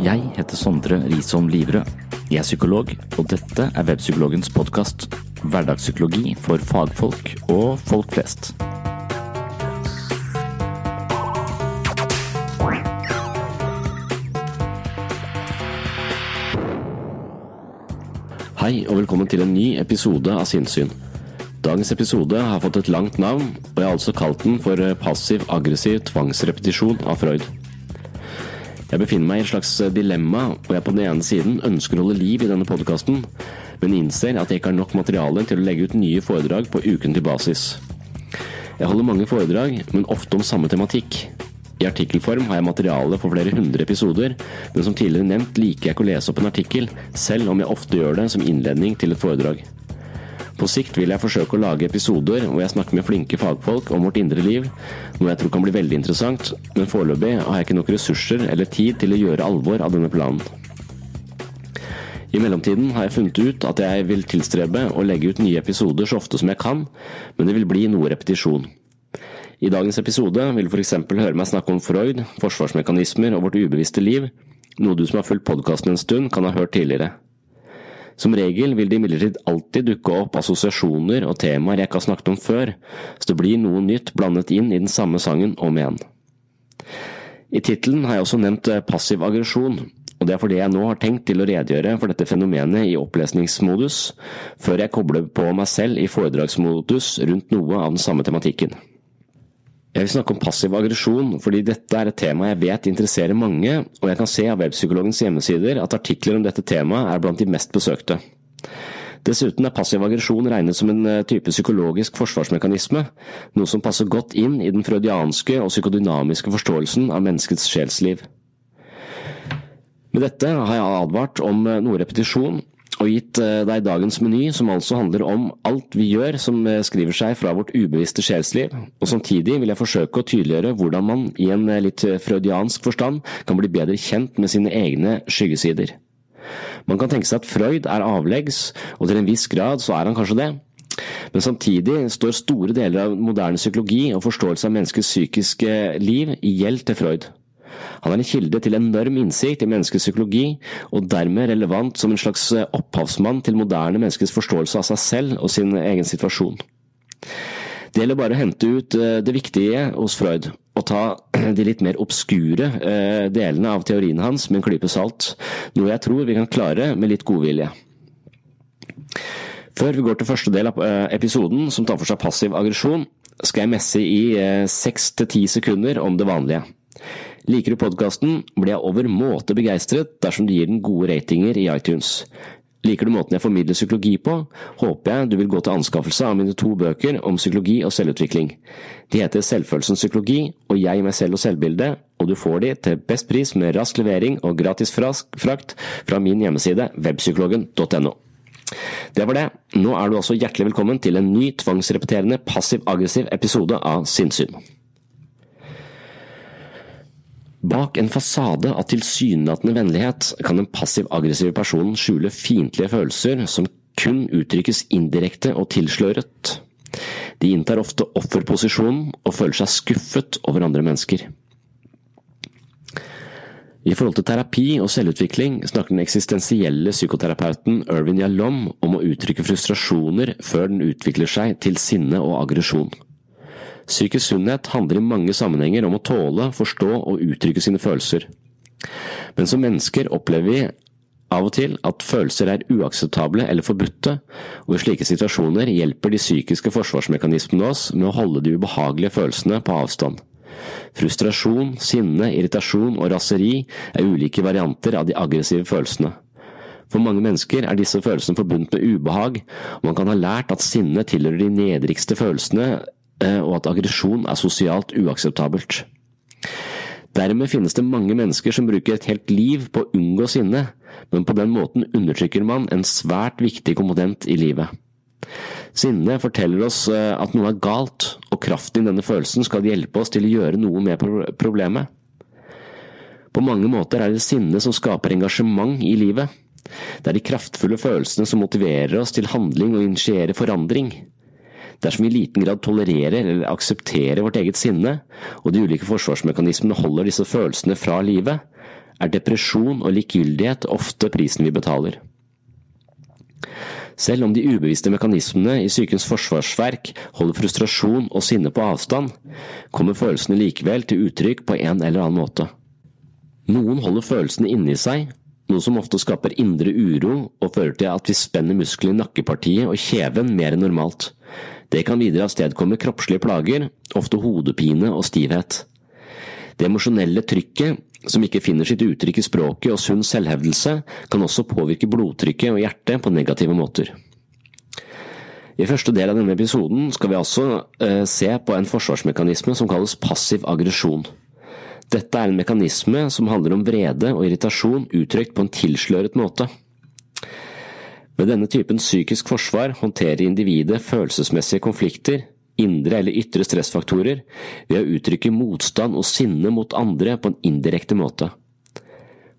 Jeg heter Sondre Risholm Livrød. Jeg er psykolog, og dette er Webpsykologens podkast. Hverdagspsykologi for fagfolk og folk flest. Hei, og velkommen til en ny episode av Sinnssyn. Dagens episode har fått et langt navn, og jeg har altså kalt den for Passiv-aggressiv tvangsrepetisjon av Freud. Jeg befinner meg i et slags dilemma, og jeg på den ene siden ønsker å holde liv i denne podkasten, men innser at jeg ikke har nok materiale til å legge ut nye foredrag på ukentlig basis. Jeg holder mange foredrag, men ofte om samme tematikk. I artikkelform har jeg materiale for flere hundre episoder, men som tidligere nevnt liker jeg ikke å lese opp en artikkel, selv om jeg ofte gjør det som innledning til et foredrag. På sikt vil jeg forsøke å lage episoder hvor jeg snakker med flinke fagfolk om vårt indre liv, noe jeg tror kan bli veldig interessant, men foreløpig har jeg ikke nok ressurser eller tid til å gjøre alvor av denne planen. I mellomtiden har jeg funnet ut at jeg vil tilstrebe å legge ut nye episoder så ofte som jeg kan, men det vil bli noe repetisjon. I dagens episode vil du f.eks. høre meg snakke om Freud, forsvarsmekanismer og vårt ubevisste liv, noe du som har fulgt podkasten en stund kan ha hørt tidligere. Som regel vil det imidlertid alltid dukke opp assosiasjoner og temaer jeg ikke har snakket om før, så det blir noe nytt blandet inn i den samme sangen om igjen. I tittelen har jeg også nevnt passiv aggresjon, og det er fordi jeg nå har tenkt til å redegjøre for dette fenomenet i opplesningsmodus, før jeg kobler på meg selv i foredragsmodus rundt noe av den samme tematikken. Jeg vil snakke om passiv aggresjon, fordi dette er et tema jeg vet interesserer mange, og jeg kan se av Webpsykologens hjemmesider at artikler om dette temaet er blant de mest besøkte. Dessuten er passiv aggresjon regnet som en type psykologisk forsvarsmekanisme, noe som passer godt inn i den freudianske og psykodynamiske forståelsen av menneskets sjelsliv. Med dette har jeg advart om noe repetisjon, og gitt deg dagens meny, som altså handler om alt vi gjør som skriver seg fra vårt ubevisste sjelsliv, og samtidig vil jeg forsøke å tydeliggjøre hvordan man i en litt freudiansk forstand kan bli bedre kjent med sine egne skyggesider. Man kan tenke seg at Freud er avleggs, og til en viss grad så er han kanskje det. Men samtidig står store deler av moderne psykologi og forståelse av menneskets psykiske liv i gjeld til Freud. Han er en kilde til enorm innsikt i menneskets psykologi, og dermed relevant som en slags opphavsmann til moderne menneskets forståelse av seg selv og sin egen situasjon. Det gjelder bare å hente ut det viktige hos Freud, og ta de litt mer obskure delene av teorien hans med en klype salt, noe jeg tror vi kan klare med litt godvilje. Før vi går til første del av episoden, som tar for seg passiv aggresjon, skal jeg messe i seks til ti sekunder om det vanlige. Liker du podkasten, blir jeg overmåte begeistret dersom du gir den gode ratinger i iTunes. Liker du måten jeg formidler psykologi på, håper jeg du vil gå til anskaffelse av mine to bøker om psykologi og selvutvikling. De heter Selvfølelsens psykologi og Jeg, meg selv og selvbildet, og du får de til best pris med rask levering og gratis frakt fra min hjemmeside webpsykologen.no. Det var det. Nå er du altså hjertelig velkommen til en ny tvangsrepeterende passiv-aggressiv episode av Sinnsyn. Bak en fasade av tilsynelatende vennlighet kan den passiv-aggressive personen skjule fiendtlige følelser som kun uttrykkes indirekte og tilsløret. De inntar ofte offerposisjonen og føler seg skuffet over andre mennesker. I forhold til terapi og selvutvikling snakker den eksistensielle psykoterapeuten Irvin Yalom om å uttrykke frustrasjoner før den utvikler seg til sinne og aggresjon. Psykisk sunnhet handler i mange sammenhenger om å tåle, forstå og uttrykke sine følelser. Men som mennesker opplever vi av og til at følelser er uakseptable eller forbudte, og i slike situasjoner hjelper de psykiske forsvarsmekanismene oss med å holde de ubehagelige følelsene på avstand. Frustrasjon, sinne, irritasjon og raseri er ulike varianter av de aggressive følelsene. For mange mennesker er disse følelsene forbundet med ubehag, og man kan ha lært at sinne tilhører de nedrigste følelsene, og at aggresjon er sosialt uakseptabelt. Dermed finnes det mange mennesker som bruker et helt liv på å unngå sinne, men på den måten undertrykker man en svært viktig komponent i livet. Sinne forteller oss eh, at noe er galt, og kraften i denne følelsen skal hjelpe oss til å gjøre noe med problemet. På mange måter er det sinne som skaper engasjement i livet. Det er de kraftfulle følelsene som motiverer oss til handling og initierer forandring. Dersom vi i liten grad tolererer eller aksepterer vårt eget sinne, og de ulike forsvarsmekanismene holder disse følelsene fra livet, er depresjon og likegyldighet ofte prisen vi betaler. Selv om de ubevisste mekanismene i psykens forsvarsverk holder frustrasjon og sinne på avstand, kommer følelsene likevel til uttrykk på en eller annen måte. Noen holder følelsene inni seg noe som ofte skaper indre uro og fører til at vi spenner musklene i nakkepartiet og kjeven mer enn normalt. Det kan videre avstedkomme kroppslige plager, ofte hodepine og stivhet. Det emosjonelle trykket, som ikke finner sitt uttrykk i språket og sunn selvhevdelse, kan også påvirke blodtrykket og hjertet på negative måter. I første del av denne episoden skal vi altså eh, se på en forsvarsmekanisme som kalles passiv aggresjon. Dette er en mekanisme som handler om vrede og irritasjon uttrykt på en tilsløret måte. Ved denne typen psykisk forsvar håndterer individet følelsesmessige konflikter, indre eller ytre stressfaktorer, ved å uttrykke motstand og sinne mot andre på en indirekte måte.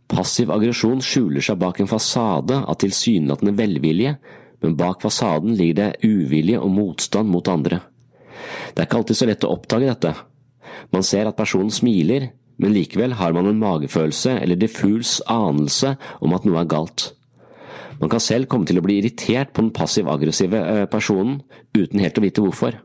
Passiv aggresjon skjuler seg bak en fasade av tilsynelatende velvilje, men bak fasaden ligger det uvilje og motstand mot andre. Det er ikke alltid så lett å oppdage dette. Man ser at personen smiler, men likevel har man en magefølelse eller diffus anelse om at noe er galt. Man kan selv komme til å bli irritert på den passiv-aggressive eh, personen, uten helt å vite hvorfor.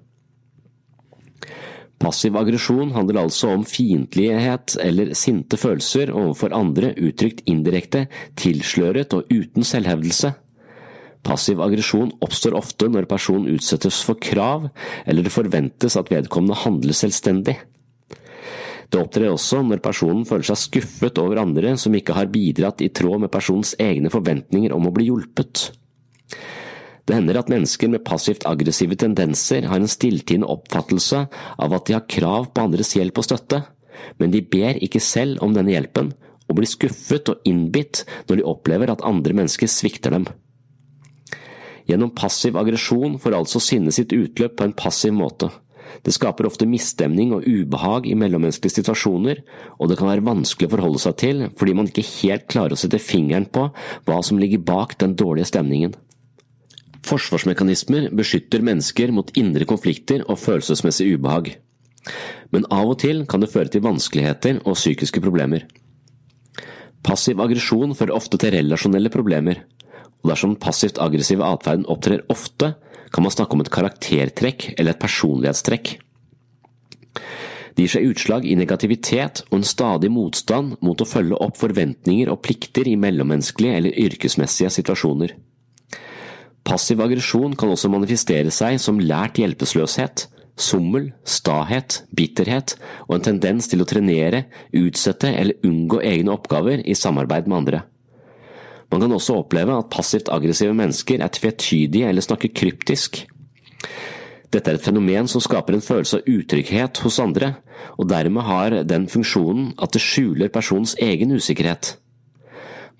Passiv aggresjon handler altså om fiendtlighet eller sinte følelser overfor andre uttrykt indirekte, tilsløret og uten selvhevdelse. Passiv aggresjon oppstår ofte når personen utsettes for krav, eller det forventes at vedkommende handler selvstendig. Det opptrer også når personen føler seg skuffet over andre som ikke har bidratt i tråd med personens egne forventninger om å bli hjulpet. Det hender at mennesker med passivt aggressive tendenser har en stilltiende oppfattelse av at de har krav på andres hjelp og støtte, men de ber ikke selv om denne hjelpen, og blir skuffet og innbitt når de opplever at andre mennesker svikter dem. Gjennom passiv aggresjon får altså sinnet sitt utløp på en passiv måte. Det skaper ofte misstemning og ubehag i mellommenneskelige situasjoner, og det kan være vanskelig å forholde seg til fordi man ikke helt klarer å sette fingeren på hva som ligger bak den dårlige stemningen. Forsvarsmekanismer beskytter mennesker mot indre konflikter og følelsesmessig ubehag. Men av og til kan det føre til vanskeligheter og psykiske problemer. Passiv aggresjon fører ofte til relasjonelle problemer, og dersom passivt aggressiv atferden opptrer ofte, kan man snakke om et karaktertrekk eller et personlighetstrekk. Det gir seg utslag i negativitet og en stadig motstand mot å følge opp forventninger og plikter i mellommenneskelige eller yrkesmessige situasjoner. Passiv aggresjon kan også manifestere seg som lært hjelpeløshet, sommel, stahet, bitterhet og en tendens til å trenere, utsette eller unngå egne oppgaver i samarbeid med andre. Man kan også oppleve at passivt aggressive mennesker er tvetydige eller snakker kryptisk. Dette er et fenomen som skaper en følelse av utrygghet hos andre, og dermed har den funksjonen at det skjuler personens egen usikkerhet.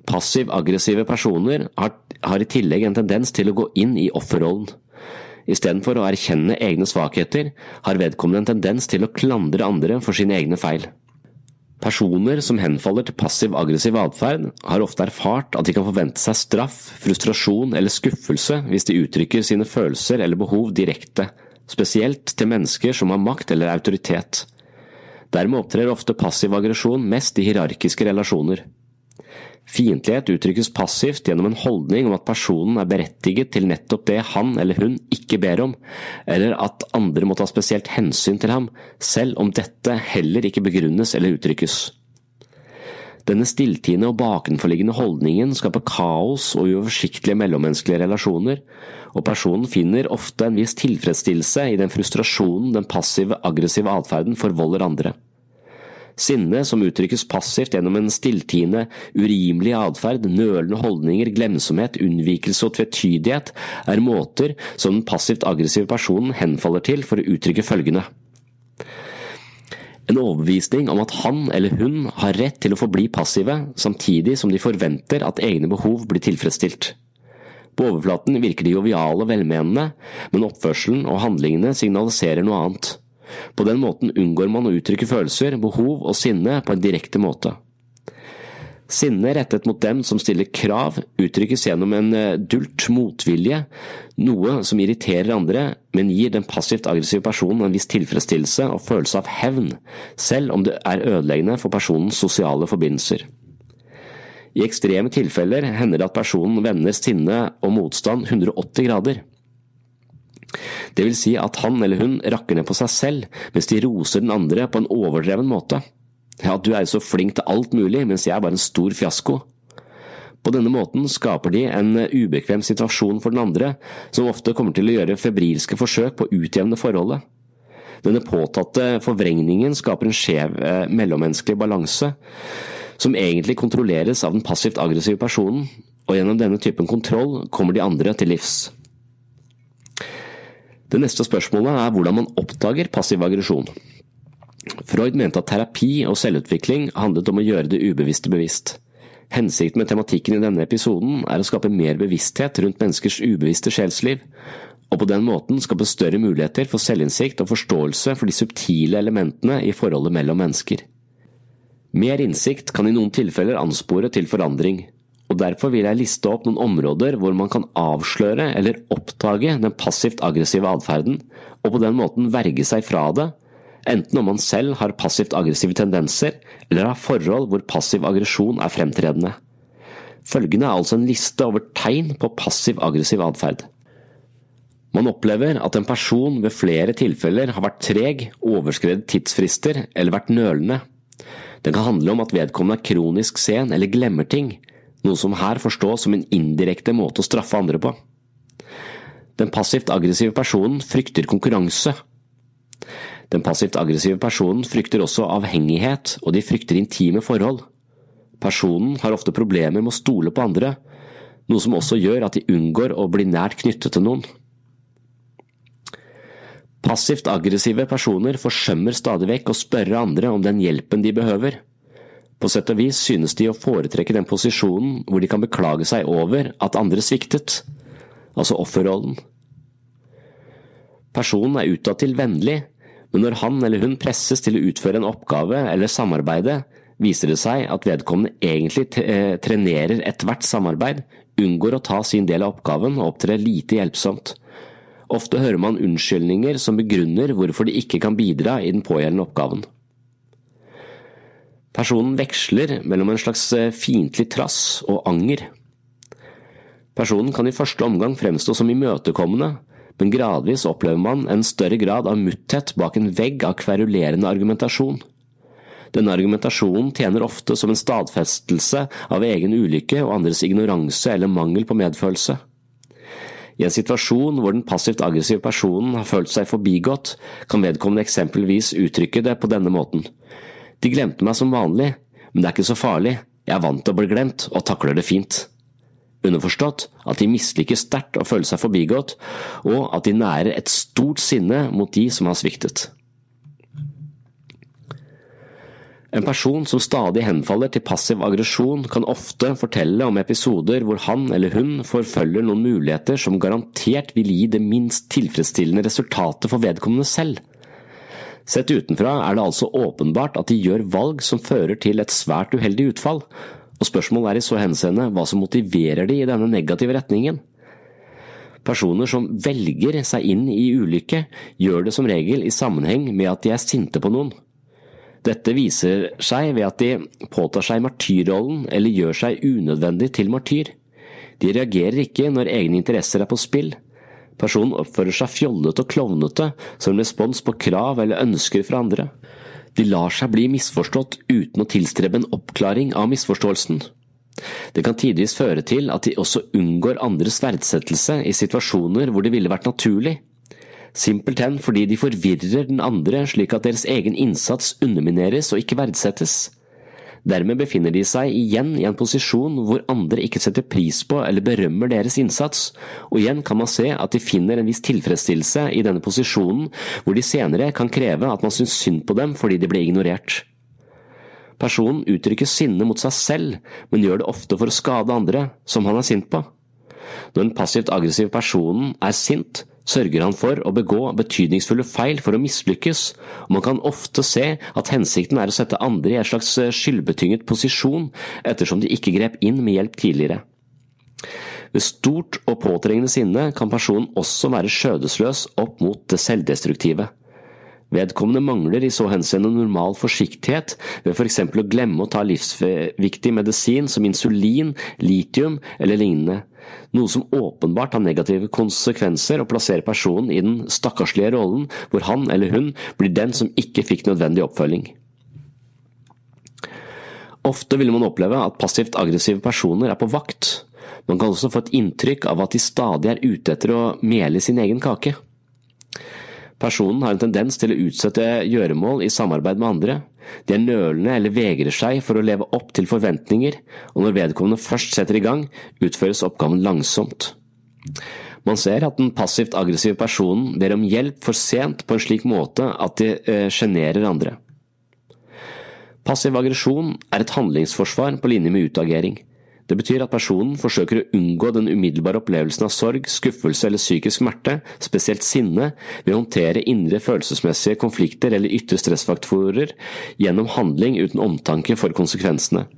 Passiv-aggressive personer har, har, i tillegg en tendens til å gå inn i offerrollen. Istedenfor å erkjenne egne svakheter, har vedkommende en tendens til å klandre andre for sine egne feil. Personer som henfaller til passiv-aggressiv atferd, har ofte erfart at de kan forvente seg straff, frustrasjon eller skuffelse hvis de uttrykker sine følelser eller behov direkte, spesielt til mennesker som har makt eller autoritet. Dermed opptrer ofte passiv aggresjon mest i hierarkiske relasjoner. Fiendtlighet uttrykkes passivt gjennom en holdning om at personen er berettiget til nettopp det han eller hun ikke ber om, eller at andre må ta spesielt hensyn til ham, selv om dette heller ikke begrunnes eller uttrykkes. Denne stilltiende og bakenforliggende holdningen skaper kaos og uoversiktlige mellommenneskelige relasjoner, og personen finner ofte en viss tilfredsstillelse i den frustrasjonen den passive, aggressive atferden forvolder andre. Sinne som uttrykkes passivt gjennom en stilltiende, urimelig atferd, nølende holdninger, glemsomhet, unnvikelse og tvetydighet, er måter som den passivt aggressive personen henfaller til for å uttrykke følgende. En overbevisning om at han eller hun har rett til å forbli passive, samtidig som de forventer at egne behov blir tilfredsstilt. På overflaten virker de joviale og velmenende, men oppførselen og handlingene signaliserer noe annet. På den måten unngår man å uttrykke følelser, behov og sinne på en direkte måte. Sinne rettet mot dem som stiller krav, uttrykkes gjennom en eh, dult motvilje, noe som irriterer andre, men gir den passivt aggressive personen en viss tilfredsstillelse og følelse av hevn, selv om det er ødeleggende for personens sosiale forbindelser. I ekstreme tilfeller hender det at personen vender sinne og motstand 180 grader. Det vil si at han eller hun rakker ned på seg selv, mens de roser den andre på en overdreven måte. Ja, du er jo så flink til alt mulig, mens jeg er bare en stor fiasko. På denne måten skaper de en ubekvem situasjon for den andre, som ofte kommer til å gjøre febrilske forsøk på å utjevne forholdet. Denne påtatte forvrengningen skaper en skjev eh, mellommenneskelig balanse, som egentlig kontrolleres av den passivt aggressive personen, og gjennom denne typen kontroll kommer de andre til livs. Det neste spørsmålet er hvordan man oppdager passiv aggresjon. Freud mente at terapi og selvutvikling handlet om å gjøre det ubevisste bevisst. Hensikten med tematikken i denne episoden er å skape mer bevissthet rundt menneskers ubevisste sjelsliv, og på den måten skape større muligheter for selvinnsikt og forståelse for de subtile elementene i forholdet mellom mennesker. Mer innsikt kan i noen tilfeller anspore til forandring, og derfor vil jeg liste opp noen områder hvor man kan avsløre eller oppdage den passivt aggressive atferden, og på den måten verge seg fra det, enten om man selv har passivt aggressive tendenser, eller har forhold hvor passiv aggresjon er fremtredende. Følgende er altså en liste over tegn på passiv aggressiv atferd. Man opplever at en person ved flere tilfeller har vært treg, overskredet tidsfrister eller vært nølende. Det kan handle om at vedkommende er kronisk sen eller glemmer ting, noe som her forstås som en indirekte måte å straffe andre på. Den passivt aggressive personen frykter konkurranse. Den passivt aggressive personen frykter også avhengighet, og de frykter intime forhold. Personen har ofte problemer med å stole på andre, noe som også gjør at de unngår å bli nært knyttet til noen. Passivt aggressive personer forsømmer stadig vekk å spørre andre om den hjelpen de behøver. På sett og vis synes de å foretrekke den posisjonen hvor de kan beklage seg over at andre sviktet, altså offerrollen. Personen er utadtil vennlig, men når han eller hun presses til å utføre en oppgave eller samarbeide, viser det seg at vedkommende egentlig eh, trenerer ethvert samarbeid, unngår å ta sin del av oppgaven og opptrer lite hjelpsomt. Ofte hører man unnskyldninger som begrunner hvorfor de ikke kan bidra i den pågjeldende oppgaven. Personen veksler mellom en slags eh, fiendtlig trass og anger. Personen kan i første omgang fremstå som imøtekommende, men gradvis opplever man en større grad av mutthet bak en vegg av kverulerende argumentasjon. Denne argumentasjonen tjener ofte som en stadfestelse av egen ulykke og andres ignoranse eller mangel på medfølelse. I en situasjon hvor den passivt aggressive personen har følt seg forbigått, kan vedkommende eksempelvis uttrykke det på denne måten. De glemte meg som vanlig, men det er ikke så farlig, jeg er vant til å bli glemt og takler det fint. Underforstått at de misliker sterkt å føle seg forbigått, og at de nærer et stort sinne mot de som har sviktet. En person som stadig henfaller til passiv aggresjon, kan ofte fortelle om episoder hvor han eller hun forfølger noen muligheter som garantert vil gi det minst tilfredsstillende resultatet for vedkommende selv. Sett utenfra er det altså åpenbart at de gjør valg som fører til et svært uheldig utfall, og spørsmålet er i så henseende hva som motiverer de i denne negative retningen. Personer som velger seg inn i ulykke, gjør det som regel i sammenheng med at de er sinte på noen. Dette viser seg ved at de påtar seg martyrrollen eller gjør seg unødvendig til martyr. De reagerer ikke når egne interesser er på spill. Personen oppfører seg fjollete og klovnete som respons på krav eller ønsker fra andre. De lar seg bli misforstått uten å tilstrebe en oppklaring av misforståelsen. Det kan tidvis føre til at de også unngår andres verdsettelse i situasjoner hvor det ville vært naturlig. simpelthen fordi de forvirrer den andre slik at deres egen innsats undermineres og ikke verdsettes. Dermed befinner de seg igjen i en posisjon hvor andre ikke setter pris på eller berømmer deres innsats, og igjen kan man se at de finner en viss tilfredsstillelse i denne posisjonen, hvor de senere kan kreve at man syns synd på dem fordi de ble ignorert. Personen uttrykker sinne mot seg selv, men gjør det ofte for å skade andre, som han er sint på. Når den passivt aggressive personen er sint, sørger han for å begå betydningsfulle feil for å mislykkes, og man kan ofte se at hensikten er å sette andre i en slags eh, skyldbetynget posisjon, ettersom de ikke grep inn med hjelp tidligere. Ved stort og påtrengende sinne kan personen også være skjødesløs opp mot det selvdestruktive. Vedkommende mangler i så henseende normal forsiktighet ved for eksempel å glemme å ta livsviktig medisin som insulin, litium eller lignende, noe som åpenbart har negative konsekvenser og plasserer personen i den stakkarslige rollen hvor han eller hun blir den som ikke fikk nødvendig oppfølging. Ofte vil man oppleve at passivt aggressive personer er på vakt. Man kan også få et inntrykk av at de stadig er ute etter å mele sin egen kake. Personen har en tendens til å utsette gjøremål i samarbeid med andre. De er nølende eller vegrer seg for å leve opp til forventninger, og når vedkommende først setter i gang, utføres oppgaven langsomt. Man ser at den passivt aggressive personen ber om hjelp for sent på en slik måte at de eh, sjenerer andre. Passiv aggresjon er et handlingsforsvar på linje med utagering. Det betyr at personen forsøker å unngå den umiddelbare opplevelsen av sorg, skuffelse eller psykisk smerte, spesielt sinne, ved å håndtere indre følelsesmessige konflikter eller ytre stressfaktorer gjennom handling uten omtanke for konsekvensene.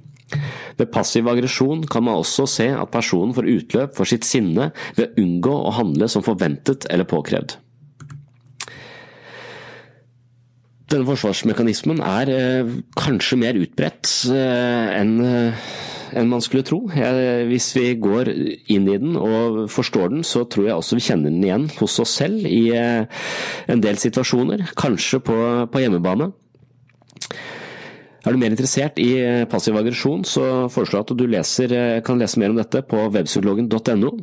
Ved passiv aggresjon kan man også se at personen får utløp for sitt sinne ved å unngå å handle som forventet eller påkrevd. Denne forsvarsmekanismen er eh, kanskje mer utbredt eh, enn eh, enn man skulle tro. Jeg, hvis vi går inn i den og forstår den, så tror jeg også vi kjenner den igjen hos oss selv i eh, en del situasjoner, kanskje på, på hjemmebane. Er du mer interessert i eh, passiv aggresjon, så foreslår jeg at du leser, eh, kan lese mer om dette på webpsykologen.no.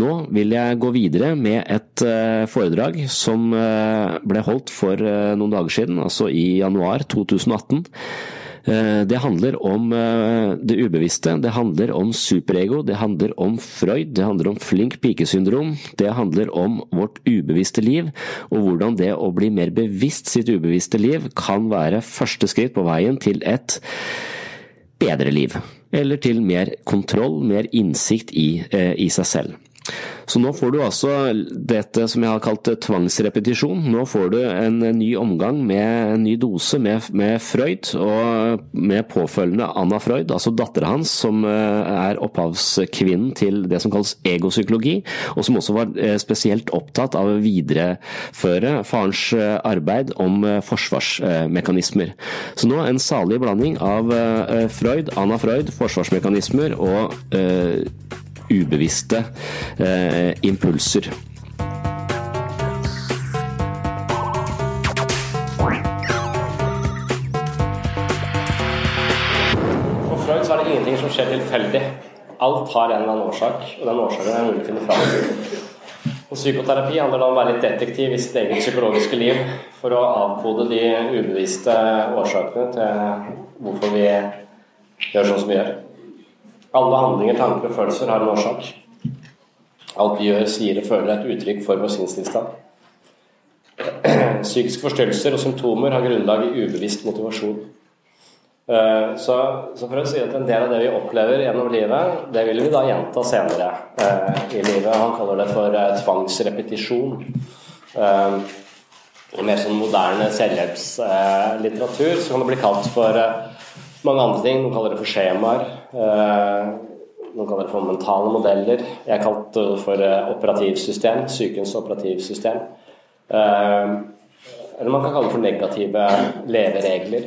Nå vil jeg gå videre med et foredrag som ble holdt for noen dager siden, altså i januar 2018. Eh, det handler om eh, det ubevisste, det handler om superego, det handler om Freud, det handler om flink pike-syndrom, det handler om vårt ubevisste liv, og hvordan det å bli mer bevisst sitt ubevisste liv kan være første skritt på veien til et bedre liv. Eller til mer kontroll, mer innsikt i, eh, i seg selv. Så nå får du altså dette som jeg har kalt tvangsrepetisjon. Nå får du en ny omgang med en ny dose med, med Freud, og med påfølgende Anna Freud, altså dattera hans, som eh, er opphavskvinnen til det som kalles egopsykologi, og som også var eh, spesielt opptatt av å videreføre farens eh, arbeid om forsvarsmekanismer. Så nå en salig blanding av Freud, Anna Freud, forsvarsmekanismer og ubevisste eh, impulser. For Freud så er det ingenting som skjer tilfeldig. Alt har en eller annen årsak, og den årsaken er mulig å finne fram. Og Psykoterapi handler om å være litt detektiv i sitt eget psykologiske liv for å avkode de ubevisste årsakene til hvorfor vi gjør sånn som vi gjør. Alle handlinger, tanker og følelser har en årsak. Alt vi gjør, sier og føler, er et uttrykk for vår sinnstilstand. Psykiske forstyrrelser og symptomer har grunnlag i ubevisst motivasjon. Eh, så, så, for å si at en del av det vi opplever gjennom livet, det vil vi da gjenta senere eh, i livet. Han kaller det for eh, tvangsrepetisjon. I mer sånn moderne selvhjelpslitteratur så kan det bli kalt for mange andre ting. Noen kaller det for skjemaer. Eh, noen kaller det for mentale modeller. Jeg har kalt det for eh, operativsystem. Sykehusets operativsystem. Eh, eller man kan kalle det for negative leveregler.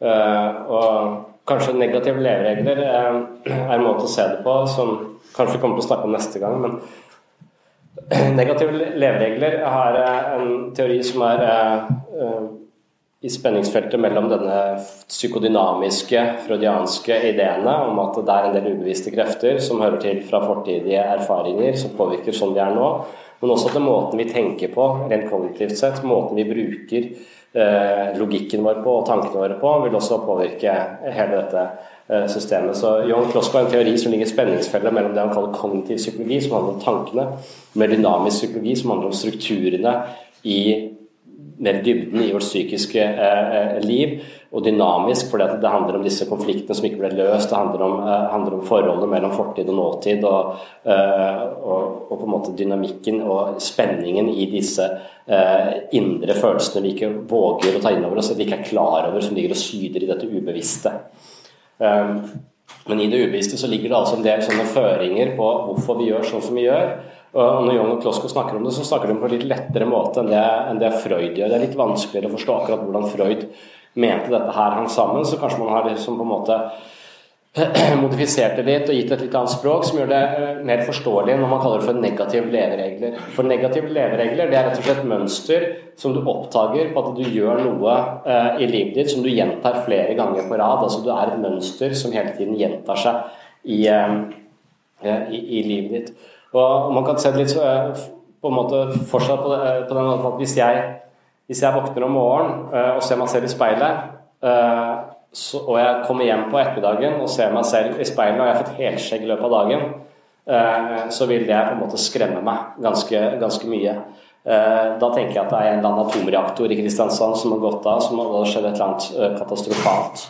Og kanskje negative leveregler er en måte å se det på som kanskje vi kommer til å snakke om neste gang. men Negative leveregler har en teori som er i spenningsfeltet mellom denne psykodynamiske, freudianske ideene om at det er en del ubevisste krefter som hører til fra fortidige erfaringer som påvirker sånn vi er nå, men også at måten vi tenker på rent kognitivt sett, måten vi bruker eh, logikken vår på og tankene våre på, vil også påvirke hele dette eh, systemet. Så John Klosko har en teori som ligger i spenningsfellet mellom det han kaller kognitiv psykologi, som handler om tankene, med dynamisk psykologi, som handler om strukturene i mer dybden i vårt psykiske eh, eh, liv, og dynamisk fordi det handler om disse konfliktene som ikke ble løst. Det handler om, eh, handler om forholdet mellom fortid og nåtid, og, eh, og, og, på en måte dynamikken og spenningen i disse eh, indre følelsene vi ikke våger å ta inn over oss, eller ikke er klar over, som ligger og syder i dette ubevisste. Eh, men i det ubevisste så ligger det altså en del sånne føringer på hvorfor vi gjør sånn som vi gjør. Og når John og Klosko snakker om det, så snakker de på en litt lettere måte enn det, enn det Freud gjør. Det er litt vanskeligere å forstå akkurat hvordan Freud mente dette her hang sammen, så kanskje man har liksom på en måte modifisert det litt og gitt et litt annet språk som gjør det eh, mer forståelig når man kaller det for negative leveregler. For negative leveregler det er rett og slett mønster som du oppdager på at du gjør noe eh, i livet ditt som du gjentar flere ganger på rad. Altså du er et mønster som hele tiden gjentar seg i, eh, i, i livet ditt. Og man kan se det litt eh, på en måte fortsatt på, det, på den måten at hvis jeg, hvis jeg våkner om morgenen uh, og ser meg selv i speilet, så, og jeg kommer hjem på ettermiddagen og ser meg selv i speilet og jeg har fått helskjegg i løpet av dagen, så vil det på en måte skremme meg ganske, ganske mye. Da tenker jeg at det er en eller annen atomreaktor i Kristiansand som har gått av, som har skjedd et eller annet katastrofalt.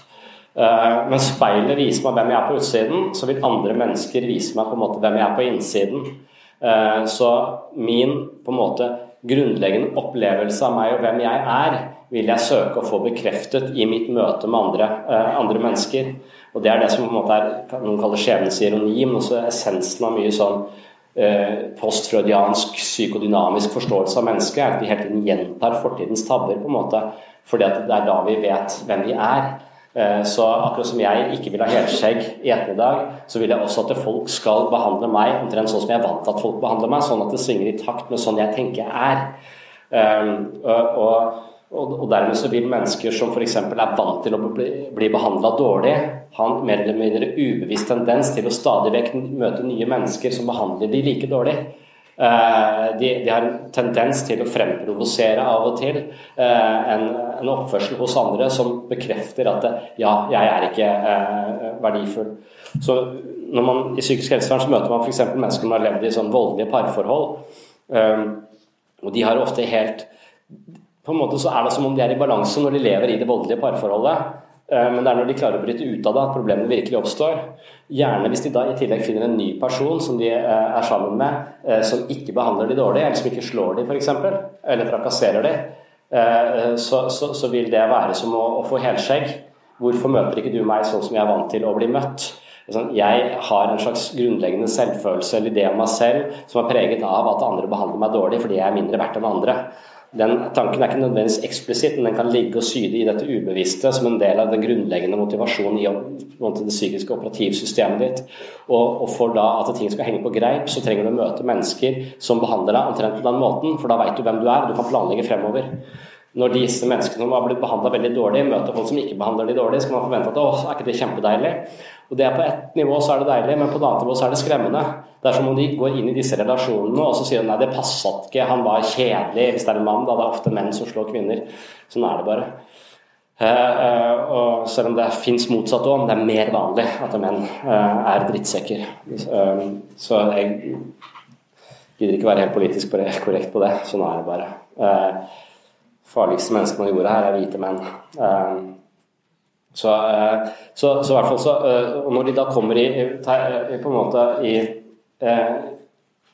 Eh, men speilet viser meg hvem jeg er på utsiden, så vil andre mennesker vise meg på en måte hvem jeg er på innsiden. Eh, så min på en måte grunnleggende opplevelse av meg og hvem jeg er, vil jeg søke å få bekreftet i mitt møte med andre, eh, andre mennesker. Og Det er det som på en måte er noen kaller skjebnens ironi, men også essensen av mye sånn postfreudiansk psykodynamisk forståelse av mennesket, at vi hele tiden gjentar fortidens tabber, på en måte, fordi det er da vi vet hvem vi er. Eh, så akkurat som jeg ikke vil ha helskjegg i ettermiddag, så vil jeg også at folk skal behandle meg omtrent sånn som jeg er vant til at folk behandler meg, sånn at det svinger i takt med sånn jeg tenker jeg er. Eh, og, og, og dermed så vil mennesker som f.eks. er vant til å bli, bli behandla dårlig, ha en mer eller mindre ubevisst tendens til å stadig vekk møte nye mennesker som behandler de like dårlig. Eh, de, de, har en tendens til å fremprovosere av og til eh, en, en, oppførsel hos andre som bekrefter at ja, jeg er ikke eh, verdifull. Så når man I psykisk helsevern så møter man f.eks. mennesker som har levd i sånn voldelige parforhold. og de har ofte helt På en måte så er det som om de er i balanse når de lever i det voldelige parforholdet. Eh, men det er når de klarer å bryte ut av det at problemene virkelig oppstår. Gjerne hvis de da i tillegg finner en ny person som de eh, er sammen med, eh, som ikke behandler de dårlig, eller som ikke slår de f.eks., eller trakasserer de, så, så, så, vil det være som å, å få helskjegg. Hvorfor møter ikke du meg sånn som jeg er vant til å bli møtt? Sånn, jeg har en slags grunnleggende selvfølelse eller idé om meg selv som er preget av at andre behandler meg dårlig fordi jeg er mindre verdt enn andre. Den tanken er ikke nødvendigvis eksplisitt, men den kan ligge og syde i dette ubevisste som en del av den grunnleggende motivasjonen i det psykiske operativsystemet ditt. Og, og, for da at ting skal henge på greip, så trenger du å møte mennesker som behandler deg omtrent på den måten, for da veit du hvem du er, og du kan planlegge fremover. Når disse menneskene som har blitt behandla veldig dårlig, møter folk som ikke behandler de dårlig, skal man forvente at å, er ikke det kjempedeilig? Og det er På ett nivå så er det deilig, men på et annet nivå så er det skremmende. Det er som om de går inn i disse relasjonene og så sier de, nei, det passa ikke, han var kjedelig. Hvis det er en mann, da det er ofte menn som slår kvinner. Sånn er det bare. Uh, uh, og selv om det fins motsatt òg, det er mer vanlig at menn uh, er drittsekker. så jeg gidder ikke være helt politisk korrekt på det. Sånn er det bare. Farligste menneskene på jorda her er hvite menn. Så, så, så, i hvert fall så, og Når de da kommer i, på en måte i Eh,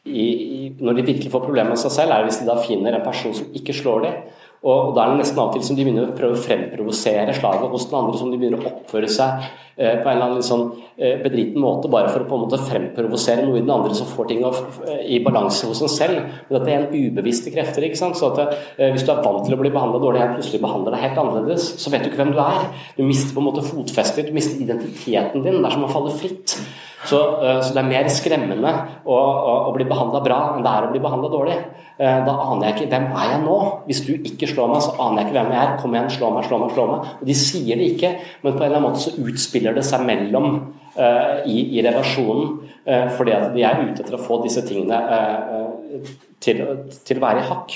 i, i, når de virkelig får problemer med seg selv, er det hvis de da finner en person som ikke slår dem. Og, da er det nesten av og til som de begynner å prøve å fremprovosere slaget hos den andre, som de begynner å oppføre seg eh, på en eller annen litt sånn eh, bedriten måte, bare for å på en måte fremprovosere noe i den andre som får ting av, eh, i balanse hos en selv. Men dette er en ubevisste krefter. ikke sant? Så at eh, Hvis du er vant til å bli behandla dårlig, og plutselig behandler deg helt annerledes, så vet du ikke hvem du er. Du mister på en måte fotfestet, du mister identiteten din. Det er som å falle fritt. Så, eh, så, det er mer skremmende å, å, å bli behandla bra enn det er å bli behandla dårlig. Eh, da aner jeg ikke hvem er jeg nå. Hvis du ikke slår meg, så aner jeg ikke hvem jeg er. Kom igjen, slå meg, slå meg, slå meg. Og de sier det ikke, men på en eller annen måte så utspiller det seg mellom i, i, relasjonen. Uh, fordi at de er ute etter å få disse tingene uh, til, til, å være i hakk.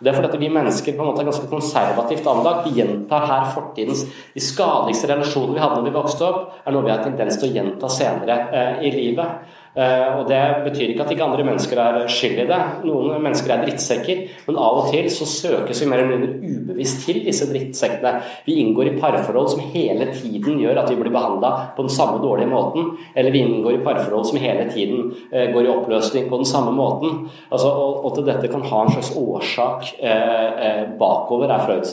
Det er fordi at vi mennesker på en måte er ganske konservativt anlagt. Vi gjentar her fortidens De skadeligste relasjonene vi hadde når vi vokste opp, er noe vi har tendens til å gjenta senere i livet. Eh, og Det betyr ikke at ikke andre mennesker er skyld i det. Noen mennesker er drittsekker, men av og til så søkes vi mer eller mindre ubevisst til disse drittsekkene. Vi inngår i parforhold som hele tiden gjør at vi blir behandla på den samme dårlige måten. Eller vi inngår i parforhold som hele tiden eh, går i oppløsning på den samme måten. Altså, og, til dette kan ha en slags årsak eh, bakover, er Freud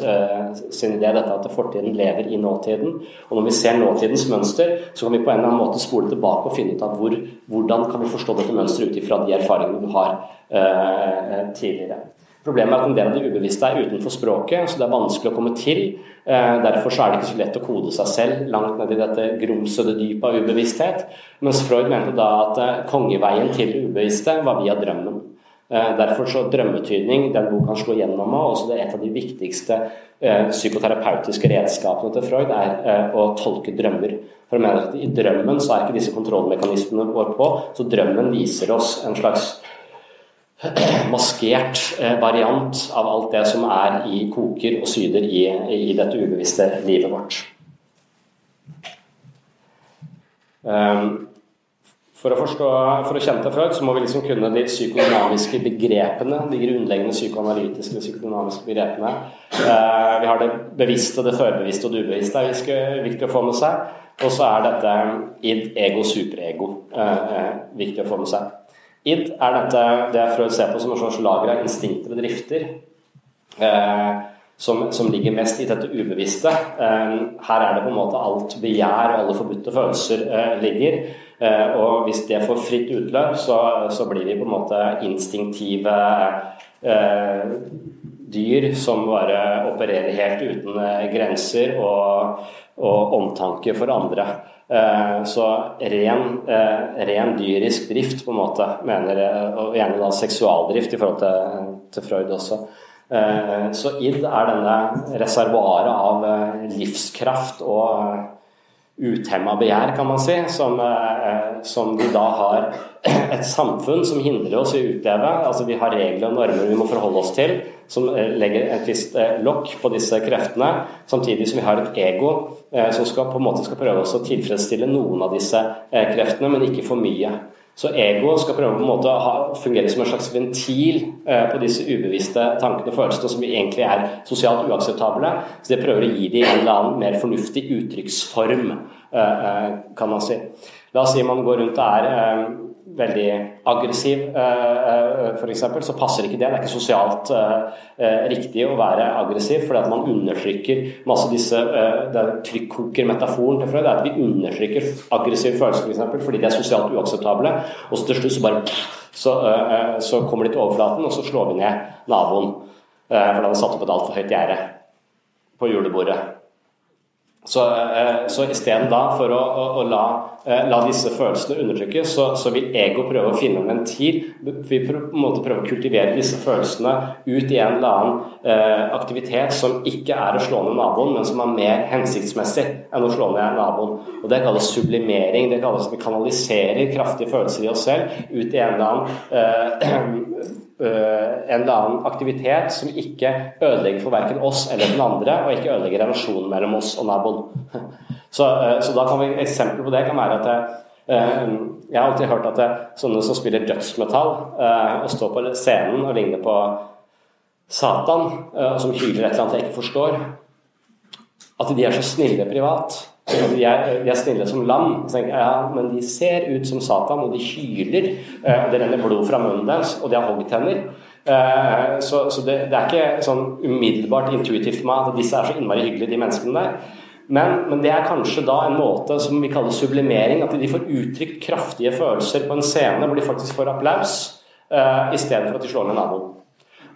sin idé, dette at fortiden lever i nåtiden. Og når vi ser nåtidens mønster, så kan vi på en eller annen måte spole tilbake og finne ut av hvor, hvor hvordan kan vi forstå dette mønsteret ut ifra de erfaringene du har eh, tidligere. Problemet er at en del av det ubevisste er utenfor språket, så det er vanskelig å komme til. Eh, derfor er det ikke så lett å kode seg selv langt ned i dette grumsede dypet av ubevissthet. Mens Freud mente da at eh, kongeveien til det ubevisste var via drømmen. Eh, derfor så drømmetydning, den boka han slo gjennom med, også det er et av de viktigste eh, psykoterapeutiske redskapene til Freud, er eh, å tolke drømmer. For jeg mener at I drømmen så er ikke disse kontrollmekanismene våre på, så drømmen viser oss en slags maskert variant av alt det som er i koker og syder i, i dette ubevisste livet vårt. Um, for å, forstå, for å kjenne til Freud, så må vi liksom kunne de psykodynamiske begrepene. De grunnleggende psykoanalytiske psykodynamiske begrepene. Eh, vi har det bevisste, det førbevisste og det ubevisste er viktig å få med seg. Og så er dette id, ego, superego eh, eh, viktig å få med seg. Id er dette det Freud ser på som en slags lager av instinkter og drifter. Eh, som, som, ligger mest i dette ubevisste. Eh, her er det på en måte alt begjær og alle forbudte følelser eh, ligger. Eh, og hvis det får fritt utløp, så, så blir vi på en måte instinktive dyr som bare opererer helt uten grenser og og omtanke for andre. Eh, så ren, eh, ren, dyrisk drift, på en måte, mener og gjerne da seksualdrift i forhold til, til Freud også. Eh, så id er denne reservoaret av livskraft og uthemma begjær, kan man si, som, som vi da har et samfunn som hindrer oss i å utleve. Altså Vi har regler og normer vi må forholde oss til, som eh, legger et visst eh, lokk på disse kreftene. Samtidig som vi har et ego eh, som skal, på en måte skal prøve å tilfredsstille noen av disse kreftene, men ikke for mye. Så ego skal prøve på en måte å fungere som en slags ventil eh, på disse ubevisste tankene og følelsene som egentlig er sosialt uakseptable. Så det prøver å gi dem en eller annen mer fornuftig uttrykksform, eh, kan man si. La oss si man går rundt og er eh, veldig aggressiv, eh, eh, f.eks., så passer ikke det. Det er ikke sosialt eh, riktig å være aggressiv, fordi at man undertrykker masse disse det Trykkokermetaforen til Freud er at vi undertrykker aggressive følelser, f.eks., for fordi de er sosialt uakseptable. Og så til slutt så bare så, så kommer de til overflaten, og så slår vi ned naboen. For da har vi satt opp et altfor høyt gjerde på julebordet. Så, eh, så isteden da for å, å, å la, eh, la, disse følelsene undertrykkes, så, så, vil ego prøve å finne en ventil. Vi på en måte prøve å kultivere disse følelsene ut i en eller annen eh, aktivitet som ikke er å slå ned naboen, men som er mer hensiktsmessig enn å slå ned naboen. Og Det kalles sublimering. Det kalles at vi kanaliserer kraftige følelser i oss selv ut i en eller annen Eh, en eller annen aktivitet som ikke ødelegger for verken oss eller den andre, og ikke ødelegger relasjonen mellom oss og naboen. Så, eh, så da kan vi, eksempel på det kan være at jeg, eh, jeg har alltid hørt at det, sånne som spiller dødsmetall og står på scenen og ligner på Satan, og som hyler et eller annet jeg ikke forstår, at de er så snille privat. De er, de er, snille som lam. Jeg, ja, Men de ser ut som Satan, og de hyler. Eh, det renner blod fra munnen deres, og de har hoggtenner. Eh, så, så det, det, er ikke sånn umiddelbart intuitivt for meg at disse er så innmari hyggelige, de menneskene der. Men, men, det er kanskje da en måte som vi kaller sublimering. At de får uttrykt kraftige følelser på en scene hvor de faktisk får applaus, uh, istedenfor at de slår ned naboen.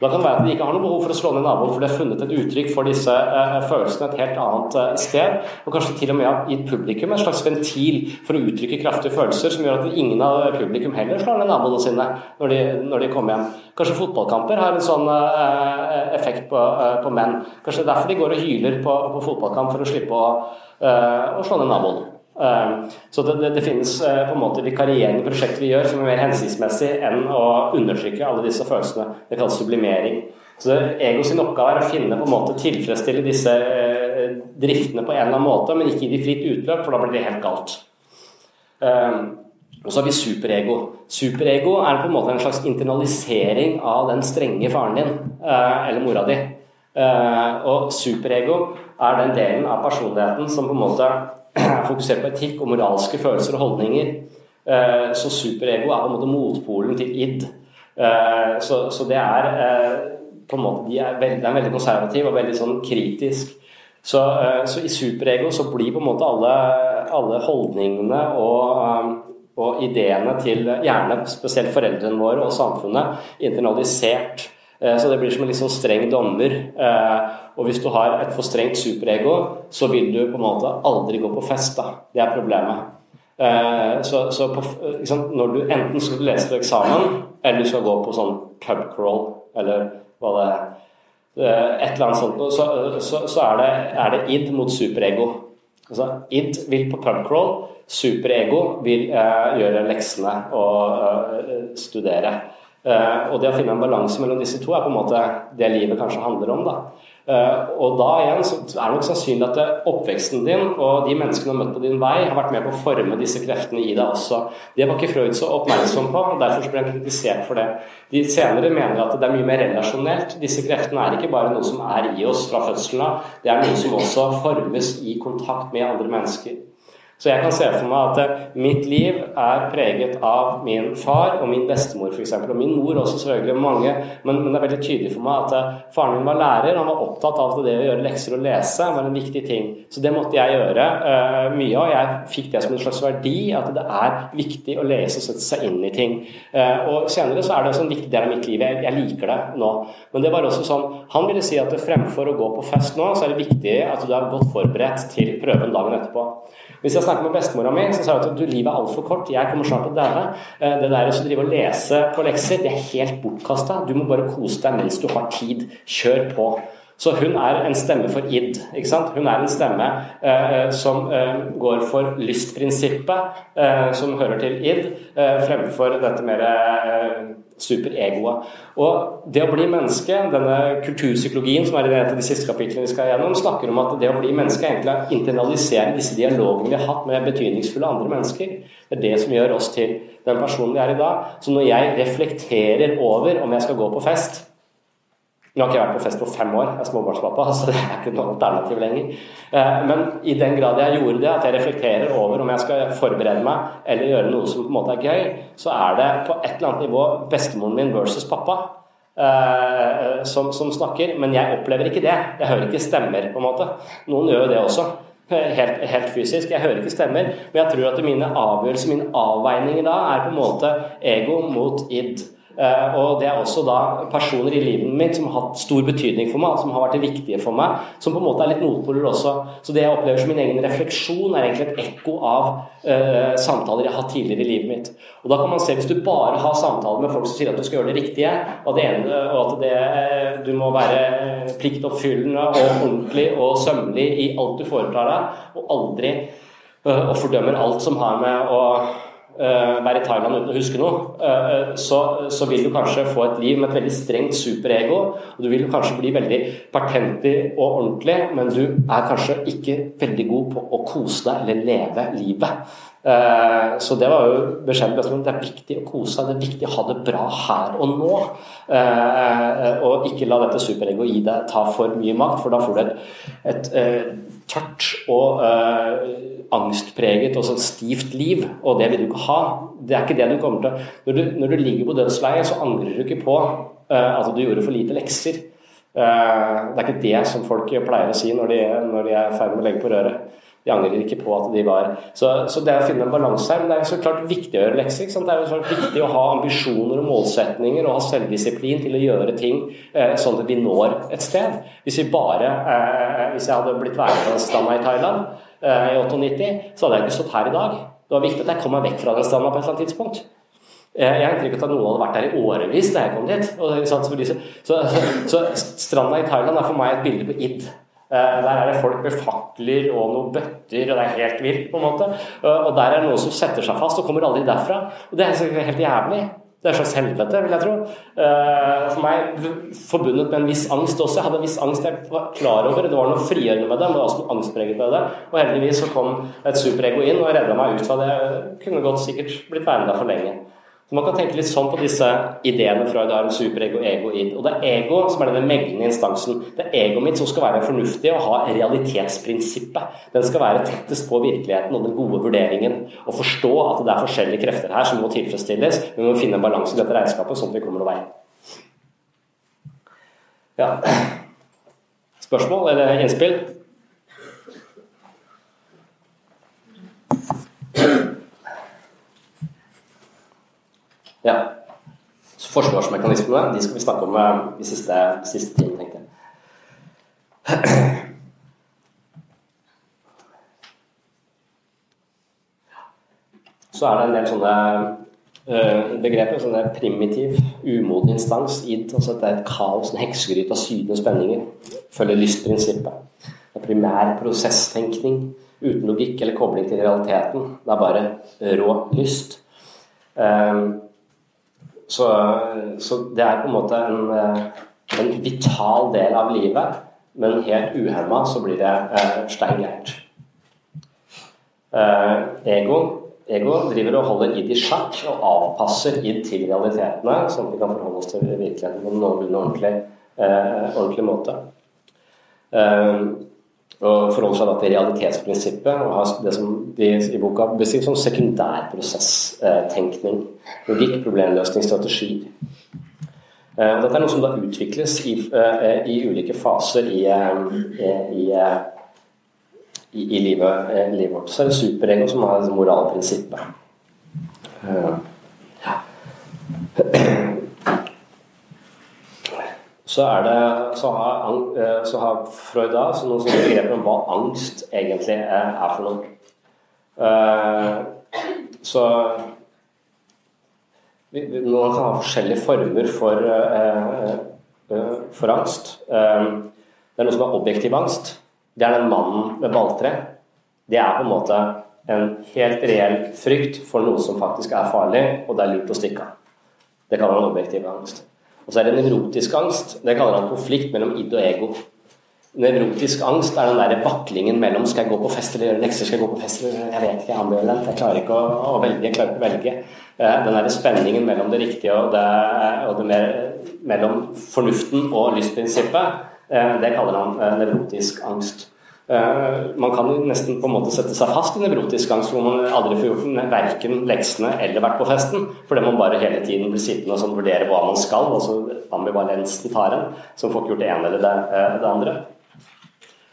Da kan det være at de ikke har noe behov for å slå ned naboen, for de har funnet et uttrykk for disse eh, følelsene et helt annet eh, sted. Og kanskje til og med har gitt publikum en slags ventil for å uttrykke kraftige følelser, som gjør at ingen av publikum heller slår ned naboene sine når de, når de kommer hjem. Kanskje fotballkamper har en sånn eh, effekt på, på, menn. Kanskje det er derfor de går og hyler på, på fotballkamp for å slippe å, å slå ned naboen. Ehm, så det, det, det, finnes eh, på en måte vikarierende prosjekter vi gjør som er mer hensiktsmessig enn å undertrykke alle disse følelsene. Det kalles sublimering. Så Ego sin oppgave er å finne på en måte tilfredsstille disse eh, driftene på en eller annen måte, men ikke gi de fritt utløp, for da blir det helt galt. Ehm, og så har vi superego. Superego er på en måte en slags internalisering av den strenge faren din eh, eller mora di. Og superego er den delen av personligheten som på en måte er fokusert på etikk og moralske følelser og holdninger. Eh, så superego er på en måte motpolen til id. Eh, så, så det er eh, på en måte, de er veldig, er veldig konservativ og veldig sånn kritisk. Så, så, i superego så blir på en måte alle, alle holdningene og, og, ideene til gjerne spesielt foreldrene våre og samfunnet internalisert. Så det blir som en litt sånn streng dommer. Og hvis du har et for strengt superego, så vil du på en måte aldri gå på fest. da. Det er problemet. Eh, så, så på, liksom, når du enten skal lese til eksamen, eller du skal gå på sånn pub crawl, eller hva det er eh, et eller annet sånt, så, så, så er, det, er, det, id mot superego. Altså, id vil på pub crawl, superego vil eh, gjøre leksene og eh, studere. Eh, og det å finne en balanse mellom disse to er på en måte det livet kanskje handler om. da. Eh, og da igjen så er det nok sannsynlig at oppveksten din og de menneskene du har møtt på din vei, har vært med på å forme disse kreftene i deg også. Det var ikke Freud så oppmerksom på, og derfor ble han kritisert for det. De senere mener at det er mye mer relasjonelt. Disse kreftene er ikke bare noe som er i oss fra fødselen av, det er noe som også formes i kontakt med andre mennesker. Så jeg kan se for meg at eh, mitt liv er preget av min far og min bestemor f.eks. Og min mor også, selvfølgelig. mange, men, men, det er veldig tydelig for meg at eh, faren min var lærer. Han var opptatt av at det å gjøre lekser og lese var en viktig ting. Så det måtte jeg gjøre uh, mye av. Jeg fikk det som en slags verdi, at det er viktig å lese og sette seg inn i ting. Uh, og senere så er det også en viktig del av mitt liv. Jeg, jeg, liker det nå. Men det var også sånn Han ville si at fremfor å gå på fest nå, så er det viktig at du er godt forberedt til prøven dagen etterpå. Hvis jeg snakker med bestemora mi, så sa hun at du, livet er altfor kort, jeg kommer snart til å daue. Eh, det der å drive og lese på lekser, det er helt bortkasta. Du må bare kose deg mens du har tid. Kjør på. Så hun er en stemme for id. ikke sant? Hun er en stemme eh, som eh, går for lystprinsippet, eh, som hører til id, eh, fremfor dette mer eh, superegoet. Og det å bli menneske, denne kulturpsykologien som er i et av de siste kapitlene vi skal gjennom, snakker om at det å bli menneske egentlig er å internalisere disse dialogene vi har hatt med betydningsfulle andre mennesker. Det er det som gjør oss til den personen vi er i dag. Så når jeg reflekterer over om jeg skal gå på fest, nå har ikke jeg vært på fest på fem år, jeg er småbarnspappa, så det er ikke noe alternativ lenger. Eh, men i den grad jeg gjorde det, at jeg reflekterer over om jeg skal forberede meg eller gjøre noe som på en måte er gøy, så er det på et eller annet nivå bestemoren min versus pappa. Uh, som, som, snakker, men jeg opplever ikke det. Jeg hører ikke stemmer, på en måte. Noen gjør jo det også, helt, helt, fysisk. Jeg hører ikke stemmer, men jeg tror at mine avgjørelser, mine avveininger da, er på en måte ego mot id. Eh, og det er også da personer i livet mitt som har hatt stor betydning for meg, som har vært viktige for meg, som på en måte er litt motpoler også. Så det jeg opplever som min egen refleksjon, er egentlig et ekko av uh, samtaler jeg har hatt tidligere i livet mitt. Og da kan man se, hvis du bare har samtaler med folk som sier at du skal gjøre det riktige, og, det ene, og at det, du må være pliktoppfyllende og ordentlig og sømmelig i alt du foretar deg, og aldri uh, og fordømmer alt som har med å være i Thailand uten å huske noe, uh, så, så, vil du kanskje få et liv med et veldig strengt superego. og Du vil kanskje bli veldig patentig og ordentlig, men du er kanskje ikke veldig god på å kose deg eller leve livet. Uh, så det var jo beskjeden bestemt. Det er viktig å kose seg, det er viktig å ha det bra her og nå. og ikke la dette superegoet gi deg ta for mye makt, for da får du et, et tørt og angstpreget og sånn stivt liv, og det vil du ikke ha. Det er ikke det du kommer til Når du, når du ligger på dødsleiet, så angrer du ikke på at du gjorde for lite lekser. Det er ikke det som folk pleier å si når de, når de er i ferd med å legge på røret. De angrer ikke på at de var Så, så det å finne en balanse her. Men det er så klart viktig å gjøre lekser. Det er jo så viktig å ha ambisjoner og målsetninger og ha selvdisiplin til å gjøre ting eh, sånn at vi når et sted. Hvis vi bare eh, Hvis jeg hadde blitt stranda i Thailand eh, i 98, så hadde jeg ikke stått her i dag. Det var viktig at jeg kom meg vekk fra den stranda på et eller annet tidspunkt. Eh, jeg har inntrykk av at noen hadde vært der i årevis da jeg kom dit. Så, så, så, stranda i Thailand er for meg et bilde på id. Eh, der er det folk med fakler og noen bøtter, og det er helt vilt, på en måte. Eh, og der er det noen som setter seg fast og kommer aldri derfra. Og det er helt jævlig. Det er et slags helvete, vil jeg tro. Eh, for meg forbundet med en viss angst også. Jeg hadde en viss angst jeg var klar over. Det var noe frigjørende med det, men det var også noe angstpreget med det. Og heldigvis så kom et superego inn og redda meg ut fra det. Jeg kunne godt sikkert blitt værende der for lenge. Så Man kan tenke litt sånn på disse ideene Freud har om superego, ego, id. Og det er ego som er denne meglende instansen. Det er egoet mitt som skal være fornuftig og ha realitetsprinsippet. Den skal være tettest på virkeligheten og den gode vurderingen. Og forstå at det er forskjellige krefter her som må tilfredsstilles. Vi må finne en balanse i dette regnskapet, sånn at vi kommer noen vei. Ja. Spørsmål eller innspill? Ja. Så Forsvarsmekanismene de skal vi snakke om eh, i siste, siste time, tenkte jeg. Så er det en del sånne uh, begreper. Sånne primitiv, umoden instans, id. Altså det er et kaos, en heksegryte av sydende spenninger. Følger lystprinsippet. Det er primær prosesstenkning uten logikk eller kobling til realiteten. Det er bare rå lyst. Um, så, så, det er på en måte en, eh, en vital del av livet, men helt uhemma så blir det eh, stein. Eh, ego, ego, driver og holder id i sjakk og avpasser id til realitetene, sånn at vi kan forholde oss til virkeligheten på en noenlunde ordentlig, eh, ordentlig måte. Eh, og forholder seg da til realitetsprinsippet og har det som de i boka beskriver som sekundærprosesstenkning. Logikk, problemløsning, strategi. Eh, dette er noe som da utvikles i, eh, i ulike faser i, eh, i, i, livet, livet, vårt. Så er det superego som har moralprinsippet. Så, det, så, har, eh, så, har, Freud da så noen sånne begreper om hva angst egentlig er, er for noe. Uh, så man kan ha forskjellige former for, uh, uh, for angst. det er noe som er objektiv angst. Det er den mannen med balltre. Det er på en måte en helt reell frykt for noe som faktisk er farlig, og det er lurt å stikke av. Det kaller man objektiv angst. Og så er det nevrotisk angst. Det kaller han konflikt mellom id og ego. Nevrotisk angst er den der vaklingen mellom skal jeg gå på fest eller gjøre lekser, skal jeg gå på fest eller Jeg vet ikke, jeg ambivalent. Jeg klarer ikke å, å, velge. jeg klarer ikke å velge. Eh, den der spenningen mellom det riktige og det, og det mer, mellom fornuften og lystprinsippet, eh, det kaller han eh, nevrotisk angst. Eh, man kan nesten på en måte sette seg fast i nevrotisk angst hvor man aldri får gjort verken leksene eller vært på festen, fordi man bare hele tiden blir sittende og sånn vurdere hva man skal, og så ambivalensen tar en, som får ikke gjort det ene eller det, eh, det andre.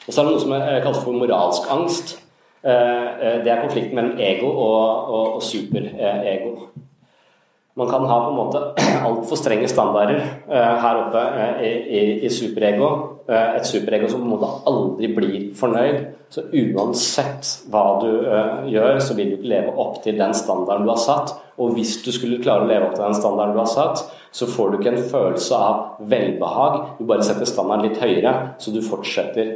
Og så er det noe som er kalt for moralsk angst. Eh, det er konflikten mellom ego og, og, og superego. Man kan ha på en måte altfor strenge standarder her oppe i, i, i superego Eh, et superego som på en måte aldri blir fornøyd. Så uansett hva du gjør, så vil du ikke leve opp til den standarden du har satt. Og hvis du skulle klare å leve opp til den standarden du har satt, så får du ikke en følelse av velbehag. Du bare setter standarden litt høyere, så du fortsetter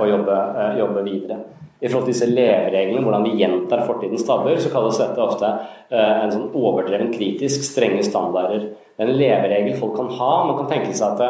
å jobbe, jobbe, videre. I forhold til disse levereglene, hvordan vi gjentar fortidens tabber, så kalles dette ofte en sånn overdreven kritisk strenge standarder en leveregel folk kan ha. Man kan tenke seg at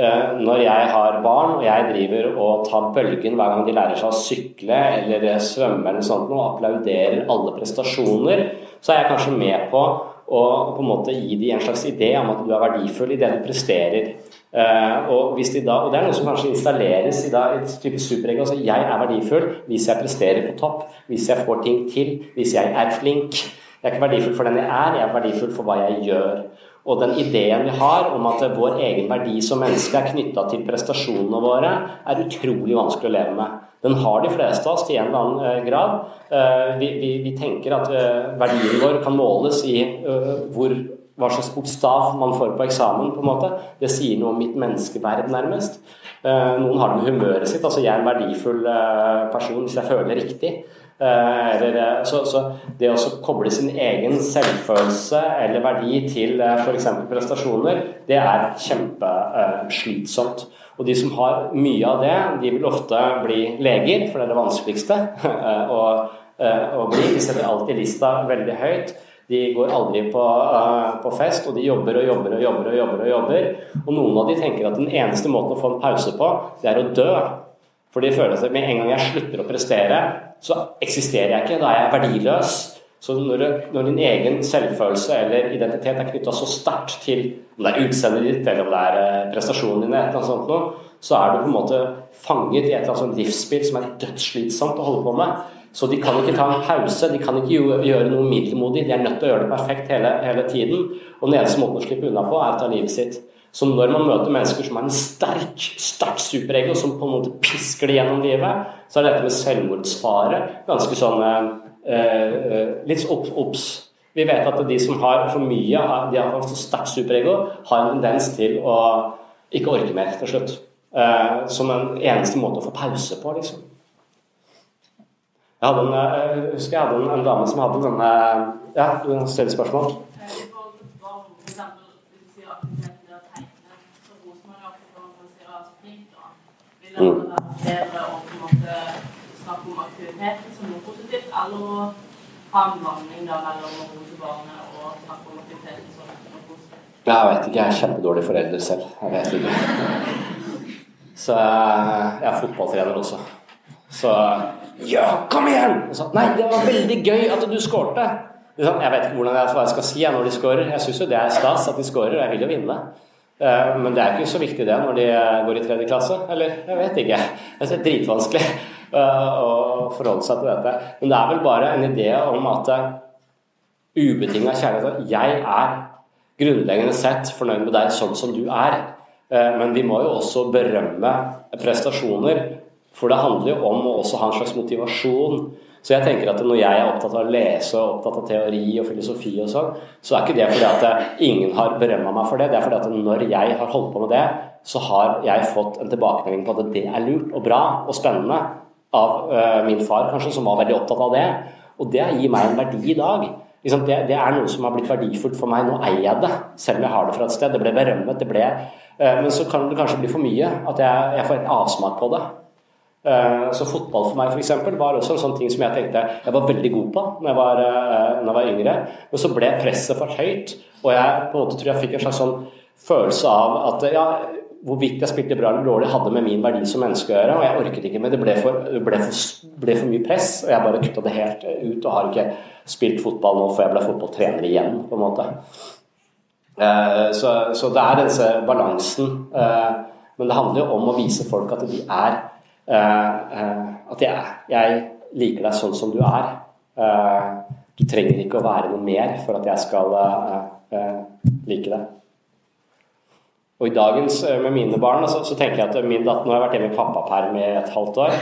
uh, når jeg har barn og jeg driver og tar bølgen hver gang de lærer seg å sykle eller svømme eller sånt og applauderer alle prestasjoner, så er jeg kanskje med på å på en måte gi dem en slags idé om at du er verdifull i det du presterer. Uh, og, da, og, Det er noe som kanskje installeres i da, et type superego. Altså, jeg er verdifull hvis jeg presterer på topp, hvis jeg får ting til, hvis jeg er flink. Jeg er ikke verdifull for den jeg er, jeg er verdifull for hva jeg gjør. Og den ideen vi har om at vår egen verdi som menneske er knytta til prestasjonene våre, er utrolig vanskelig å leve med. Den har de fleste av oss til en eller annen eh, grad. Eh, vi, vi, vi tenker at eh, verdien vår kan måles i hvor, hva slags bokstav man får på eksamen. på en måte. Det sier noe om mitt menneskeverd, nærmest. Noen har det med humøret sitt. altså Jeg er en verdifull person hvis jeg føler riktig. Eller, så, så, det å koble sin egen selvfølelse eller verdi til f.eks. prestasjoner, det er kjempeslitsomt. Og de som har mye av det, de vil ofte bli leger, for det er det vanskeligste å, eh, å bli. De setter alltid lista veldig høyt. De går aldri på, uh, på, fest, og de jobber og jobber og jobber. Og jobber og jobber. Og noen av de tenker at den eneste måten å få en pause på, det er å dø. For de føler at med en gang jeg slutter å prestere, så eksisterer jeg ikke. Da er jeg verdiløs. Så når, når, din egen selvfølelse eller identitet er knytta så sterkt til om det er utseendet ditt eller om det er eh, prestasjonen din, eller sånt noe, så er du på en måte fanget i et eller annet livsspill som er dødsslitsomt å holde på med. Så de kan ikke ta en pause, de kan ikke gjøre noe middelmodig. De er nødt til å gjøre det perfekt hele, hele tiden. Og den eneste måten å slippe unna på, er å ta livet sitt. Så når man møter mennesker som har en sterk sterk superego, som på en måte pisker det gjennom livet, så er dette med selvmordsfare ganske sånn eh, Eh, eh, litt obs. Vi vet at de som har for mye, de har så sterkt superego, har en tendens til å ikke orke mer til slutt. Eh, som en eneste måte å få pause på, liksom. Jeg, en, jeg husker jeg hadde en, en dame som hadde denne Ja, du stiller spørsmål? Mm. Bedre å på en måte snakke om aktiviteter som noe positivt, eller å ha en blanding mellom å rose barnet og snakke om aktiviteten som noe positivt? Jeg vet ikke, jeg er kjempedårlig forelder selv. Jeg vet ikke. Så jeg er fotballtrener også. Så Ja, kom igjen! Så, Nei, det var veldig gøy at du skårte. Jeg vet ikke hvordan jeg skal si når de skårer. Jeg syns jo det er stas at de skårer, og jeg vil jo vinne. Eh, men det er ikke så viktig det når de går i tredje klasse. Eller jeg vet ikke. Det er dritvanskelig. Eh, å forholde seg til dette. Men det er vel bare en idé om at eh, ubetinga kjærlighet Jeg er grunnleggende sett fornøyd med deg sånn som du er. Eh, men vi må jo også berømme prestasjoner, for det handler jo om å også ha en slags motivasjon. Så jeg tenker at når jeg er opptatt av å lese og opptatt av teori og filosofi og sånn, så er ikke det fordi at ingen har berømma meg for det. Det er fordi at når jeg har holdt på med det, så har jeg fått en tilbakemelding på at det er lurt og bra og spennende av øh, min far, kanskje, som var veldig opptatt av det. Og det gir meg en verdi i dag. Liksom, det, det, er noe som har blitt verdifullt for meg. Nå eier jeg det, selv om jeg har det fra et sted. Det ble berømmet, det ble øh, Men så kan det kanskje bli for mye. At jeg, jeg får en avsmak på det. Uh, så fotball for meg for eksempel, var også en sånn ting som jeg tenkte jeg var veldig god på når jeg var, når jeg var yngre. Men så ble presset for høyt, og jeg på en måte tror jeg fikk en slags sånn følelse av at ja, hvorvidt jeg spilte bra eller dårlig, hadde med min verdi som menneske å gjøre. Og jeg orket ikke men det. ble for, ble for, ble for mye press, og jeg bare kutta det helt ut. Og har ikke spilt fotball nå før jeg ble fotballtrener igjen, på en måte. Eh, så, så, det er denne balansen. Eh, men det handler jo om å vise folk at de er eh, At jeg, jeg liker deg sånn som du er. Du trenger ikke å være noe mer for at jeg skal like deg. Og i dagens eh, med mine barn så, så tenker jeg at min datter Nå har jeg vært hjemme i pappaperm i et halvt år.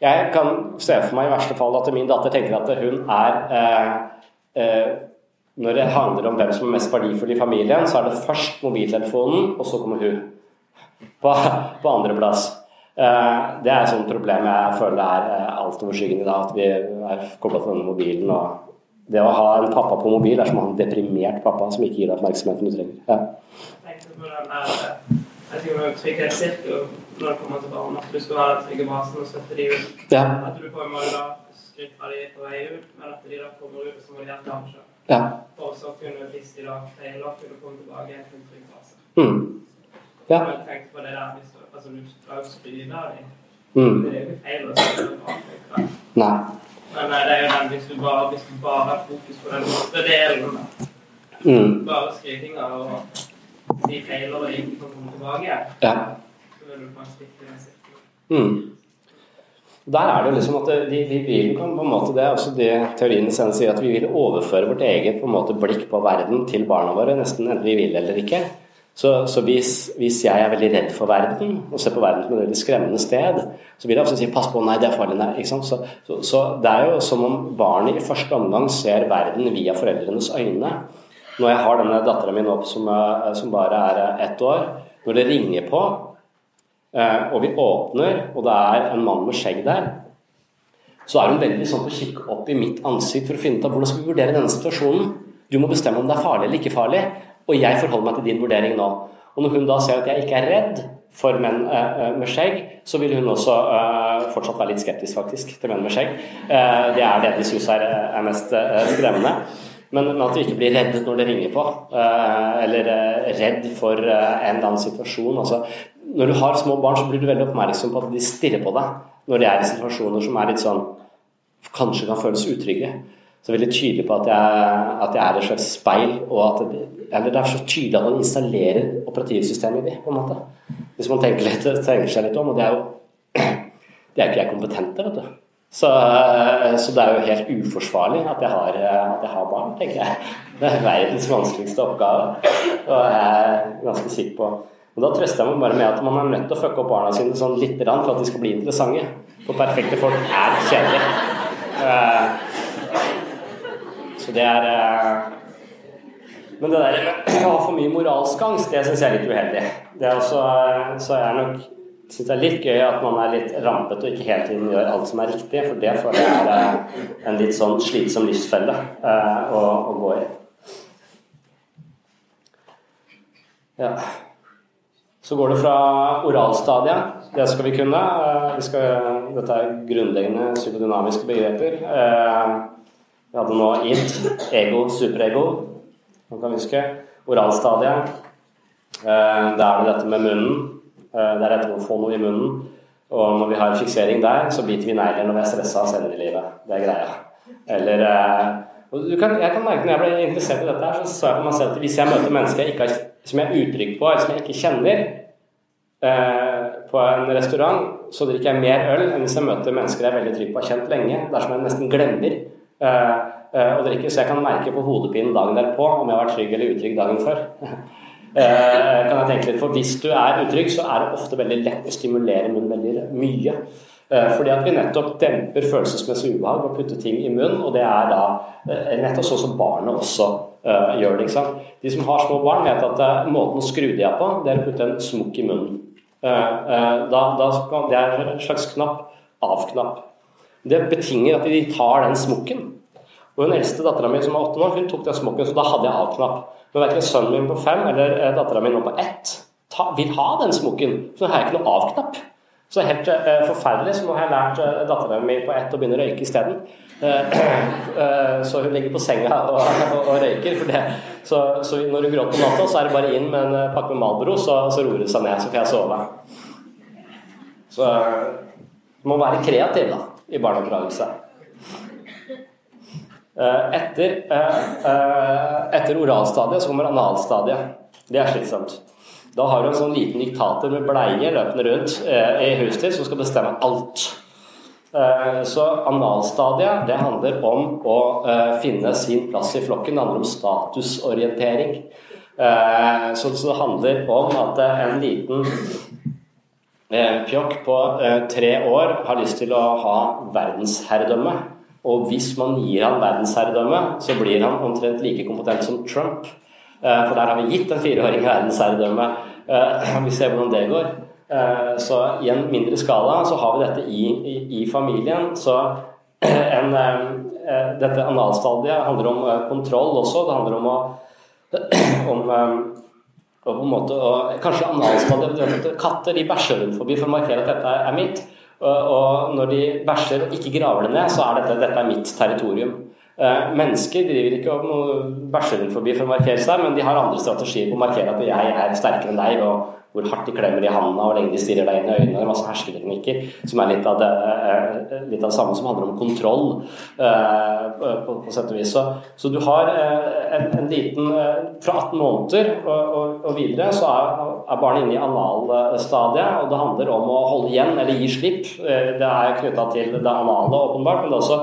Jeg kan se for meg i verste fall at min datter tenker at hun er eh, eh, Når det handler om hvem som er mest verdifull i familien, så er det først mobiltelefonen, og så kommer hun på, på andreplass. Eh, det er et sånt problem jeg føler er eh, altoverskyggende i dag, at vi er kobla til denne mobilen. og Det å ha en pappa på mobil er som å ha en deprimert pappa som ikke gir deg oppmerksomheten du trenger. Ja på jeg tenker med trygghetssirkel når det kommer til barn. At du skal være den trygge basen og støtte de ut. Ja. At du på en måte da skryter de på vei ut, men at de da kommer ut som må hjelpe dem selv. Ja. Og så kunne, hvis de da feiler, kunne komme tilbake til en trygg base. Mm. Ja. Jeg har på det der hvis du, altså, du skal skryte av dem. Mm. Det er jo ikke feil å si det. Nei. Men det er jo den hvis du bare, hvis du bare har fokus på den første delen, mm. bare skrytinga og de feiler og ikke kan komme tilbake, ja. så vil du stikke den mm. Der er det liksom at vi, vi vil på en måte det, er også det teorien sen sier, at vi vil overføre vårt eget på en måte blikk på verden til barna våre, nesten enten vi vil eller ikke. Så, så hvis, hvis, jeg er veldig redd for verden, og ser på verden som et veldig skremmende sted, så vil jeg også si 'pass på, nei, det er farlig', nei. Så, så, så det er jo som om barnet i første omgang ser verden via foreldrenes øyne. Når jeg har denne dattera mi nå som, som bare er ett år, når det ringer på Eh, og vi åpner, og det er en mann med skjegg der, så er hun veldig sånn på kikk opp i mitt ansikt for å finne ut av hvordan skal vi vurdere denne situasjonen. Du må bestemme om det er farlig eller ikke farlig, og jeg forholder meg til din vurdering nå. Og når hun da ser at jeg ikke er redd for menn uh, med skjegg, så vil hun også uh, fortsatt være litt skeptisk faktisk til menn med skjegg. Det er det de syns er, mest skremmende. Men, men, at du ikke blir redd når det ringer på, eller redd for en eller annen situasjon. Altså, når du har små barn, så blir du veldig oppmerksom på at de stirrer på deg når de er i situasjoner som er litt sånn kanskje kan føles utrygge. Så veldig tydelig på at jeg, at jeg er et slags speil, og at det, eller det er så tydelig at man installerer operativsystemet i de, på en måte. Hvis man tenker, litt, tenker seg litt om, og det er jo det er ikke jeg kompetent til, vet du. Så, så, det er jo helt uforsvarlig at jeg, har, at jeg har barn, tenker jeg. Det er verdens vanskeligste oppgave, og jeg er ganske sikker på og Da trøster jeg meg bare med at man er nødt til å fucke opp barna sine sånn litt for at de skal bli interessante. For perfekte folk er kjedelige. Det er uh, Men det der å ha for mye moralsk angst, det syns jeg er litt uheldig. Det er også, uh, så er nok syns det er litt gøy at man er litt rampete og ikke hele tiden gjør alt som er riktig, for det føler jeg er en litt sånn slitsom livsfelle å, å gå i. Ja. Så går det fra oralstadiet. Det skal vi kunne. Eh, vi skal, dette er grunnleggende psykodynamiske begreper. Eh, vi hadde nå id, ego, superego. Man kan huske. Oralstadiet. Eh, da er det dette med munnen. Det er dette med å få noe i munnen. Og når vi har fiksering der, så biter vi negler når vi er stressa senere i livet. Det er greia. Eller kan, Jeg kan merke når jeg ble interessert i dette, her, så sa jeg på meg selv at hvis jeg møter mennesker jeg har som jeg er utrygg på, eller som jeg ikke kjenner, eh, på en restaurant, så drikker jeg mer øl enn hvis jeg møter mennesker jeg er veldig trygg på og har kjent lenge. Dersom jeg nesten glemmer eh, eh, å drikke, så jeg kan merke på hodepinen dagen derpå om jeg har vært trygg eller utrygg dagen før. Eh, kan jeg tenke litt, for Hvis du er utrygg, så er det ofte veldig lett å stimulere munnen veldig mye. Eh, fordi at vi nettopp demper følelsesmessig ubehag ved å putte ting i munnen, og det er da eh, nettopp sånn som barnet også uh, gjør det. ikke sant? De som har små barn, vet at uh, måten å skru de av på, det er å putte en smokk i munnen. Uh, da, da det er en slags knapp. Av-knapp. Det betinger at de tar den smokken. Og Den eldste dattera mi som var åtte år, hun tok den smokken, så da hadde jeg av-knapp. Men verken sønnen min på fem eller dattera mi nå på ett ta, vil ha den smokken, så da har jeg ikke noe av-knapp. Så helt uh, forferdelig. Så nå har jeg lært uh, dattera mi på ett å begynne å røyke isteden. Uh, uh, så hun ligger på senga og, og, og røyker. Det, så, så, når hun gråter på natta, så er det bare inn med en pakke med Malbro, så, så roer det seg ned. Så får jeg sove. Så du må være kreativ da, i barneoppdragelse. Etter, etter oralstadiet så kommer analstadiet. Det er slitsomt. Da har du en sånn liten diktator med bleie løpende rundt eh, i huset ditt som skal bestemme alt. Eh, så analstadiet det handler om å eh, finne sin plass i flokken. Det handler om statusorientering. Eh, så, det handler om at eh, en liten eh, pjokk på tre år har lyst til å ha verdensherredømme. Og hvis man gir han verdensherredømme, så blir han omtrent like kompetent som Trump. Eh, for der har vi gitt en fireåring verdensherredømme. Eh, vi ser hvordan det går. Eh, så i en mindre skala så har vi dette i, i, i familien. Så en, dette analstadiet handler om kontroll også. Det handler om å om, og på en måte, og kanskje Katter de bæsjer rundt forbi for å markere at dette er mitt. Og når de bæsjer og ikke graver det ned, så er dette, dette er mitt territorium. Eh, mennesker driver ikke og bæsjer rundt forbi for å markere seg, men de har andre strategier på å markere at jeg er sterkere enn deg og hvor hardt de klemmer i handa, og lenge de stirrer deg inn i øynene. Masse hersketeknikker som er litt av, det, eh, litt av det samme som handler om kontroll, eh, på, på sett og vis. Så, så du har en, en, liten Fra 18 måneder og, og, og videre så er, er barnet inne i analstadiet, og det handler om å holde igjen eller gi slipp. Det er knytta til det anale, åpenbart, men det er også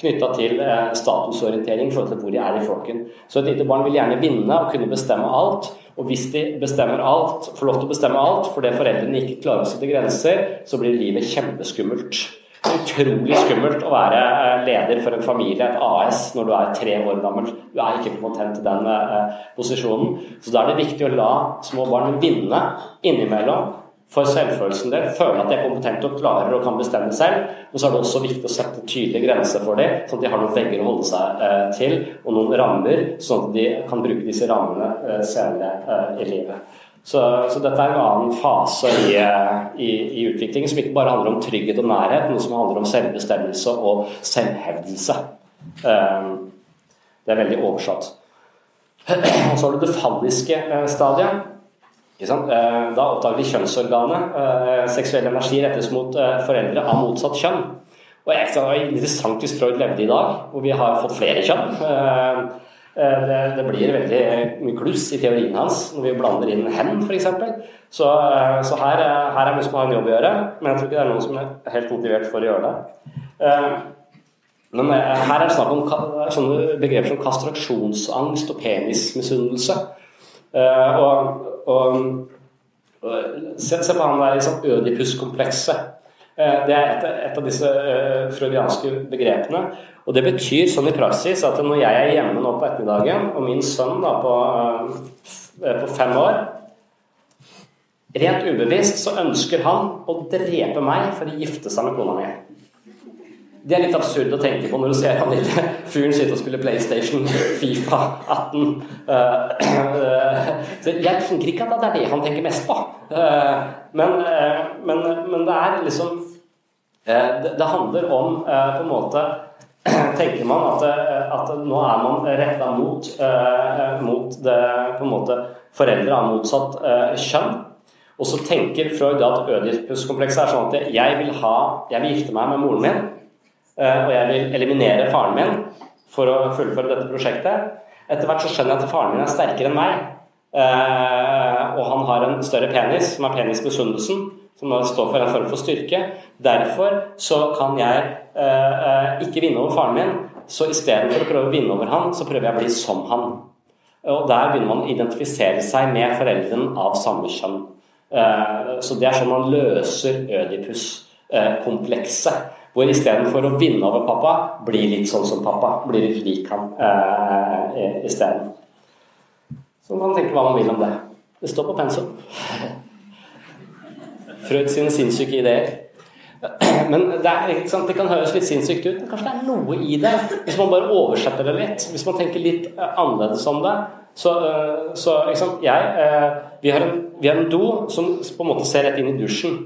knytta til statusorientering i forhold til hvor de er i flokken. Så et lite barn vil gjerne vinne og kunne bestemme alt. Og hvis de bestemmer alt, får lov til å bestemme alt fordi foreldrene ikke klarer å sette grenser, så blir livet kjempeskummelt. Utrolig skummelt å være eh, leder for en familie, et AS, når du er tre år gammel. Du er ikke kompetent til den eh, posisjonen. Så da er det viktig å la små barn vinne innimellom for selvfølelsen del, føle at de er kompetente og klarer og kan bestemme selv. Men så er det også viktig å sette tydelige grenser for dem, sånn at de har noen vegger å holde seg eh, til, og noen rammer, sånn at de kan bruke disse rammene eh, senere eh, i livet. Så, så, dette er en annen fase i, i, i, utviklingen som ikke bare handler om trygghet og nærhet, men som handler om selvbestemmelse og selvhevdelse. Det er veldig oversatt. Og så har du det falliske stadiet da oppdager vi kjønnsorganet. Eh, seksuell energi rettes mot eh, foreldre av motsatt kjønn. Og det var interessant hvis Freud levde i dag, hvor vi har fått flere kjønn. Det, det blir veldig mye kluss i teorien hans når vi blander inn hen, f.eks. Så, så her, her, er noen som har en jobb å gjøre, men jeg tror ikke det er noen som er helt motivert for å gjøre det. Men her er det snakk om sånne begreper som kastraksjonsangst og penismisunnelse. Og og, se, se, på han der liksom ødipuskomplekset. Eh, det er et, et, av disse uh, freudianske begrepene. Og det betyr sånn i praksis at når jeg er hjemme nå på ettermiddagen, og min sønn da på, uh, på fem år Rent ubevisst så ønsker han å drepe meg for å gifte seg med kona mi. Det er litt absurd å tenke på når du ser han lille fyren sitte og spille PlayStation, Fifa 18. Uh, uh, så jeg tenker ikke at det er det han tenker mest på. Uh, men, men, men, det er liksom det, handler om på en måte Tenker man at, at nå er man retta mot, mot det på en måte foreldre av motsatt kjønn. Og så tenker Freud at Ødipus-komplekset er sånn at jeg vil, ha, jeg vil gifte meg med moren min. Eh, og jeg vil eliminere faren min for å fullføre dette prosjektet. Etter hvert så skjønner jeg at faren min er sterkere enn meg. Eh, og han har en større penis, som er penisbesunnelsen, som står for en form for styrke. Derfor så kan jeg eh, ikke vinne over faren min, så istedenfor å prøve å vinne over han, så prøver jeg å bli som han. Og der begynner man å identifisere seg med foreldrene av samme kjønn. Så det er sånn man løser Ødipus-komplekset. Hvor istedenfor å vinne over pappa, bli litt sånn som pappa. Bli litt lik ham eh, isteden. Så man tenker hva man vil om det. Det står på pensum. Freud sine sinnssyke ideer. Men det, er, det, kan høres litt sinnssykt ut, men kanskje det er noe i det. Hvis man bare oversetter det litt, hvis man tenker litt eh, annerledes om det. Så, eh, så jeg, eh, vi, har en, vi har en do som på en måte ser rett inn i dusjen.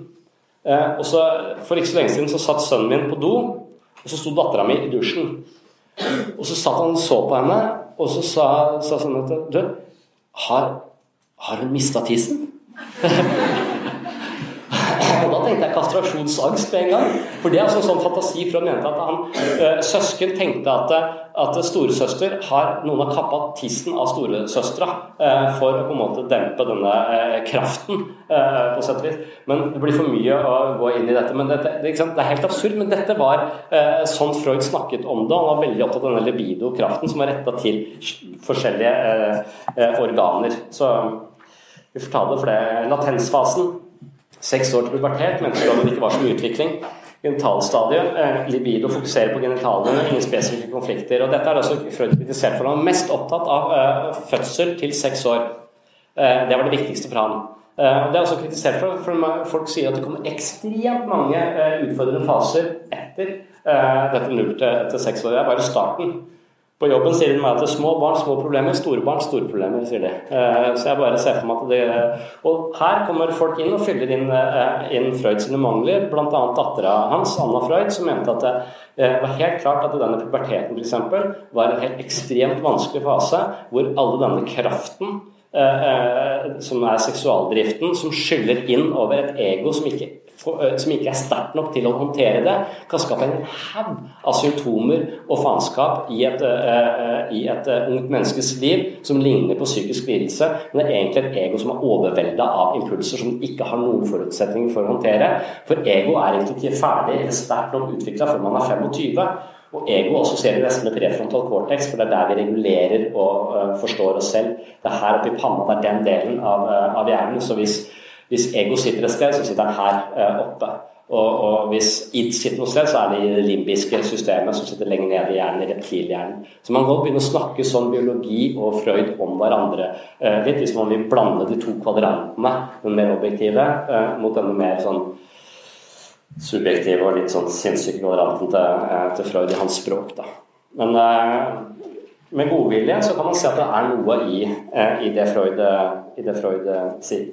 Eh, og så, For ikke så lenge siden så satt sønnen min på do, og så sto dattera mi i dusjen. Og så satt han og så på henne, og så sa, sa sånn at Du, har, har hun mista tissen? Og da tenkte jeg kastrasjonsangst med en gang. For det er altså en sånn fantasi fra mente at han øh, Søsken tenkte at, at storesøster har Noen har kappa tissen av storesøstera øh, for å på en måte dempe denne øh, kraften, på sett og vis. Men det blir for mye å gå inn i dette. Men dette, det, det, er helt absurd, men dette var sånn Freud snakket om det. Han var veldig opptatt av denne libido-kraften som var retta til forskjellige organer. Så vi får ta det for det. Latensfasen seks år til pubertet, mente det ikke var så mye utvikling. Genitalstadiet, eh, libido fokuserer på genitalene, ingen spesifikke konflikter. og Dette er også Freud kritisert for. Han var mest opptatt av eh, fødsel til seks år. Eh, det var det viktigste for han. Uh, det er også kritisert for, for folk sier at det kommer ekstremt mange utfordrende faser etter dette null til seks år. Det er bare starten. På jobben sier de meg at små barn, små problemer, store barn, store problemer, sier de. Eh, så jeg bare ser for meg at det Og her kommer folk inn og fyller inn, eh, inn Freud sine mangler, bl.a. dattera hans, Anna Freud, som mente at det var helt klart at denne puberteten f.eks. var en helt ekstremt vanskelig fase, hvor alle denne kraften eh, eh, som er seksualdriften, som skyller inn over et ego som ikke, som ikke er sterkt nok til å håndtere det, kan skape en haug av symptomer og faenskap i et, i et ungt menneskes liv som ligner på psykisk lidelse, men det er egentlig et ego som er overvelda av impulser som ikke har noen forutsetninger for å håndtere. For ego er egentlig ikke ferdig eller sterkt nok utvikla før man er 25. Og ego assosierer nesten med prefrontal cortex, for det er der vi regulerer og uh, forstår oss selv. Det er her oppe i panna, det er den delen av, uh, av hjernen. Så hvis, hvis, ego sitter et sted, så sitter den her uh, oppe. Og, og, hvis id sitter noe sted, så er det i det limbiske systemet som sitter lenger nede i hjernen, i reptilhjernen. Så man kan begynne å snakke sånn biologi og Freud om hverandre litt, hvis man vil blande de to kvadrantene, den mer objektive, mot denne mer sånn subjektive og litt sånn sinnssyke kvadranten til, eh, til, Freud i hans språk. Da. Men eh, med godvilje så kan man si at det er noe i, eh, i det Freud, i det Freud sier.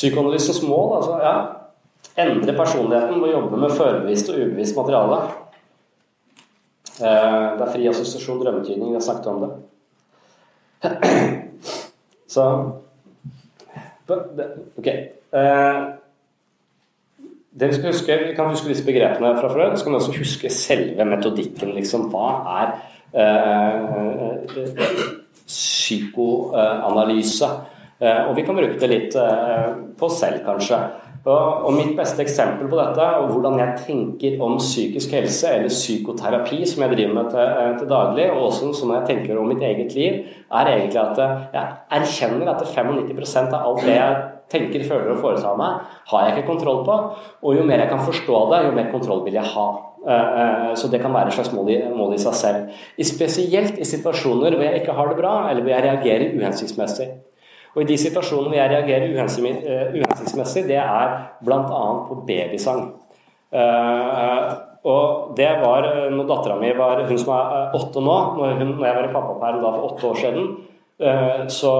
Psykoanalysens mål altså, ja, endre personligheten ved å jobbe med førbevisst og ubevisst materiale. Eh, det er fri assosiasjon, drømmetydning, vi har snakket om det. Så Ok. Eh, vi skal huske, vi kan huske disse begrepene fra før, så kan vi også huske selve metodikken. Liksom. Hva er eh, psykoanalyse? Eh, og vi kan bruke det litt eh, på oss selv, kanskje. Og, mitt beste eksempel på dette, og hvordan jeg tenker om psykisk helse, eller psykoterapi, som jeg driver med til, eh, til daglig, og også som jeg tenker om mitt eget liv, er egentlig at jeg erkjenner at 95% av alt det jeg tenker, føler og foretar meg, har jeg ikke kontroll på. Og jo mer jeg kan forstå det, jo mer kontroll vil jeg ha. Så det kan være et slags mål i, mål i seg selv. Spesielt i situasjoner hvor jeg ikke har det bra, eller hvor jeg reagerer uhensiktsmessig. Og I de situasjonene hvor jeg reagerer eh, uhensiktsmessig, det er bl.a. på babysang. Uh, og det var når dattera mi var hun som er åtte nå, når, hun, når jeg var i pappaperm for åtte år siden, så,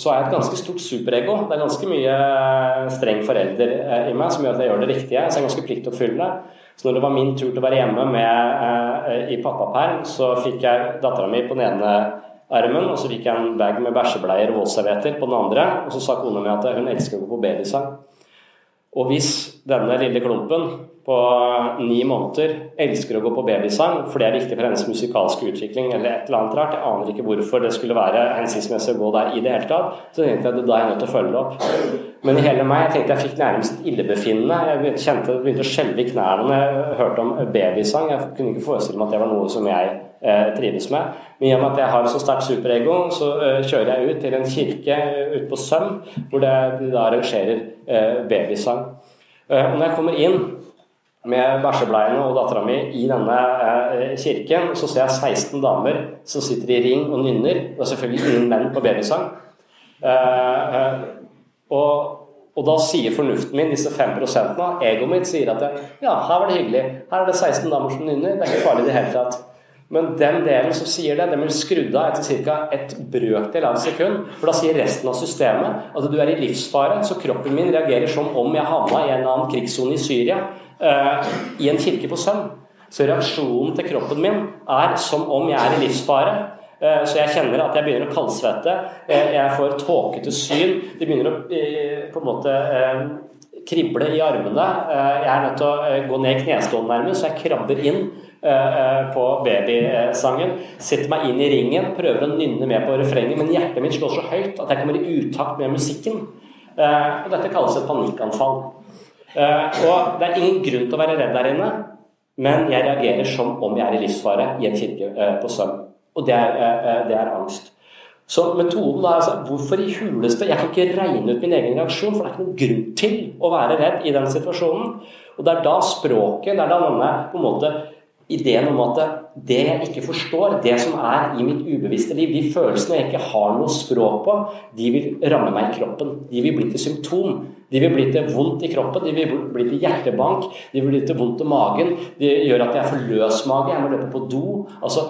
så er jeg et ganske stort superego. Det er ganske mye streng forelder i meg som gjør at jeg gjør det riktige. Så jeg er ganske pliktoppfyllende. Så når det var min tur til å være hjemme med, i pappaperm, så fikk jeg dattera mi på den ene armen, og så fikk jeg en bag med bæsjebleier og våtservietter på den andre. Og så sa kona mi at hun elsker å gå på babysang. Og hvis denne lille klumpen på ni måneder elsker å gå på babysang, for det er viktig for hennes musikalske utvikling eller et eller annet rart, jeg aner ikke hvorfor det skulle være hensiktsmessig å gå der i det hele tatt, så tenkte jeg at da er jeg nødt til å følge det opp. Men i hele meg jeg tenkte jeg fikk nærmest illebefinnende. Jeg kjente begynte å skjelve i knærne når jeg hørte om babysang. Jeg kunne ikke forestille meg at det var noe som jeg trives med. Men i og med at jeg har så sterkt superego, så eh, kjører jeg ut til en kirke ute på Søm, hvor det, de da arrangerer eh, babysang. Eh, og når jeg kommer inn med bæsjebleiene og dattera mi i denne eh, kirken, så ser jeg 16 damer som sitter i ring og nynner. Det er selvfølgelig ingen menn på babysang. Eh, eh, og, og, da sier fornuften min, disse 5 egoet mitt, sier at jeg, ja, her var det hyggelig. Her er det 16 damer som nynner. Det er ikke farlig i det hele tatt. Men den delen som sier det, den blir skrudd av etter ca. et brøkdel av et sekund. For da sier resten av systemet at du er i livsfare. Så kroppen min reagerer som om jeg havna i en annen krigssone i Syria, uh, i en kirke på Sønn. Så reaksjonen til kroppen min er som om jeg er i livsfare. Uh, så jeg kjenner at jeg begynner å kaldsvette. Uh, jeg får tåkete syn. Det begynner å på en måte krible i armene. Eh, jeg er nødt til å gå ned i knestående nærmest, så jeg krabber inn på babysangen. Setter meg inn i ringen, prøver å nynne med på refrenget, men hjertet mitt slår så høyt at jeg kommer i utakt med musikken. Og dette kalles et panikkanfall. Og det er ingen grunn til å være redd der inne, men jeg reagerer som om jeg er i livsfare i en kirke på søvn. Og det er, det er angst. Så metoden er altså Hvorfor i huleste Jeg kan ikke regne ut min egen reaksjon, for det er ikke noen grunn til å være redd i den situasjonen. Og det er da språket, det er da denne på en måte ideen om at det jeg ikke forstår, det som er i mitt ubevisste liv, de følelsene jeg ikke har noe språk på, de vil ramme meg i kroppen. De vil bli til symptom. De vil bli til vondt i kroppen, de vil bli til hjertebank, de vil bli til vondt i magen. Det gjør at jeg får løs mage, jeg må løpe på do. altså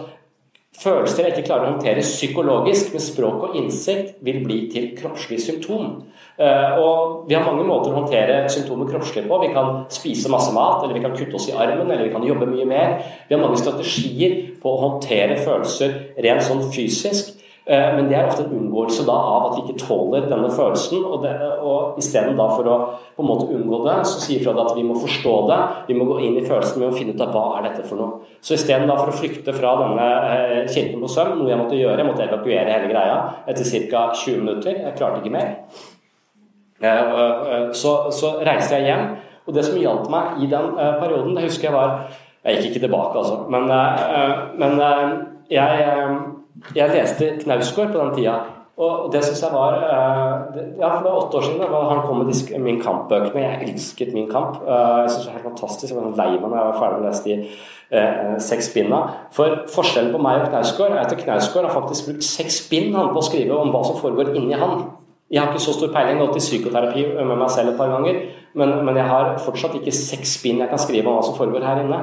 Følelser jeg ikke klarer å håndtere psykologisk med språk og innsikt, vil bli til kroppslig symptom. Eh, og Vi har mange måter å håndtere symptomer kroppslig på. Vi kan spise masse mat, eller vi kan kutte oss i armen, eller vi kan jobbe mye mer. Vi har mange strategier på å håndtere følelser rent sånn fysisk. Eh, men det er ofte en unngåelse da av at vi ikke tåler denne følelsen. Og, det, og isteden da for å på en måte unngå det, så sier Freud at vi må forstå det. Vi må gå inn i følelsen med å finne ut av hva er dette for noe. Så isteden for å flykte fra denne eh, kirken på Søm, noe jeg måtte gjøre, jeg måtte evakuere hele greia etter ca. 20 minutter. Jeg klarte ikke mer. Eh, så, så reiste jeg hjem. Og det som hjalp meg i den perioden, det husker jeg var Jeg gikk ikke tilbake, altså. Men, men jeg jeg leste Knausgård på den tida. Og det syns jeg var eh, Ja, for det var åtte år siden da han kom med Min Kamp-bøkene. Jeg elsket Min Kamp. Eh, jeg synes det var helt fantastisk. Jeg var lei meg da jeg var ferdig med å lese de eh, seks spinna. For forskjellen på meg og Knausgård er at Knausgård har faktisk brukt seks spinn på å skrive om hva som foregår inni han. Jeg har ikke så stor peiling, gått i psykoterapi med meg selv et par ganger, men, men jeg har fortsatt ikke seks spinn jeg kan skrive om hva som foregår her inne.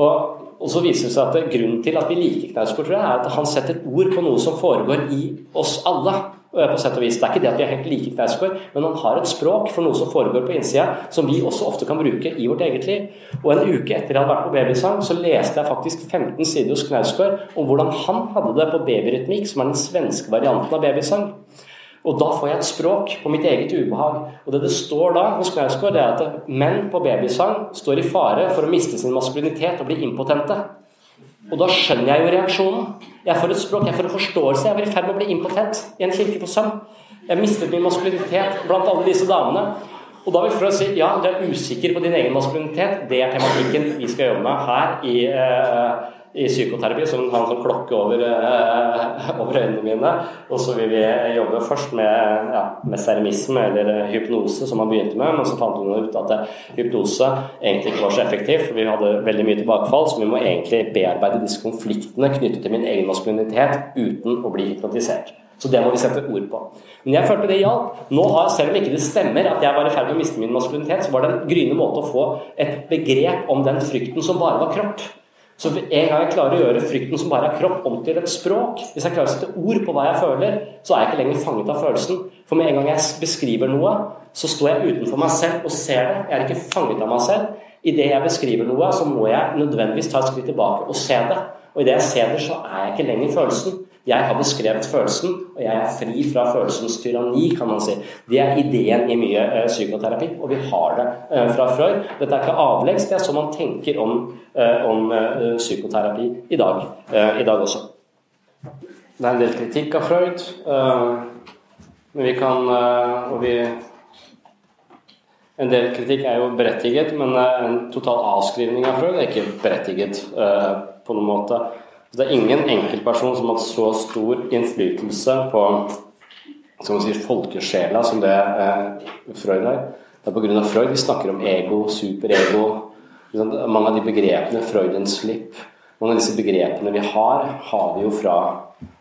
Og og så viser det seg at Grunnen til at vi liker Knausgård, tror jeg, er at han setter ord på noe som foregår i oss alle. På sett og vis. Det er ikke det at vi er helt like Knausgård, men han har et språk for noe som foregår på innsida, som vi også ofte kan bruke i vårt eget liv. Og En uke etter jeg hadde vært på babysang, så leste jeg faktisk 15 sider hos Knausgård om hvordan han hadde det på babyrytmikk, som er den svenske varianten av babysang. Og da får jeg et språk på mitt eget ubehag. Og det det står da hos Knausgård, er at menn på babysang står i fare for å miste sin maskulinitet og bli impotente. Og da skjønner jeg jo reaksjonen. Jeg får et språk, jeg får en forståelse. Jeg var i ferd med å bli impotent i en kirke på søm. Jeg mistet min maskulinitet blant alle disse damene. Og da vil Freud si ja, du er usikker på din egen maskulinitet. Det er tematikken vi skal jobbe med her i eh, i psykoterapi som har en sånn klokke over, eh, over, øynene mine. Og så vil vi jobbe først med, ja, med serimisme eller hypnose, som han begynte med. Men så fant hun ut at hypnose egentlig ikke var så effektiv, for vi hadde veldig mye tilbakefall. Så vi må egentlig bearbeide disse konfliktene knyttet til min egen maskulinitet uten å bli hypnotisert. Så det må vi sette ord på. Men jeg følte det hjalp. Nå har, Selv om ikke det stemmer at jeg var i ferd med å miste min maskulinitet, så var det en gryende måte å få et begrep om den frykten som bare var kropp. Så en gang jeg klarer å gjøre frykten som bare er kropp, om til et språk, hvis jeg klarer å sette ord på hva jeg føler, så er jeg ikke lenger fanget av følelsen. For med en gang jeg beskriver noe, så står jeg utenfor meg selv og ser det. Jeg er ikke fanget av meg selv. Idet jeg beskriver noe, så må jeg nødvendigvis ta et skritt tilbake og se det. Og idet jeg ser det, så er jeg ikke lenger følelsen. Jeg har beskrevet følelsen, og jeg er fri fra følelsens tyranni, kan man si. Det er ideen i mye uh, psykoterapi, og vi har det uh, fra Freud. Dette er ikke avleggs, det er sånn man tenker om, uh, om psykoterapi i dag, i dag også. Det er en del kritikk av Freud, men vi kan Og vi en del kritikk er jo berettiget, men en total avskrivning av Freud er ikke berettiget på noen måte. Det er ingen enkeltperson som har hatt så stor innflytelse på som sier, folkesjela som det eh, Freud har. Det er pga. Freud vi snakker om ego, superego. Mange av de begrepene Freudens slipp, mange av disse begrepene vi har, har vi jo fra,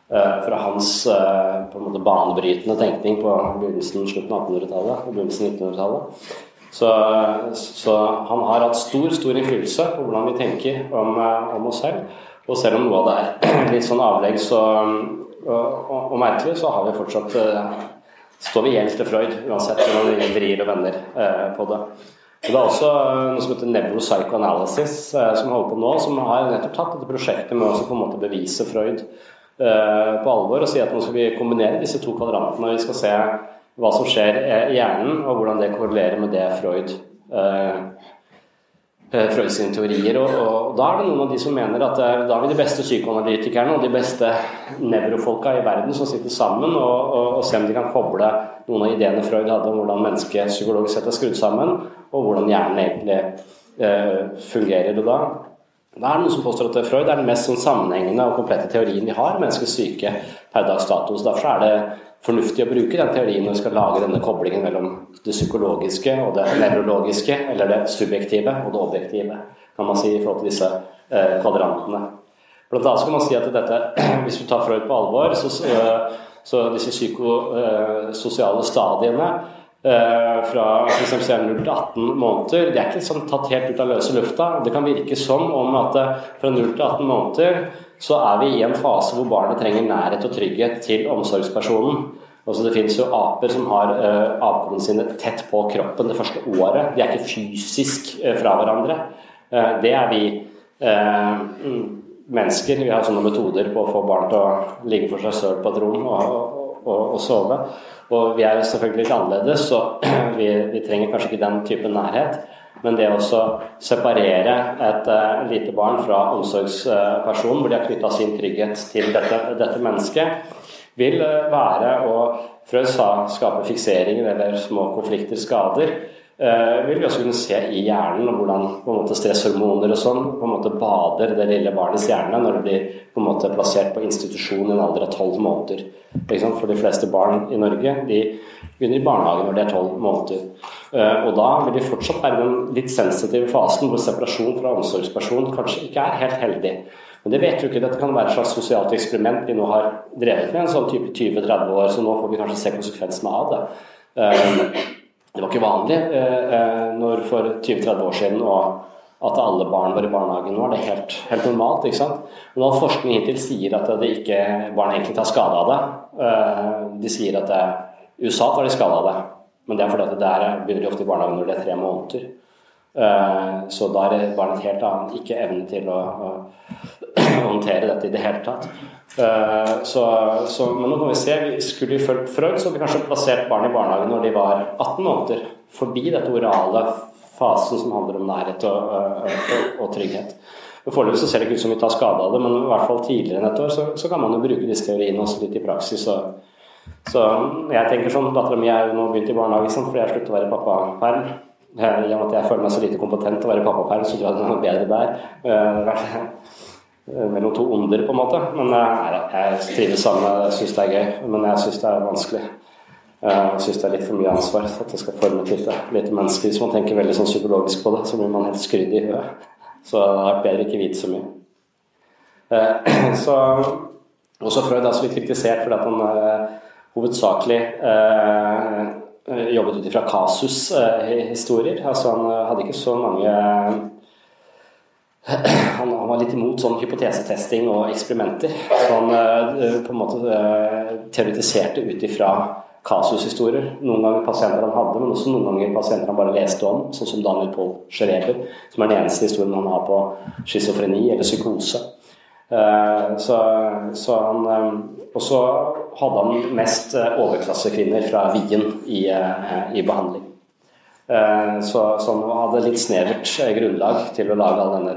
eh, fra hans eh, på en måte banebrytende tenkning på begynnelsen, slutten av 1800-tallet og begynnelsen av 1900-tallet. Så, så, han har hatt stor stor innflytelse på hvordan vi tenker om, eh, om oss selv. Og selv om noe av det er litt sånn avlegg så, og, og, og, merkelig, så har vi fortsatt uh, står vi gjeldt til Freud, uansett hvordan vi vrir og vender uh, på det. Det er også noe som heter Nevropsychoanalysis, uh, som holder på nå, som har nettopp tatt dette prosjektet med å på en måte bevise Freud på alvor og si at nå skal vi kombinere disse to kvadrantene. Vi skal se hva som skjer i hjernen, og hvordan det korrelerer med det Freud eh, Freud sine teorier. Og, og, Da er det noen av de som mener at da vil de beste psykoanalytikerne og de beste nevrofolka i verden som sitter sammen og, og, og se om de kan koble noen av ideene Freud hadde om hvordan mennesket psykologisk sett er skrudd sammen, og hvordan hjernen egentlig eh, fungerer. Og da da er det noen som påstår at Freud er den mest sånn sammenhengende og komplette teorien vi har menneskets syke per dags. Så Derfor er det fornuftig å bruke den teorien når vi skal lage denne koblingen mellom det psykologiske og det nevrologiske, eller det subjektive og det objektive, kan man si i forhold til disse eh, kvadrantene. Blant annet kan man si at dette, hvis vi tar Freud på alvor, så, så disse psykososiale stadiene Eh, fra liksom, 0 til 18 måneder. de er ikke sånn tatt helt ut av løse lufta. Det kan virke som om at eh, fra 0 til 18 måneder så er vi i en fase hvor barnet trenger nærhet og trygghet til omsorgspersonen. Også Det finnes jo aper som har uh, apene sine tett på kroppen det første året. De er ikke fysisk uh, fra hverandre. Uh, det er vi mennesker. Vi har sånne metoder på å få barn til å ligge for seg selv på et rom og, og, og, sove. Og vi er selvfølgelig litt annerledes, så vi, vi, trenger kanskje ikke den type nærhet. Men det å separere et uh, lite barn fra omsorgspersonen, hvor de har knytta sin trygghet til dette, dette mennesket, vil uh, være å Freud sa skape fikseringer eller små konflikter, skader. Uh, vil vi også kunne se i hjernen hvordan på en måte stresshormoner og sånn på en måte bader det lille barnets hjerne når det blir på en måte plassert på institusjon i en alder av tolv måneder. For de fleste barn i Norge de begynner i barnehagen når de er tolv måneder. Uh, og da vil de fortsatt være i den litt sensitive fasen hvor separasjon fra omsorgsperson kanskje ikke er helt heldig. Men det vet jo ikke. Dette kan være et slags sosialt eksperiment vi nå har drevet med en sånn type 20-30 år, så nå får vi kanskje se konsekvensene av det. Uh, det var ikke vanlig eh, eh for 20-30 år siden at alle barn var i barnehagen. Nå er det helt, helt normalt. ikke sant? Men all forskning hittil sier at det ikke, barn egentlig tar skade av det. Eh, de sier at det, USA tar de skade av det, men det er fordi at det der begynner de ofte i barnehagen når de er tre måneder. Eh, så da er barnet helt annet ikke evne til å, å håndtere dette i det hele tatt. Eh, så, så, men nå kan vi se, skulle vi fulgt Freud, så hadde vi kanskje plassert barn i barnehagen når de var 18 måneder. Forbi dette orale fasen som handler om nærhet og, og, og trygghet. Foreløpig så ser det ikke ut som vi tar skade av det, men i hvert fall tidligere enn et år så, så kan man jo bruke disse teoriene også litt i praksis. Og, så jeg tenker sånn, Dattera mi er jo nå begynt i barnehage liksom, fordi jeg har sluttet å være pappaperm. I og med at jeg føler meg så lite kompetent til å være pappaperm, så tror jeg det er noe bedre der. Eh, mellom to onder, på en måte. Men eh, jeg trives sammen, jeg syns det er gøy. Men jeg syns det er vanskelig. Eh, jeg syns det er litt for mye ansvar at det skal forme et lite, lite menneske. Hvis man tenker veldig sånn psykologisk på det, så blir man helt skrudd i huet. Så det vært bedre ikke vite så mye. Så, også Freud er så litt kritisert fordi at han hovedsakelig jobbet ut ifra kasushistorier. Altså han hadde ikke så mange han, var litt imot sånn hypotesetesting og eksperimenter. Så han på en måte teoretiserte ut ifra kasushistorier. Noen ganger pasienter han hadde, men også noen ganger pasienter han bare leste om, sånn som Daniel Paul Schreber, som er den eneste historien han har på schizofreni eller psykose. Uh, så, så han Og så hadde han mest overklassekvinner fra Wien i, i behandling. Så, så, han hadde litt snevert grunnlag til å lage all denne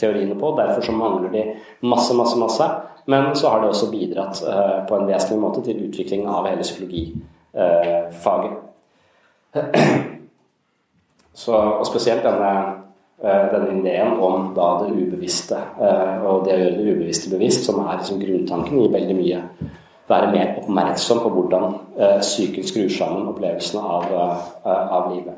teoriene på. Derfor så mangler de masse, masse, masse. Men så har det også bidratt på en vesentlig måte til utvikling av hele psykologifaget. Så, og spesielt denne, denne ideen om da det ubevisste, og det å gjøre det ubevisste bevisst, som er liksom grunntanken i veldig mye være mer oppmerksom på hvordan psyken skrur sammen opplevelsene av, av livet.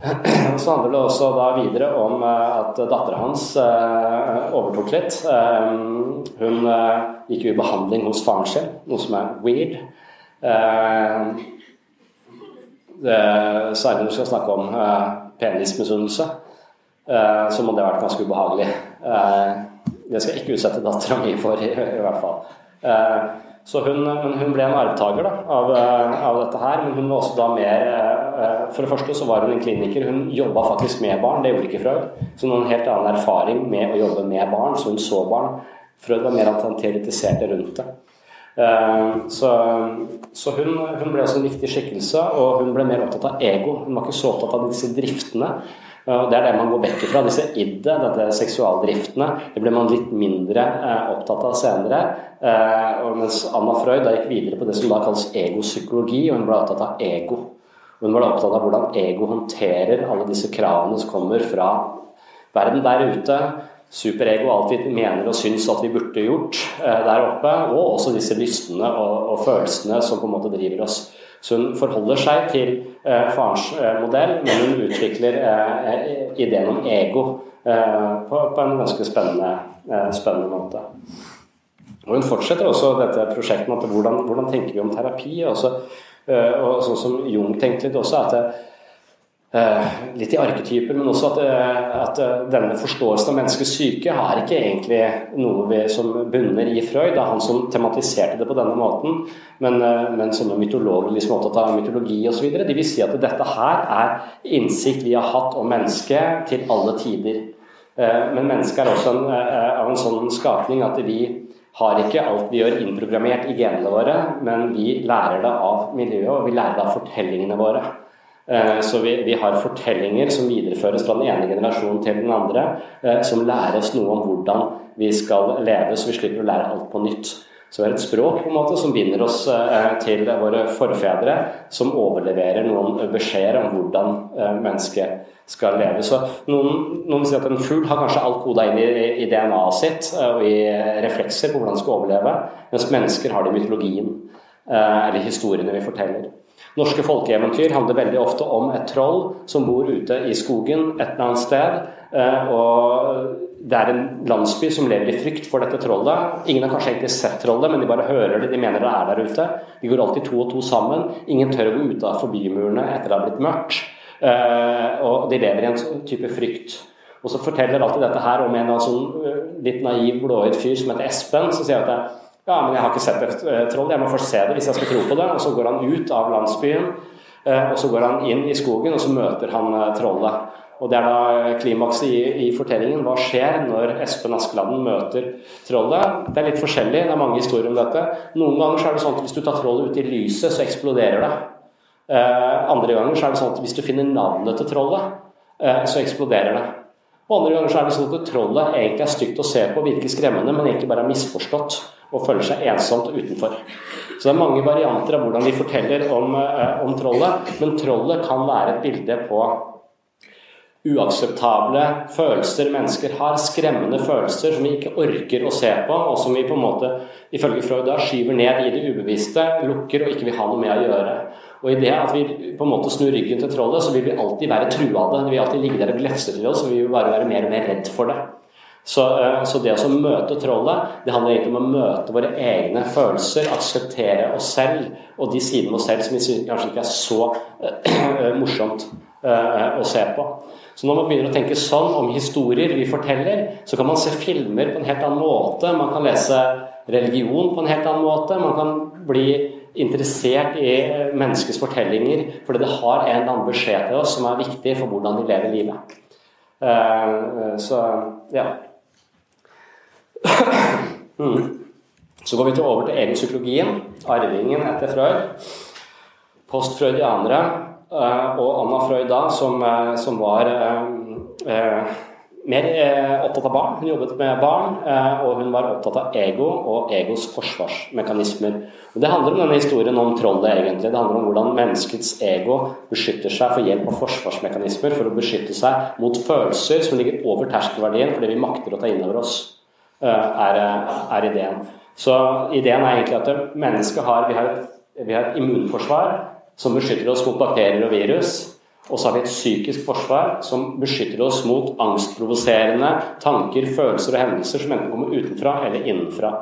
Så handler det også da videre om eh, at dattera hans eh, overtok litt. Eh, hun gikk jo i behandling hos faren sin, noe som er weird. Særlig når vi skal snakke om penismisunnelse, så må det ha vært ganske ubehagelig. Det skal jeg ikke utsette dattera mi for, i, i hvert fall. Så hun, hun, ble en arvtaker av, av, dette her, men hun var også da mer eh, For det første så var hun en kliniker. Hun jobba faktisk med barn, det gjorde ikke Freud. Så hun hadde en helt annen erfaring med å jobbe med barn, så hun så barn. Freud var mer at han teoretiserte rundt det. Så, så hun, hun, ble også en viktig skikkelse, og hun ble mer opptatt av ego. Hun var ikke så opptatt av disse driftene. Og Det er det man går vekk fra. Disse idde, dette seksualdriftene, det ble man litt mindre eh, opptatt av senere. Eh, mens Anna Freud da gikk videre på det som da kalles egopsykologi, og hun ble opptatt av ego. Hun var opptatt av hvordan ego håndterer alle disse kravene som kommer fra verden der ute. Superego alt vi mener og syns at vi burde gjort eh, der oppe, og også disse lystene og, og følelsene som på en måte driver oss. Så hun forholder seg til eh, farens eh, modell, men hun utvikler eh, ideen om ego på, på en ganske spennende, spennende, måte. Og Hun fortsetter også dette prosjektet med hvordan, hvordan tenker vi om terapi. Også, og sånn som Jung tenkte litt også, at Eh, litt i arketyper, men også at, eh, at, eh, denne forståelsen av menneskets syke har ikke egentlig noe vi, som bunner i Freud. Det er han som tematiserte det på denne måten, men, men sånne mytologer liksom opptatt av mytologi osv. De vil si at dette her er innsikt vi har hatt om mennesket til alle tider. Men mennesket er også en, av en sånn skapning at vi har ikke alt vi gjør innprogrammert i genene våre, men vi lærer det av miljøet, og vi lærer det av fortellingene våre. Eh, så vi, vi, har fortellinger som videreføres fra den ene generasjonen til den andre, eh, som lærer oss noe om hvordan vi skal leve, så vi slipper å lære alt på nytt. Så vi har et språk på en måte som binder oss eh, til våre forfedre, som overleverer noen beskjeder om hvordan mennesket skal leve. Så noen, noen sier at en fugl har kanskje alt koda inn i, i DNA-et sitt og i reflekser på hvordan den skal overleve, mens mennesker har det i mytologien eller historiene vi forteller. Norske folkeeventyr handler veldig ofte om et troll som bor ute i skogen et eller annet sted. Eh, og det er en landsby som lever i frykt for dette trollet. Ingen har kanskje egentlig sett trollet, men de bare hører det, de mener det er der ute. De går alltid to og to sammen. Ingen tør å gå utenfor bymurene etter det har blitt mørkt. Eh, og de lever i en sånn type frykt. Og så forteller alltid dette her om en sånn eh, litt naiv, blåøyd fyr som heter Espen. som sier at ja, men jeg har ikke sett et eh, troll, jeg må først se det hvis jeg skal tro på det. Og så går han ut av landsbyen, eh, og så går han inn i skogen, og så møter han eh, trollet. Og Det er da klimakset i, i, fortellingen. Hva skjer når Espen Askeladden møter trollet? Det er litt forskjellig, det er mange historier om dette. Noen ganger så er det sånn at hvis du tar trollet ut i lyset, så eksploderer det. Andre ganger så er det sånn at hvis du finner navnet til trollet, så eksploderer det. Og andre ganger så er det sånn at trollet egentlig er stygt å se på, virker skremmende, men egentlig bare er misforstått og føler seg ensomt utenfor. Så det er mange varianter av hvordan de forteller om, eh, om trollet, men trollet kan være et bilde på uakseptable følelser mennesker har, skremmende følelser som vi ikke orker å se på, og som vi på en måte, ifølge Freud, da skyver ned i det ubevisste, lukker og ikke vil ha noe med å gjøre. Og i det at vi på en måte snur ryggen til trollet, så vil vi alltid være trua av det. Det vil alltid ligge der og glefse til oss, og vi vil bare være mer og mer redd for det. Så, eh, så, det å møte trollet, det handler egentlig om å møte våre egne følelser, akseptere oss selv og de sidene oss selv som vi synes kanskje ikke er så uh, morsomt uh, å se på. Så når man begynner å tenke sånn om historier vi forteller, så kan man se filmer på en helt annen måte, man kan lese religion på en helt annen måte, man kan bli interessert i menneskets fortellinger fordi det har en eller annen beskjed til oss som er viktig for hvordan de lever livet. Uh, så ja. Så går vi til over til egenpsykologien, arvingen etter Freud. Post-freudianere og Anna Freud da, som, eh, som var eh, eh, mer eh, opptatt av barn. Hun jobbet med barn, eh, og hun var opptatt av ego og egos forsvarsmekanismer. Og Det handler om denne historien om trollet, egentlig. Det handler om hvordan menneskets ego beskytter seg for hjelp av forsvarsmekanismer for å beskytte seg mot følelser som ligger over terskelverdien det vi makter å ta inn over oss. Eh, er, er, ideen. Så ideen er egentlig at mennesket har vi, har vi har et immunforsvar som beskytter oss mot bakterier og virus. Og så har vi et psykisk forsvar som beskytter oss mot angstprovoserende tanker, følelser og hendelser som enten kommer utenfra eller innenfra.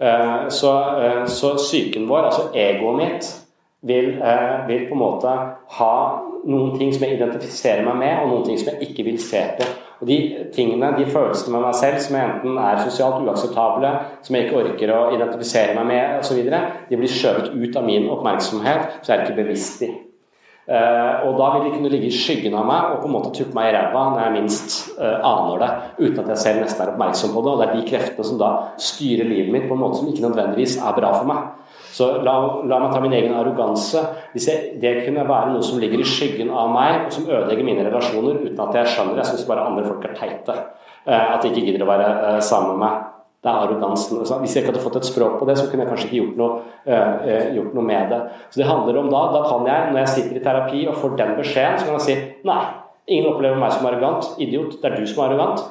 Eh, så, eh, så psyken vår, altså egoet mitt, vil, vil, på en måte ha noen ting som jeg identifiserer meg med, og noen ting som jeg ikke vil se på. Og de tingene, de følelsene med meg selv som enten er sosialt uakseptable, som jeg ikke orker å identifisere meg med osv., de blir skjøvet ut av min oppmerksomhet, så jeg er ikke bevisst i. Uh, og da vil de kunne ligge i skyggen av meg og på en måte tuppe meg i ræva når jeg minst uh, aner det, uten at jeg selv nesten er oppmerksom på det. Og det er de kreftene som da styrer livet mitt på en måte som ikke nødvendigvis er bra for meg. Så la, la meg ta min egen arroganse. Hvis jeg, det kunne være noe som ligger i skyggen av meg, og som ødelegger mine relasjoner uten at jeg skjønner det. Jeg syns bare andre folk er teite. Uh, at de ikke gidder å være sammen med meg. Det er arrogansen. Hvis jeg ikke hadde fått et språk på det, så kunne jeg kanskje ikke gjort noe, øh, gjort noe, med det. Så det handler om da, da kan jeg, når jeg sitter i terapi og får den beskjeden, så kan jeg si nei, ingen opplever meg som arrogant. Idiot, det er du som er arrogant.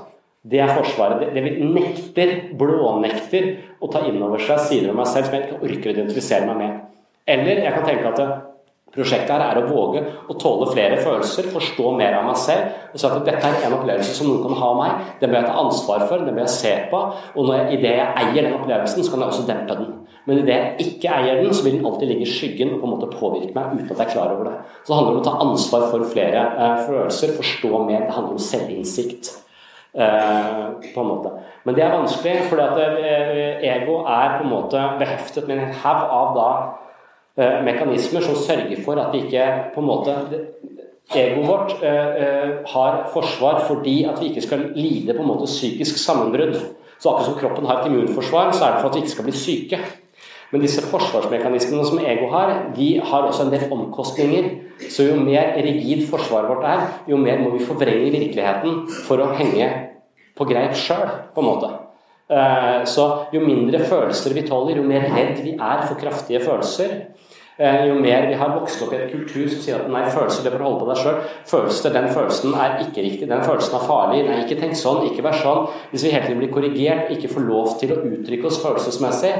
Det er Forsvaret. Det, det nekter, blånekter, å ta inn over seg sider av meg selv som jeg ikke orker å identifisere meg med. Eller jeg kan tenke at Prosjektet her er å våge å tåle flere følelser, forstå mer av meg selv. og så at Dette er en opplevelse som noen kan ha av meg, den bør jeg ta ansvar for, den bør jeg se på. Og når jeg, det jeg eier den opplevelsen, så kan jeg også dempe den. Men idet jeg ikke eier den, så vil den alltid ligge i skyggen og på en måte påvirke meg uten at jeg er klar over det. Så det handler om å ta ansvar for flere eh, følelser, forstå mer. Det handler om selvinnsikt. Eh, på en måte. Men det er vanskelig, for eh, ego er på en måte beheftet med en haug av da mekanismer som sørger for at vi ikke på en måte Egoet vårt eh, eh, har forsvar fordi at vi ikke skal lide på en måte psykisk sammenbrudd. Så akkurat som kroppen har et immunforsvar, så er det for at vi ikke skal bli syke. Men disse forsvarsmekanismene som ego har, de har også en del omkostninger. Så jo mer rigid forsvaret vårt er, jo mer må vi forvrenge virkeligheten for å henge på greip sjøl, på en måte. Så jo mindre følelser vi tåler, jo mer redd vi er for kraftige følelser, Eh, jo mer vi har vokst opp i en kultur som sier at nei, følelser det får holde på deg sjøl. Følelser, den følelsen er ikke riktig, den følelsen er farlig. Nei, ikke tenk sånn, ikke vær sånn. Hvis vi hele tiden blir korrigert, ikke får lov til å uttrykke oss følelsesmessig,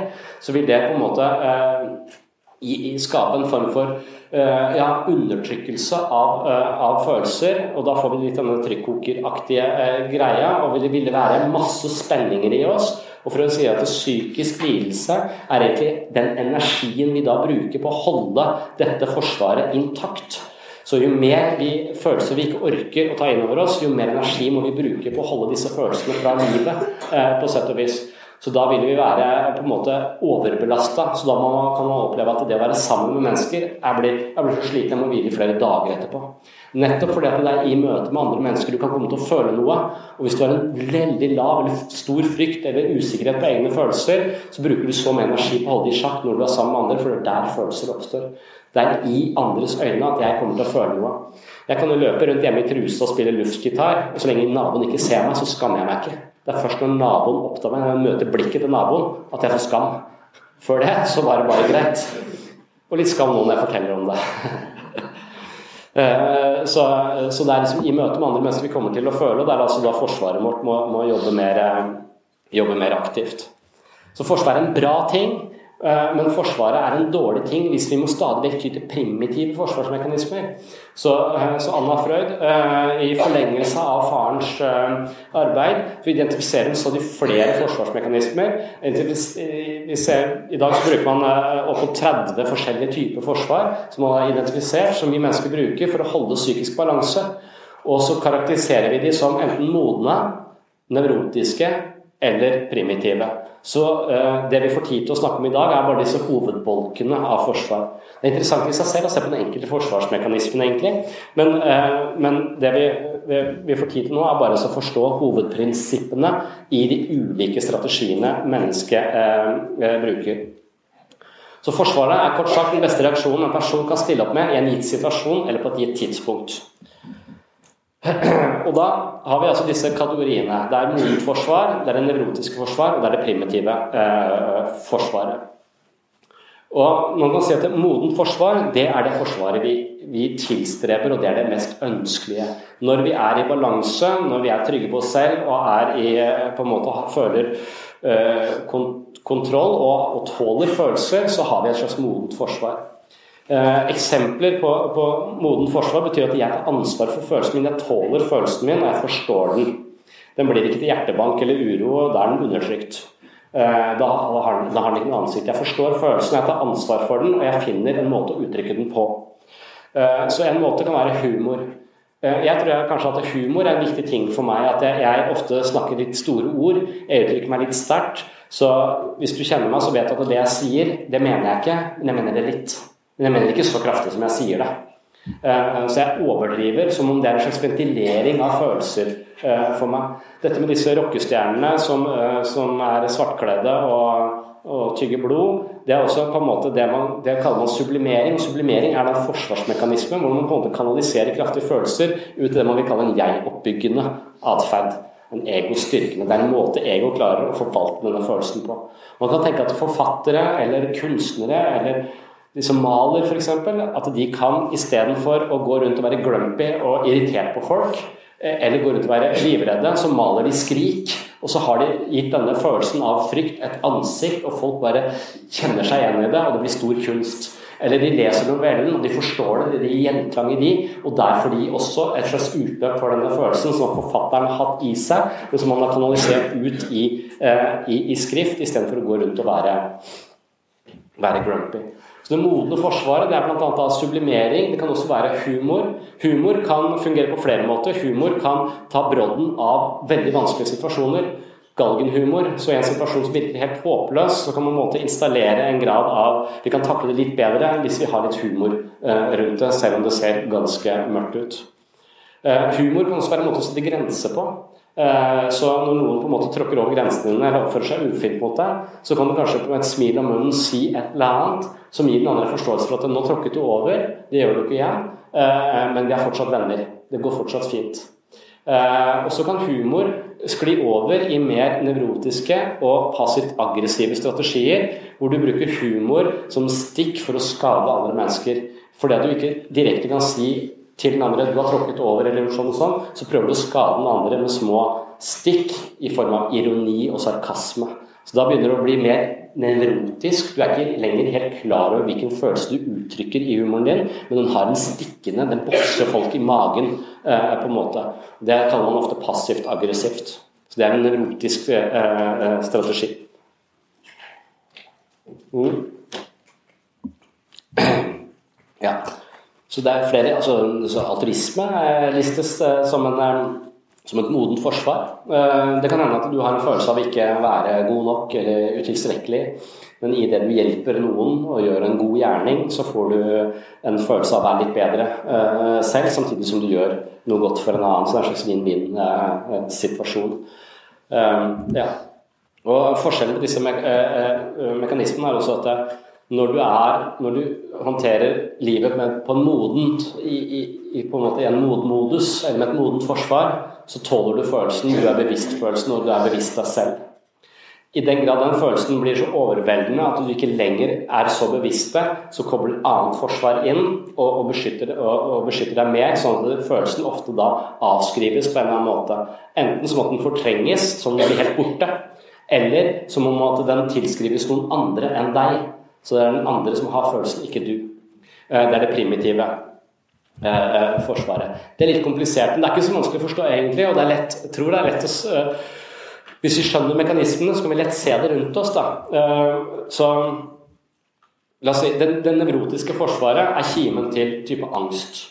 så vil det på en måte eh, skape en form for ja, undertrykkelse av, uh, av, følelser. Og da får vi litt denne trykkokeraktige uh, greia, og det ville være masse spenninger i oss. Og for å si at Psykisk lidelse er egentlig den energien vi da bruker på å holde dette forsvaret intakt. Så jo mer vi følelser vi ikke orker å ta inn over oss, jo mer energi må vi bruke på å holde disse følelsene fra livet, eh, på sett og vis. Så da vil vi være på en måte overbelasta. Så da kan man oppleve at det å være sammen med mennesker er blitt, er blitt sliten, jeg må hvile i flere dager etterpå. Nettopp fordi at det er i møte med andre mennesker du kan komme til å føle noe. Og hvis du har en veldig lav eller stor frykt eller usikkerhet på egne følelser, så bruker du så mye energi på å holde det i sjakk når du er sammen med andre, for det er der følelser oppstår. Det er i andres øyne at jeg kommer til å føle noe. Jeg kan jo løpe rundt hjemme i truse og spille luftgitar, og så lenge naboen ikke ser meg, så skammer jeg meg ikke. Det er først når naboen oppdager meg, når jeg møter blikket til naboen, at jeg får skam. Før det så var det bare greit. Og litt skam nå når jeg forteller om det. Eh, så, så, det er liksom i møte med andre mennesker vi kommer til å føle, og det er altså da forsvaret vårt må, må jobbe, mer, eh, jobbe mer aktivt. Så forsvaret er en bra ting, men Forsvaret er en dårlig ting hvis vi må stadig vekk til primitive forsvarsmekanismer. Så, eh, så, Anna Freud, eh, i forlengelse av farens arbeid, for å identifisere en stadig flere forsvarsmekanismer I dag bruker man opp mot 30 forskjellige typer forsvar som man har identifisert, som vi mennesker bruker for å holde psykisk balanse. Og så karakteriserer vi de som enten modne, nevrotiske eller primitive. Så uh, det vi får tid til å snakke om i dag, er bare disse hovedbolkene av forsvar. Det er interessant i seg selv å se på den enkelte forsvarsmekanismen, egentlig. Men, uh, men det vi, vi, får tid til nå, er bare å forstå hovedprinsippene i de ulike strategiene mennesket uh, bruker. Så Forsvaret er kort sagt den beste reaksjonen en person kan stille opp med i en gitt situasjon eller på et gitt tidspunkt. Og da har vi altså disse kategoriene. Det er modent forsvar, det er det nevrotiske forsvar, og det er det primitive eh, forsvaret. Og man kan si at Modent forsvar det er det forsvaret vi, vi, tilstreber, og det er det mest ønskelige. Når vi er i balanse, når vi er trygge på oss selv og i, eh, på en måte føler eh, kontroll og, og tåler følelser, så har vi et slags modent forsvar. Eh, eksempler på, på moden forsvar betyr at jeg tar ansvar for følelsen min. Jeg tåler følelsen min, og jeg forstår den. Den blir ikke til hjertebank eller uro, og da er den undertrykt. Eh, da har, den, da har den ikke noe ansikt. Jeg forstår følelsen, jeg tar ansvar for den, og jeg finner en måte å uttrykke den på. Eh, så en måte kan være humor. Jeg tror jeg kanskje at humor er en viktig ting for meg. At jeg, jeg ofte snakker litt store ord. Jeg uttrykker meg litt sterkt. Så hvis du kjenner meg, så vet du at det jeg sier, det mener jeg ikke, men jeg mener det litt. Men jeg mener ikke så kraftig som jeg sier det. Eh, så jeg overdriver som om det er en slags ventilering av følelser eh, for meg. Dette med disse rockestjernene som, eh, som er svartkledde og, og tygger blod, det er også på en måte det man det kaller man sublimering. Sublimering er en forsvarsmekanisme hvor man på en måte kanaliserer kraftige følelser ut i det man vil kalle en jeg-oppbyggende atferd. En ego-styrkende. Det er en måte ego klarer å forvalte denne følelsen på. Man kan tenke at forfattere eller kunstnere eller de som maler f.eks., at de kan istedenfor å gå rundt og være grumpy og irritert på folk, eh, eller gå rundt og være livredde, så maler de skrik. Og så har de gitt denne følelsen av frykt et ansikt, og folk bare kjenner seg igjen i det, og det blir stor kunst. Eller de leser novellen, og de forstår det, det gir de, og derfor de også et slags utløp for denne følelsen som forfatteren har hatt i seg, men som han har kanalisert ut i, eh, i, i skrift, istedenfor å gå rundt og være, være grumpy. Så Det modne forsvaret det er bl.a. sublimering. Det kan også være humor. Humor kan fungere på flere måter. Humor kan ta brodden av veldig vanskelige situasjoner. Galgenhumor. Så i en situasjon som virker helt håpløs, så kan man måte installere en grad av Vi kan takle det litt bedre hvis vi har litt humor eh, rundt det, selv om det ser ganske mørkt ut. Eh, humor kan også være en måte å sette grenser på. Eh, så når noen på en måte tråkker over grensene dine eller oppfører seg ufint mot deg, så kan du kanskje med et smil om munnen si et eller annet som gir den andre forståelse for at nå tråkket du over, det gjør du ikke igjen, eh, men vi er fortsatt venner. Det går fortsatt fint. Eh, og så kan humor skli over i mer nevrotiske og passivt aggressive strategier, hvor du bruker humor som stikk for å skade andre mennesker. Fordi at du ikke direkte kan si til den andre du har tråkket over, eller sånn og sånn, så prøver du å skade den andre med små stikk i form av ironi og sarkasme. Så da begynner det å bli mer nevrotisk. Du er ikke lenger helt klar over hvilken følelse du uttrykker i humoren din, men den har den stikkende, den bokser folk i magen eh, på en måte. Det kaller man ofte passivt aggressivt. Så det er en nevrotisk eh, eh, strategi. Mm. Ja. Så det er flere, altså Altruisme listes eh, som, en, eh, som et modent forsvar. Eh, det kan hende at du har en følelse av ikke være god nok eller utilstrekkelig. Men i det du hjelper noen og gjør en god gjerning, så får du en følelse av å være litt bedre selv, samtidig som du gjør noe godt for en annen. Så det er en slags vinn-vinn-situasjon. Ja. Og Forskjellen på disse me mekanismene er også at når du, er, når du håndterer livet med, på en modent, i, i, på en måte i en moden modus, eller med et modent forsvar, så tåler du følelsen. Du er bevisst følelsen, og du er bevisst deg selv. I den grad den følelsen blir så overveldende at du ikke lenger er så bevisst det, så kobler et annet forsvar inn og, og, beskytter, og, og, beskytter, deg mer, sånn at følelsen ofte da avskrives på en eller annen måte. Enten så måtte den fortrenges, som den blir helt borte, eller så må at den tilskrives noen andre enn deg. Så det er den andre som har følelsen, ikke du. Eh, det er det primitive eh, eh, forsvaret. Det er litt komplisert, men det er ikke så vanskelig å forstå egentlig. og det er lett, jeg tror det er lett å Hvis vi skjønner mekanismene, så kan vi lett se det rundt oss. da. Så la oss si, det nevrotiske forsvaret er kimen til type angst.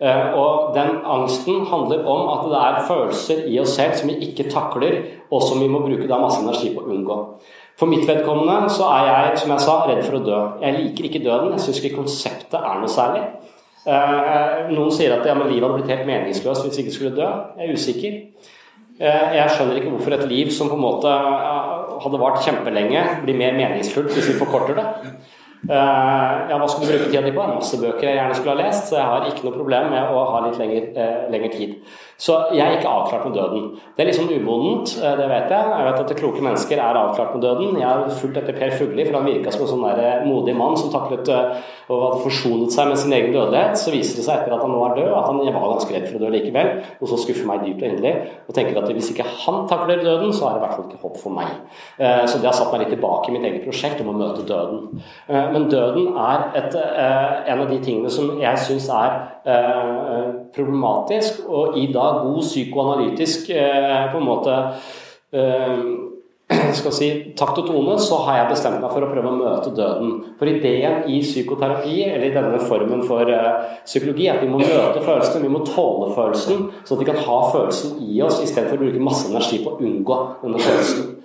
Og den angsten handler om at det er følelser i oss selv som vi ikke takler, og som vi må bruke da masse energi på å unngå. For mitt vedkommende så er jeg, som jeg sa, redd for å dø. Jeg liker ikke døden. Jeg syns ikke konseptet er noe særlig. Eh, noen sier at ja, livet hadde blitt helt meningsløst hvis vi ikke skulle dø. Jeg er usikker. Eh, jeg skjønner ikke hvorfor et liv som på en måte eh, hadde vart kjempelenge, blir mer meningsfullt hvis vi forkorter det. Ja, hva skulle du bruke tida di på? Masse bøker jeg gjerne skulle ha lest, så jeg har ikke noe problem med å ha litt lengre, lengre tid. Så jeg er ikke avklart med døden. Det er sånn umodent, eh, det vet jeg. Jeg vet at det kloke mennesker er avklart med døden. Jeg har fulgt etter Per Fugli, for han virka som en sånn der eh, modig mann som taklet eh, og hadde forsonet seg med sin egen dødelighet. Så viser det seg etter at han nå er død, at han var ganske redd for å dø likevel. Og så skuffer meg dypt og inderlig. Og tenker at hvis ikke han takler døden, så er det i hvert fall ikke håp for meg. Så det har satt meg litt tilbake i mitt eget prosjekt om å møte døden. Men døden er et, en av de tingene som jeg syns er problematisk, og i da god psykoanalytisk eh, på en måte eh, skal si, takt og tone, så har jeg bestemt meg for å prøve å møte døden. For ideen i psykoterapi, eller i denne formen for uh, psykologi, er at vi må møte følelsene, vi må tåle følelsen, så at vi kan ha følelsen i oss, istedenfor å bruke masse energi på å unngå denne følelsen.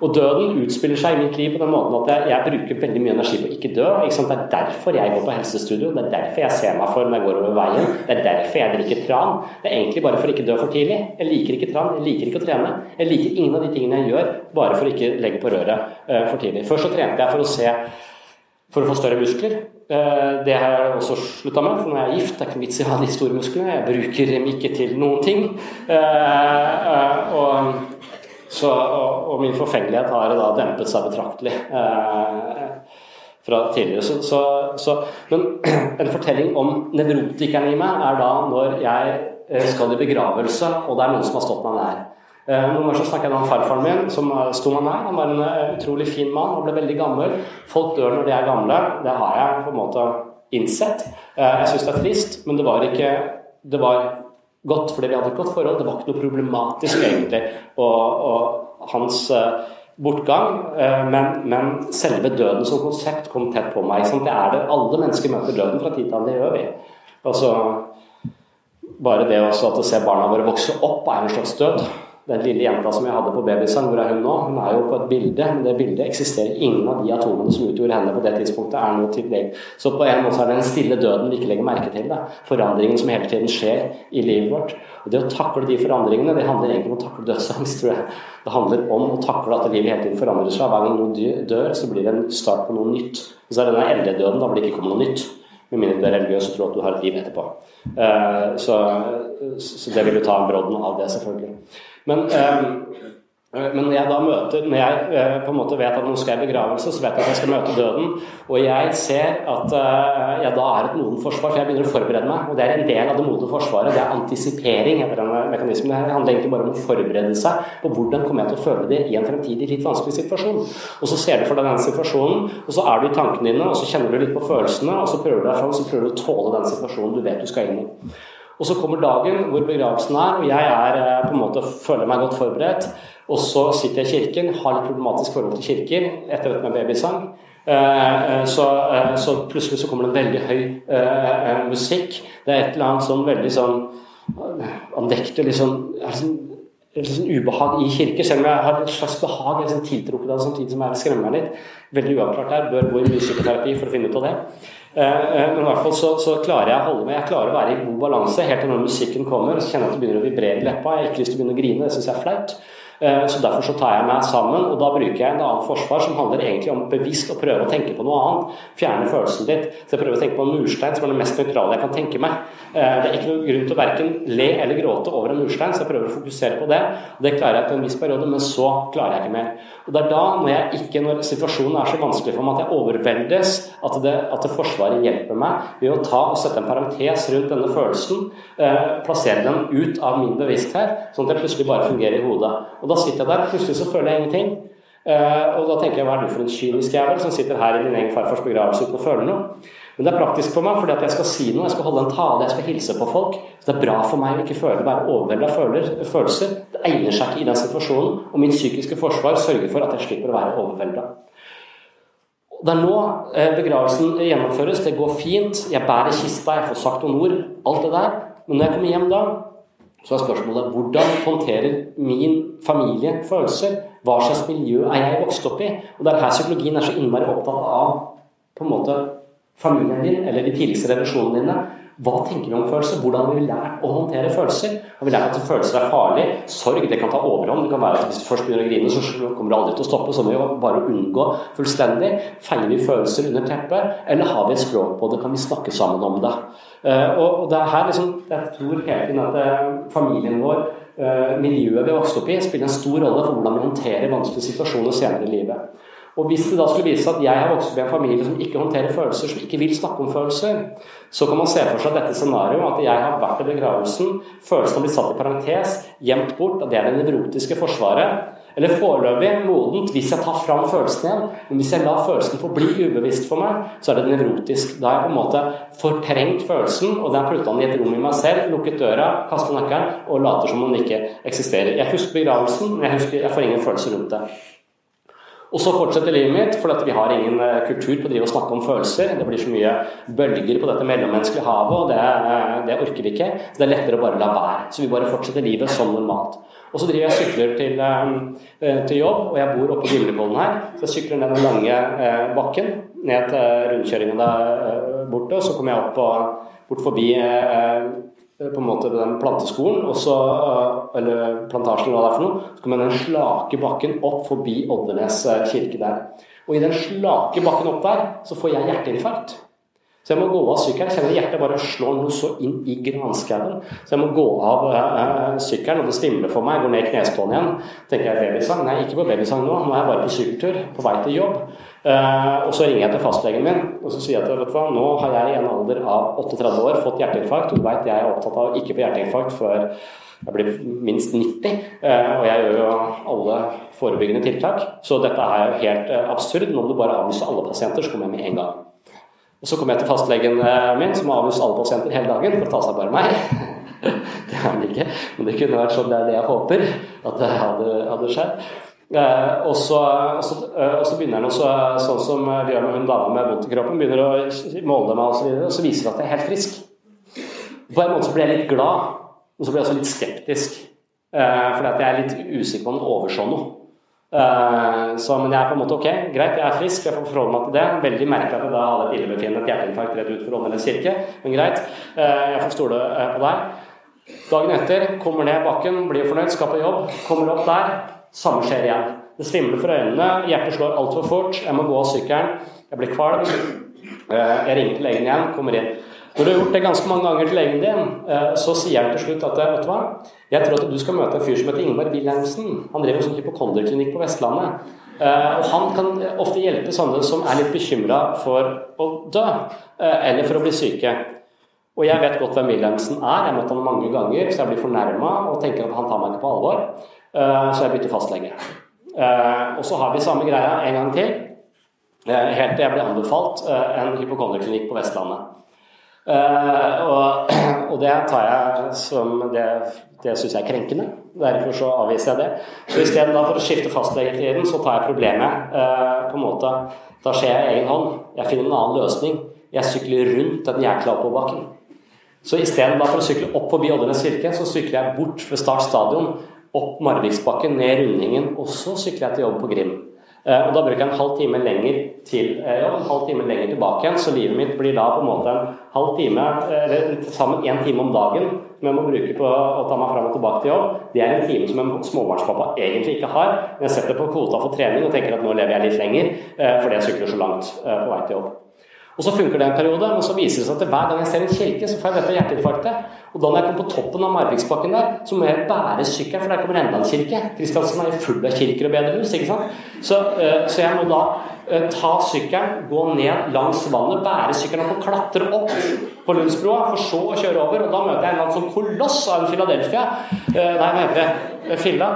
Og døden utspiller seg i mitt liv på den måten at jeg, jeg bruker veldig mye energi på å ikke dø. Ikke det er derfor jeg går på helsestudio, det er derfor jeg ser meg for når jeg går over veien. Det er derfor jeg drikker tran. Det er egentlig bare for å ikke dø for tidlig. Jeg liker ikke tran, jeg liker ikke å trene. Jeg liker ingen av de tingene jeg gjør bare for å ikke legge på røret uh, for tidlig. Først så trente jeg for å se for å få større muskler. Uh, det har jeg også slutta med, for når jeg er gift, det er ikke vits i å ha de store musklene. Jeg bruker dem ikke til noen ting. Uh, og så, og, og, min forfengelighet har da dempet seg betraktelig eh, fra tidligere. Så, så, så, men en fortelling om nevrotikeren i meg er da når jeg eh, skal i begravelse, og det er noen som har stått meg nær. Eh, noen så snakker jeg om farfaren min, som sto meg nær. Han var en eh, utrolig fin mann og ble veldig gammel. Folk dør når de er gamle. Det har jeg på en måte innsett. Jeg syns det er trist, men det var ikke det var godt fordi vi hadde et godt forhold. Det var ikke noe problematisk egentlig. Og, og hans uh, bortgang. Uh, men, men, selve døden som konsept kom tett på meg. Sant? det er det. Alle mennesker møter døden fra tid til annen. Det gjør vi. Altså, bare det også at å se barna våre vokse opp er en slags død. Den lille jenta som jeg hadde på babysang, hvor er hun nå? Hun er jo på et bilde, men det bildet eksisterer ingen av de atomene som utgjorde henne på det tidspunktet, er noe til deg. Så på en måte er det den stille døden vi ikke legger merke til. Da. Forandringen som hele tiden skjer i livet vårt. Og Det å takle de forandringene, det handler egentlig om å takle dødsangst, tror jeg. Det handler om å takle at livet hele tiden forandrer seg. Hver gang noen dør, så blir det en start på noe nytt. Og så er denne eldredøden, da blir det ikke kommet noe nytt. Med mindre du er religiøs og tror at du har et liv etterpå. Uh, så, så, det vil jo ta brodden av det, selvfølgelig. Men, ehm, eh, men når jeg da møter, når jeg eh, på en måte vet at nå skal jeg i begravelse, så vet jeg at jeg skal møte døden. Og jeg ser at eh, jeg da er et modent forsvar, for jeg begynner å forberede meg. Og det er en del av det modne forsvaret. Det er antisipering. etter den mekanismen. Det handler egentlig bare om å forberede seg på hvordan kommer jeg til å føle det i en fremtidig litt vanskelig situasjon. Og så ser du for deg den situasjonen, og så er du i tankene dine, og så kjenner du litt på følelsene, og så prøver du deg fram, så prøver du å tåle den situasjonen du vet du skal inn i. Og så kommer dagen hvor begravelsen er, og jeg er eh, på en måte føler meg godt forberedt. Og så sitter jeg i kirken, har litt problematisk forhold til kirker etter dette med babysang. Eh, eh, så, så, plutselig så kommer det en veldig høy musikk. Det er et eller annet sånn veldig sånn andektig liksom, liksom, liksom ubehag i kirke, selv om jeg har et slags behag. Liksom tiltrukket av samtidig som jeg skremmer meg litt. Veldig uavklart her. Bør gå i mye for å finne ut av det. Eh, eh, men i hvert fall så, så, klarer jeg å holde meg Jeg klarer å være i god balanse helt til når musikken kommer. Så kjenner jeg at det begynner å vibrere i leppa. Jeg har ikke lyst til å begynne å grine, det syns jeg er flaut. Eh, så Derfor så tar jeg meg sammen, og da bruker jeg en annen forsvar som handler egentlig om bevisst å prøve å tenke på noe annet. Fjerne følelsen ditt. Så jeg prøver å tenke på en murstein, som er det mest nøytrale jeg kan tenke meg. Eh, det er ikke noen grunn til å verken le eller gråte over en murstein, så jeg prøver å fokusere på det. Og det klarer jeg på en viss periode, men så klarer jeg ikke mer. Og det er da, når, jeg ikke, når situasjonen er så vanskelig for meg at jeg overveldes, at, det, at det Forsvaret hjelper meg ved å ta og sette en parentes rundt denne følelsen, eh, plassere den ut av min bevissthet, sånn at jeg plutselig bare fungerer i hodet. Og og da sitter jeg der, plutselig så føler jeg ingenting. Uh, og da tenker jeg hva er du for en kynisk jævel som sitter her i din egen farfars begravelse uten å føle noe? Men det er praktisk for meg, fordi at jeg skal si noe, jeg skal holde en tale, jeg skal hilse på folk. Så det er bra for meg å ikke føle være overveldet av følelser. Det egner seg ikke i den situasjonen, og min psykiske forsvar sørger for at jeg slipper å være overvelda. Det er nå eh, begravelsen gjennomføres. Det går fint. Jeg bærer kista, jeg får sagt noen ord. Alt det der. Men når jeg kommer hjem da, så er spørsmålet hvordan håndterer min familie følelser? Hva slags miljø er jeg vokst opp i? Og det er her psykologien er så innmari opptatt av på en måte familien din, eller de tidligste relasjonene dine. Hva tenker vi om følelser? Hvordan har vi lært å håndtere følelser? Har vi lært at følelser er farlig? Sorg det kan ta overhånd. Det kan være at Hvis du først begynner å grine, så kommer det aldri til å stoppe. Så må vi bare unngå fullstendig. Feier vi følelser under teppet? Eller har vi et språk på det? Kan vi snakke sammen om det? Eh, og det er her liksom, Jeg tror hele tiden at eh, familien vår, eh, miljøet vi har vokst opp i, spiller en stor rolle for hvordan vi håndterer vanskelige situasjoner senere i livet. Og Hvis det da skulle vise seg at jeg har vokst opp i en familie som ikke håndterer følelser, som ikke vil snakke om følelser, så kan man se for seg dette scenarioet at jeg har vært i begravelsen, følelsene har blitt satt i parentes, gjemt bort, at det er det nevrotiske forsvaret. Eller foreløpig modent hvis jeg tar fram følelsen igjen. Men hvis jeg lar følelsen få bli ubevisst for meg, så er det nevrotisk. Da har jeg på en måte fortrengt følelsen, og den putta den i et rom i meg selv, lukket døra, kastet nøkkelen og later som om den ikke eksisterer. Jeg husker begravelsen, men jeg, husker, jeg får ingen følelse rundt det. Og så fortsetter livet mitt, for vi har ingen eh, kultur på å drive og snakke om følelser. Det blir så mye bølger på dette mellommenneskelige havet, og det, eh, det, orker vi ikke. Så det er lettere å bare la være. Så vi bare fortsetter livet som normalt. Og så driver jeg og sykler til, eh, til, jobb, og jeg bor oppe på Gimlekollen her. Så jeg sykler ned den lange bakken ned til rundkjøringen der borte, og så kommer jeg opp og, bort forbi på en måte den planteskolen, og så, eller plantasjen eller hva det er for noe. Så kommer den slake bakken opp forbi Oddernes kirke der. Og i den slake bakken opp der, så får jeg hjerteinfarkt. Så jeg må gå av sykkelen. Kjenner hjertet bare slår noe så inn i granskauen. Så jeg må gå av eh, sykkelen, og det stimler for meg. Jeg går ned i knestående igjen. tenker jeg babysang. Nei, ikke på babysang nå. Nå er jeg bare på sykkeltur, på vei til jobb. Uh, og så ringer jeg til fastlegen min og så sier jeg til vet du hva, nå har jeg i en alder av 38 år fått hjerteinfarkt. Og du veit jeg er opptatt av ikke få hjerteinfarkt før jeg blir minst 90. Uh, og jeg gjør jo alle forebyggende tiltak. Så dette er jo helt absurd. Nå må du bare avlyse alle pasienter, så kommer jeg med en gang. Og Så kom jeg til fastlegen eh, min, som har avlyst alle pasienter hele dagen for å ta seg bare meg. Det er han ikke, men det kunne vært sånn det er det jeg håper at det hadde, hadde skjedd. Eh, og, så, eh, begynner han også, sånn som vi gjør med hun dama med vondt i kroppen, begynner å måle meg og så, videre, og så viser det at jeg er helt frisk. På en måte så blir jeg litt glad, men så blir jeg også litt skeptisk. fordi at jeg er litt usikker på om han overså noe. Så, men jeg er på en måte ok, greit, jeg er frisk, jeg får forholde meg til det. Veldig merkelig at jeg da hadde et illebefinnende, et hjerteinfarkt rett ut for Åndalens kirke, men greit. Jeg får stole på deg. Dagen etter kommer ned bakken, blir fornøyd, skal på jobb, kommer opp der. Samme skjer igjen. Det svimler for øynene, hjertet slår altfor fort, jeg må gå av sykkelen, jeg blir kvalm. Jeg ringer til legen igjen, kommer inn. Når du har gjort det ganske mange ganger til legen din, eh, så sier han til slutt at vet du hva, jeg tror at du skal møte en fyr som heter Ingvar Wilhelmsen. Han driver en sånn hypokonderklinikk på Vestlandet. Eh, og Han kan ofte hjelpe sånne som er litt bekymra for å dø, eh, eller for å bli syke. Og jeg vet godt hvem Wilhelmsen er, jeg har møtt ham mange ganger, så jeg blir fornærma og tenker at han tar meg ikke på alvor. Så jeg bytter fastlege. Og så har vi samme greia en gang til, helt til jeg blir anbefalt en hypokonderklinikk på Vestlandet. Og, det tar jeg som Det, det syns jeg er krenkende. Derfor så avviser jeg det. Så istedenfor å skifte fastlege til den, så tar jeg problemet på en måte Da skjer jeg egen hånd. Jeg finner en annen løsning. Jeg sykler rundt den jækla oppoverbakken. Så istedenfor å sykle opp forbi Oddernes kirke, så sykler jeg bort ved Start stadion, opp Marviksbakken, ned rundingen, og så sykler jeg til jobb på Grim. Eh, og Da bruker jeg en halv time lenger til eh, jobb, en halv time lenger tilbake igjen. Så livet mitt blir da på en måte en halv time, eller til sammen én time om dagen som jeg må bruke på å ta meg fram og tilbake til jobb. Det er en time som en småbarnspappa egentlig ikke har. Men jeg setter på kvota for trening og tenker at nå lever jeg litt lenger eh, fordi jeg sykler så langt på vei til jobb. Og så funker det en periode, men så viser det seg at hver gang jeg ser en kirke, så får jeg dette hjerteinfarktet. Og da når jeg kommer på toppen av Marviksbakken der, så må jeg bære sykkelen, for der kommer enda en kirke. Kristiansand er full av kirker og bedehus, ikke sant. Så, uh, så jeg må da uh, ta sykkelen, gå ned langs vannet, bære sykkelen opp og klatre opp på Lundsbroa, for så å kjøre over. Og da møter jeg en eller annen sånn koloss av en Philadelphia. Uh, nei, hva heter det? Filla.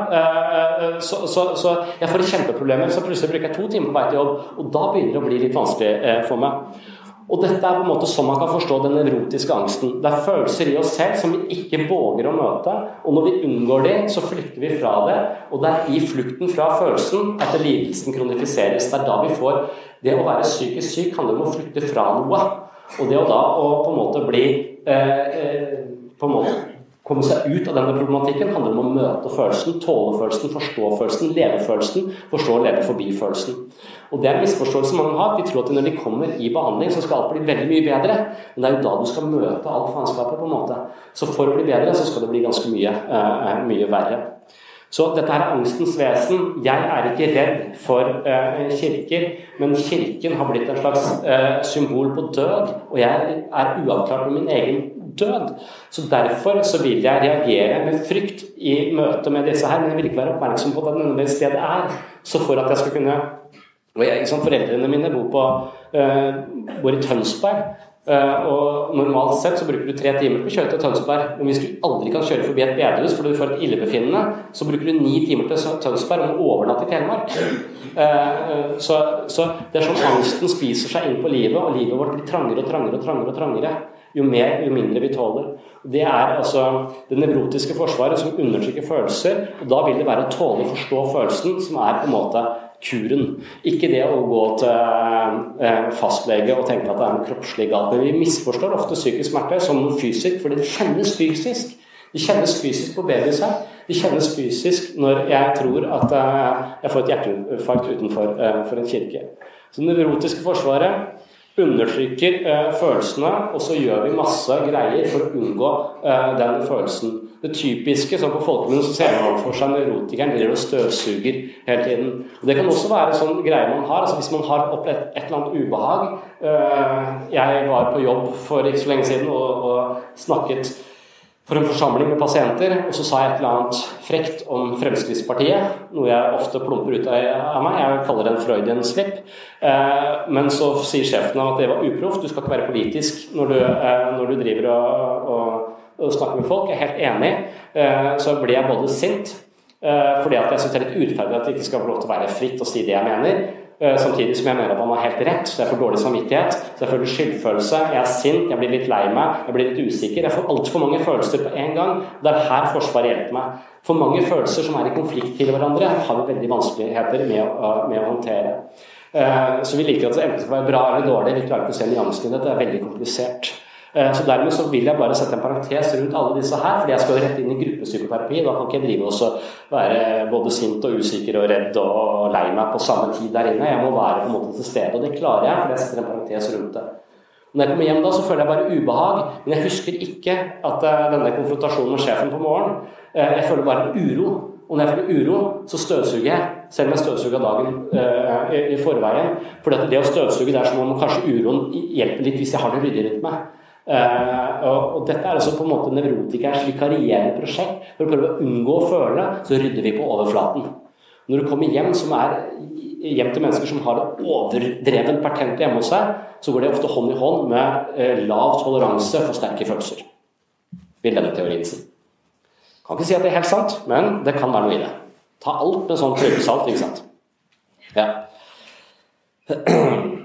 Så, så, så, jeg får kjempeproblemer. Så plutselig bruker jeg to timer på vei til jobb, og da begynner det å bli litt vanskelig for meg. Og dette er på en måte sånn man kan forstå den nevrotiske angsten. Det er følelser i oss selv som vi ikke våger å møte. Og når vi unngår dem, så flykter vi fra det. Og det er i flukten fra følelsen at lidelsen kronifiseres. Det er da vi får Det å være psykisk syk handler om å flykte fra noe. Og det å da å på en måte bli eh, eh på en måte komme seg ut av denne problematikken handler om å møte følelsen, tåle følelsen, forstå følelsen, leve følelsen, forstå og leve forbi følelsen. Og Det er en misforståelse mange har. De tror at når de kommer i behandling, så skal alt bli veldig mye bedre. Men det er jo da du skal møte alt faenskapet. på en måte. Så for å bli bedre, så skal det bli ganske mye, uh, mye verre. Så dette her er angstens vesen. Jeg er ikke redd for uh, kirker, men kirken har blitt en slags uh, symbol på død. Og jeg er uavklart med min egen død. Så derfor så vil jeg reagere med frykt i møte med disse her, men jeg vil ikke være oppmerksom på at det stedet er. Så for at jeg skal kunne og jeg, liksom, Foreldrene mine bor, på, uh, bor i Tønsberg. Uh, og Normalt sett så bruker du tre timer på å kjøre til Tønsberg. Men hvis du aldri kan kjøre forbi et bedehus fordi du får et illebefinnende, så bruker du ni timer til Tønsberg og overnatt i Telemark. Uh, så, så, det er sånn angsten spiser seg inn på livet, og livet vårt blir trangere og trangere og trangere. og trangere jo mer, jo mindre vi tåler. Det er altså det nevrotiske forsvaret som undertrykker følelser. og Da vil det være å tåle å forstå følelsen som er på en måte kuren. Ikke det å gå til eh, fastlege og tenke at det er en kroppslig galt. Men vi misforstår ofte psykisk smerte som noe fysisk, fordi det kjennes fysisk. Det kjennes fysisk på babys her. Det kjennes fysisk når jeg tror at eh, jeg får et hjerteinfarkt utenfor eh, for en kirke. Så det nevrotiske forsvaret undertrykker følelsene, og så gjør vi masse greier for å unngå den følelsen. Det typiske, sånn på folkemunne så ser man for seg nevrotikeren driver og støvsuger hele tiden. Og Det kan også være sånn greie man har. altså Hvis man har opplevd et eller annet ubehag øh, Jeg var på jobb for ikke så lenge siden og, og snakket for en forsamling med pasienter, og så sa jeg et eller annet frekt om Fremskrittspartiet, noe jeg ofte plumper ut av meg. Jeg kaller det en Freudian-slipp. Eh, men så sier sjefen at det var uproft, du skal ikke være politisk når du, eh, når du driver og, og, og, snakker med folk. Jeg er helt enig. Eh, så blir jeg både sint fordi at jeg syns det er litt urettferdig at det ikke skal få lov til å være fritt og si det jeg mener. Eh, samtidig som jeg mener at han har helt rett, så jeg får dårlig samvittighet. Så jeg føler skyldfølelse, jeg er sint, jeg blir litt lei meg, jeg blir litt usikker. Jeg får altfor mange følelser på en gang. Det er her Forsvaret hjelper meg. For mange følelser som er i konflikt til hverandre, har vi veldig vanskeligheter med å, med å håndtere. Eh, så vi liker at det enten skal være bra eller dårlig. Vi klarer ikke å se nyansene i dette. Det er veldig komplisert. Eh, så Dermed så vil jeg bare sette en parentes rundt alle disse her, fordi jeg skal jo rett inn i gruppepsykoterapi. Da kan ikke jeg drive og være både sint og usikker og redd og lei meg på samme tid der inne. Jeg må være på en måte til stede, og det klarer jeg, fordi jeg setter en parentes rundt det. Når jeg kommer hjem da, så føler jeg bare ubehag, men jeg husker ikke at eh, denne konfrontasjonen med sjefen på morgenen eh, Jeg føler bare uro. Og når jeg føler uro, så støvsuger jeg. Selv om jeg støvsuger dagen i forveien. For det å støvsuge, det er som om kanskje uroen hjelper litt hvis jeg har det ryddig rundt meg. Uh, og, Dette er altså på en måte nevrotikerens vikarierende prosjekt. For å prøve å unngå å føle, så rydder vi på overflaten. Når du kommer hjem, som er hjem til mennesker som har det overdreven patent hjemme hos seg, så går det ofte hånd i hånd med uh, lav toleranse for sterke følelser. Vil denne teorien si. Kan ikke si at det er helt sant, men det kan være noe i det. Ta alt med sånn klypesalt, ikke sant. Ja.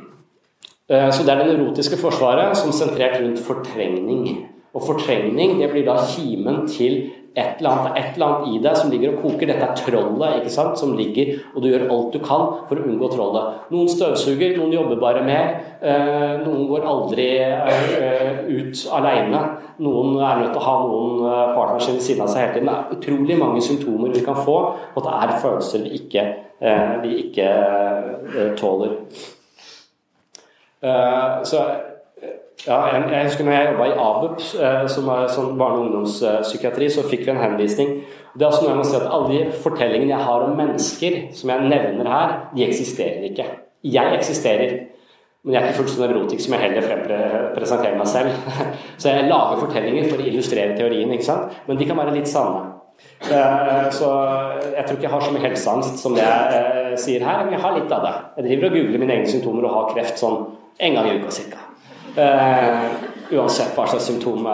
Eh, så det er det erotiske forsvaret som er sentrert rundt fortrengning. Og fortrengning det blir da kimen til et eller annet, et eller annet i deg som ligger og koker. Dette er trollet ikke sant, som ligger, og du gjør alt du kan for å unngå trollet. Noen støvsuger, noen jobber bare mer. Eh, noen går aldri eh, ut alene. Noen er nødt til å ha noen partners ved siden av seg hele tiden. Det er utrolig mange symptomer vi kan få at det er følelser vi ikke, vi ikke tåler. Eh, så ja, jeg husker når jeg jobba i ABUP, eh, som er sånn barne- og ungdomspsykiatri, så fikk vi en henvisning. Det er også noe jeg må si at Alle de fortellingene jeg har om mennesker, som jeg nevner her, de eksisterer ikke. Jeg eksisterer. Men jeg er ikke fullt så nevrotisk som jeg heller presenterer meg selv. Så jeg lager fortellinger for å illustrere teorien, ikke sant? men de kan være litt sanne. Eh, så jeg tror ikke jeg har så mye helseangst som det jeg sier her, men jeg har litt av det. Jeg driver og googler mine egne symptomer og har kreft sånn en gang i uka ca. Uh, uansett hva slags symptom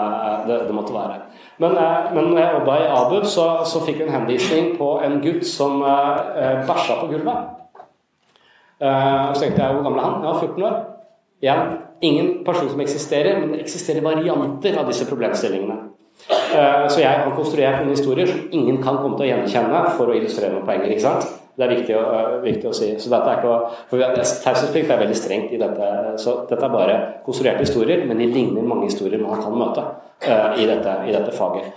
det, det måtte være. Men, uh, men når jeg jobba i Abu, så, så fikk vi en henvisning på en gutt som uh, bæsja på gulvet. Uh, så tenkte jeg hvor gammel er han? Ja, 14 år. Igjen, ingen person som eksisterer, men det eksisterer varianter av disse problemstillingene. Så jeg har konstruert noen historier som ingen kan komme til å gjenkjenne for å illustrere noen poenger. ikke sant? Det er viktig å, viktig å si. Så dette er ikke, for Taushetsplikt er veldig strengt i dette. Så dette er bare konstruerte historier, men de ligner mange historier man kan møte uh, i, dette, i, dette, faget.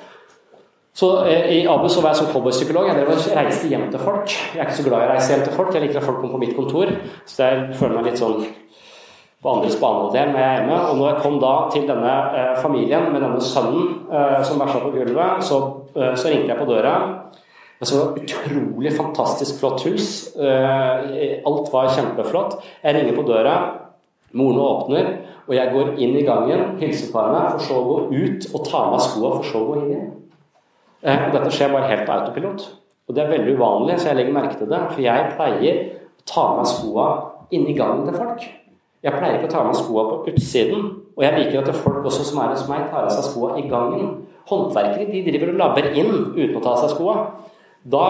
Så uh, I Abu så var jeg som cowboypsykolog. Jeg reiste hjem til folk. Jeg er ikke så glad i å reise hjem til folk. Jeg liker at folk kommer på mitt kontor. Så jeg føler meg litt sånn på andres banehalvdel når jeg er hjemme. Og når jeg kom da til denne familien med denne sønnen som bæsja på gulvet, så, så ringte jeg på døra. Altså, utrolig fantastisk flott hus. Eh, alt var kjempeflott. Jeg ringer på døra, moren åpner, og jeg går inn i gangen, hilser på henne, for så å gå ut og ta av meg skoene, for så å gå inn igjen. Eh, dette skjer bare helt på autopilot. Og det er veldig uvanlig, så jeg legger merke til det. For jeg pleier å ta av meg skoene inni gangen til folk. Jeg pleier ikke å ta av meg skoene på utsiden. Og jeg liker at folk også som er hos meg, tar av seg skoene i gangen. Håndverkere de driver og labber inn uten å ta av seg skoene. Da,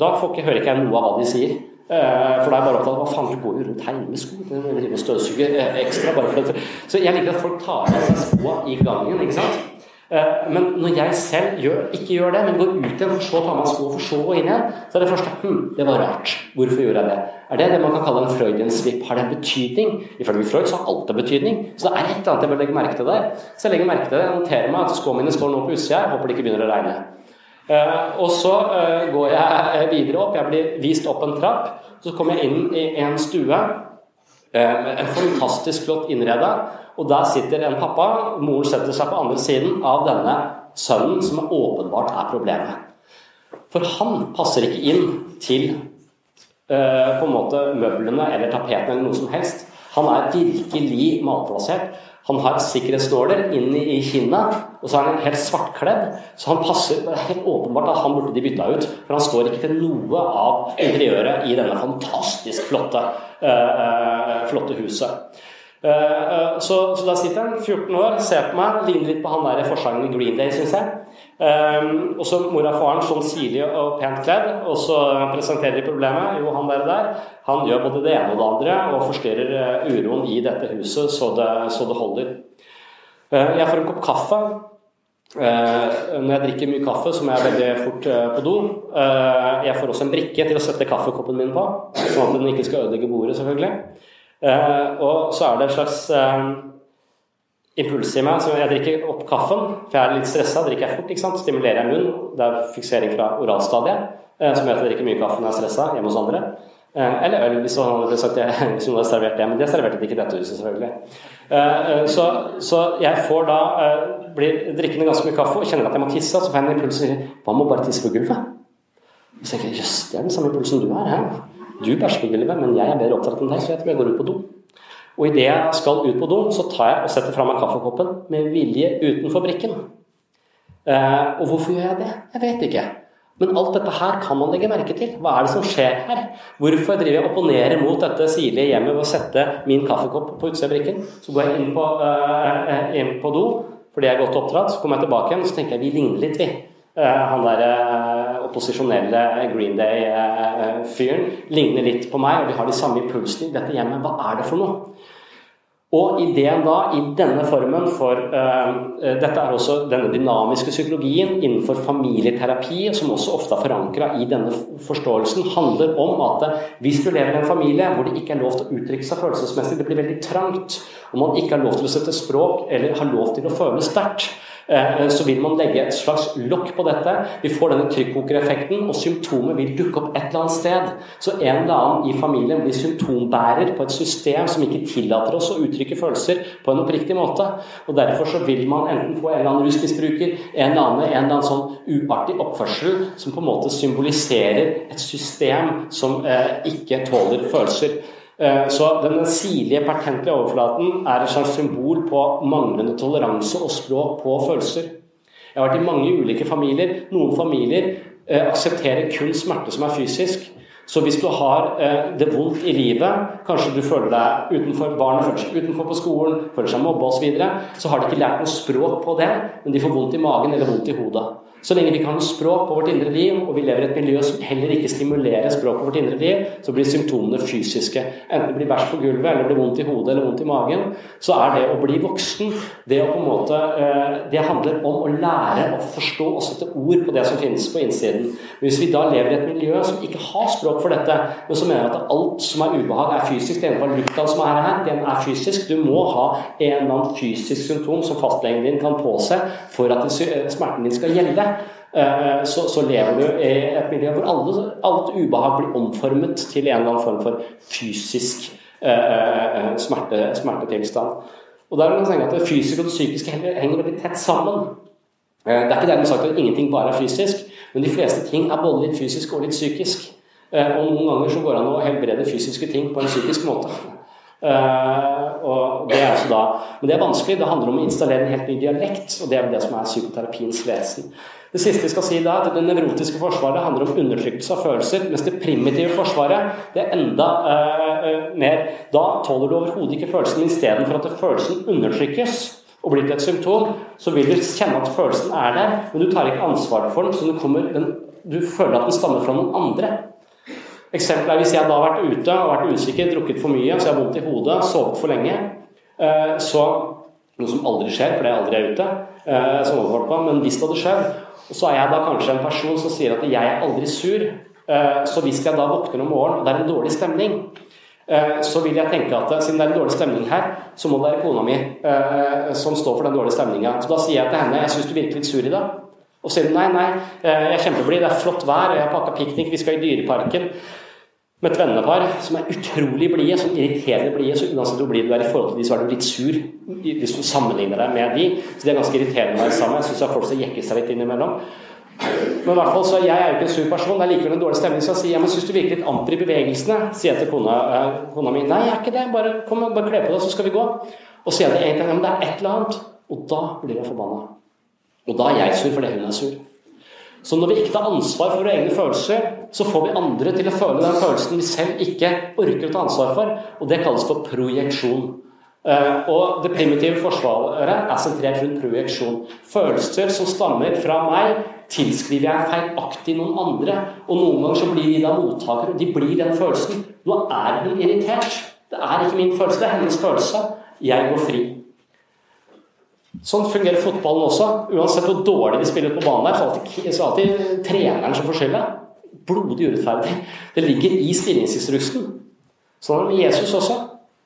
da ikke, hører ikke jeg noe av hva de sier. Uh, for da er jeg bare opptatt av hva faen, du går jo rundt her inne med sko. Du støvsuger uh, ekstra bare for det. Så jeg liker at folk tar av seg skoene i gangen. ikke sant? Uh, men når jeg selv gjør, ikke gjør det, men går ut igjen, for så å ta meg sko, for så gå inn igjen, så er det første hm, det var rart. Hvorfor gjorde jeg det? Er det det man kan kalle en Freudian slip? Har det en betydning? Ifølge Freud så har alt en betydning. Så det er et eller annet jeg bør legge merke til der. Så jeg legger merke til det. Jeg noterer meg at skoene mine står nå på utsida. Håper det ikke begynner å regne. Eh, og så eh, går jeg videre opp. Jeg blir vist opp en trapp. Så kommer jeg inn i en stue. Eh, en fantastisk flott innreda. Og der sitter en pappa. Moren setter seg på andre siden av denne sønnen, som åpenbart er problemet. For han passer ikke inn til på en måte møblene eller tapetene eller noe som helst. Han er virkelig malplassert. Han har sikkerhetsnåler inn i kinnet, og så er han helt svartkledd. Så han passer, er helt åpenbart at han burde de bytta ut, for han står ikke til noe av interiøret i denne fantastisk flotte, uh, flotte huset. Uh, så, så der sitter han, 14 år, ser på meg, ligner litt på han der forsangeren i Green Day, syns jeg. Um, og så mora og faren sånn sirlig og pent kledd, og så presenterer de problemet. Jo, han der, der han gjør både det ene og det andre og forstyrrer uh, uroen i dette huset så det, så det holder. Uh, jeg får en kopp kaffe. Uh, når jeg drikker mye kaffe, så må jeg veldig fort på do. jeg får også en brikke til å sette kaffekoppen min på, sånn at den ikke skal ødelegge bordet, selvfølgelig. og så er det en slags impuls i meg. Så jeg drikker opp kaffen, for jeg er litt stressa. Drikker jeg fort, ikke sant? stimulerer jeg munnen. Det er fiksering fra oralstadiet, eh, som gjør at jeg drikker mye kaffe når jeg er stressa hjemme hos andre. Eh, eller øl, hvis noen hadde sagt det, hvis noen hadde servert det. Men det serverte de ikke i dette huset, selvfølgelig. Eh, så, så jeg får da blir drikkende ganske mye kaffe og kjenner at jeg må tisse. Så får jeg en impuls og sier hva med å bare tisse på gulvet? Så tenker jeg jøss, det er den samme impulsen du er. her. Du bæsjer på gulvet, men jeg er bedre opptatt enn deg, så jeg tror jeg går ut på do. Og idet jeg skal ut på do, så tar jeg og setter fra meg kaffekoppen med vilje utenfor brikken. Eh, og hvorfor gjør jeg det? Jeg vet ikke. Men alt dette her kan man legge merke til. Hva er det som skjer her? Hvorfor driver jeg opponerer mot dette sirlige hjemmet ved å sette min kaffekopp på utsida av brikken? Så går jeg inn på, eh, inn på do fordi jeg er godt oppdratt. Så kommer jeg tilbake igjen og så tenker jeg vi ligner litt, vi. Eh, han der uh, opposisjonelle Green Day-fyren ligner litt på meg, og vi har de samme impulsene i dette hjemmet. Hva er det for noe? Og ideen da, i denne formen for uh, Dette er også denne dynamiske psykologien innenfor familieterapi, som også ofte er forankra i denne forståelsen, handler om at hvis du lever i en familie hvor det ikke er lov til å uttrykke seg følelsesmessig, det blir veldig trangt, og man ikke har lov til å sette språk eller har lov til å føle sterkt, Eh, så vil man legge et slags lokk på dette. Vi får denne trykkokereffekten, og symptomet vil dukke opp et eller annet sted. Så en eller annen i familien blir symptombærer på et system som ikke tillater oss å uttrykke følelser på en oppriktig måte. Og Derfor så vil man enten få en eller annen rusmisbruker, en eller annen, en eller annen sånn uartig oppførsel som på en måte symboliserer et system som eh, ikke tåler følelser. Eh, så den sirlige, pertentlige overflaten er et slags symbol på manglende toleranse og språk på følelser. Jeg har vært i mange ulike familier. Noen familier eh, aksepterer kun smerte som er fysisk. Så hvis du har eh, det vondt i livet, kanskje du føler deg utenfor barnet føler seg utenfor på skolen, føler seg mobba osv., så, videre, så har de ikke lært noe språk på det, men de får vondt i magen eller vondt i hodet. Så lenge vi ikke har noe språk på vårt indre liv, og vi lever i et miljø som heller ikke stimulerer språk på vårt indre liv, så blir symptomene fysiske. Enten det blir bæsj på gulvet, eller det blir vondt i hodet eller vondt i magen. Så er det å bli voksen Det å på en måte eh, Det handler om å lære å forstå og sette ord på det som finnes på innsiden. Hvis vi da lever i et miljø som ikke har språk for dette, men som mener at alt som er ubehag, er fysisk Det ene lukta som er her, den er fysisk. Du må ha en eller annen fysisk symptom som fastlegen din kan påse for at smerten din skal gjelde. Eh, så, så, lever du i et miljø hvor alle, alt ubehag blir omformet til en eller annen form for fysisk eh, smerte, smertetilstand. Og der man tenke at Det fysiske og det psykiske henger, veldig tett sammen. Det er ikke dermed sagt at ingenting bare er fysisk, men de fleste ting er både litt fysisk og litt psykisk. Og noen ganger så går det an å helbrede fysiske ting på en psykisk måte. og det altså da, Men det er vanskelig. Det handler om å installere en helt ny dialekt, og det er det som er psykoterapiens vesen. Det siste jeg skal si da, at Det nevrotiske forsvaret handler om undertrykkelse av følelser, mens det primitive forsvaret det er enda uh, mer Da tåler du overhodet ikke følelsen, istedenfor at følelsen undertrykkes og blir til et symptom, så vil du kjenne at følelsen er der, men du tar ikke ansvar for den, så den kommer, den, du føler at den stammer fra noen andre. Eksempelet er hvis jeg da har vært ute og vært usikker, drukket for mye, så jeg har vondt i hodet, sovet for lenge, uh, så noe som aldri skjer, for det er aldri er ute, uh, men hvis det hadde skjedd, og så er jeg da kanskje en person som sier at 'jeg er aldri sur'. Eh, så hvis jeg da våkner om morgenen, og det er en dårlig stemning, eh, så vil jeg tenke at siden det er en dårlig stemning her, så må det være kona mi eh, som står for den dårlige stemninga. Så da sier jeg til henne 'jeg syns du virker litt sur i dag'. Og sier hun nei, nei, eh, jeg er kjempeblid, det er flott vær, jeg har pakka piknik, vi skal i Dyreparken med et vennepar som er utrolig blide, som irriterende blide. Så uansett hvor blid du er i forhold til de, så er du litt sur hvis du sammenligner deg med de. Så det er ganske irriterende å være sammen. Jeg syns folk skal jekke seg litt innimellom. Men i hvert fall, så jeg er jo ikke en sur person. Det er likevel en dårlig stemning. Så jeg sier ja, men syns du virker litt amper i bevegelsene? Sier jeg til kona, eh, kona mi. Nei, jeg er ikke det. Bare kom bare kle på deg, så skal vi gå. Og så sier jeg til en gang ja, det er et eller annet. Og da blir jeg forbanna. Og da er jeg sur fordi hun er sur. Så når vi ikke tar ansvar for våre egne følelser, så får vi andre til å føle den følelsen vi selv ikke orker å ta ansvar for. Og det kalles for projeksjon. Eh, og det primitive forsvaret er sentrert rundt projeksjon. Følelser som stammer fra meg, tilskriver jeg feilaktig noen andre. Og noen ganger så blir de da mottakere, og de blir den følelsen. Nå er hun irritert. Det er ikke min følelse, det er hennes følelse. Jeg går fri. Sånn fungerer fotballen også. Uansett hvor dårlig de spiller på banen, der, så er det alltid, treneren som får skylda. Blodig urettferdig. Det ligger i stillingsinstruksen. Sånn er det med Jesus også.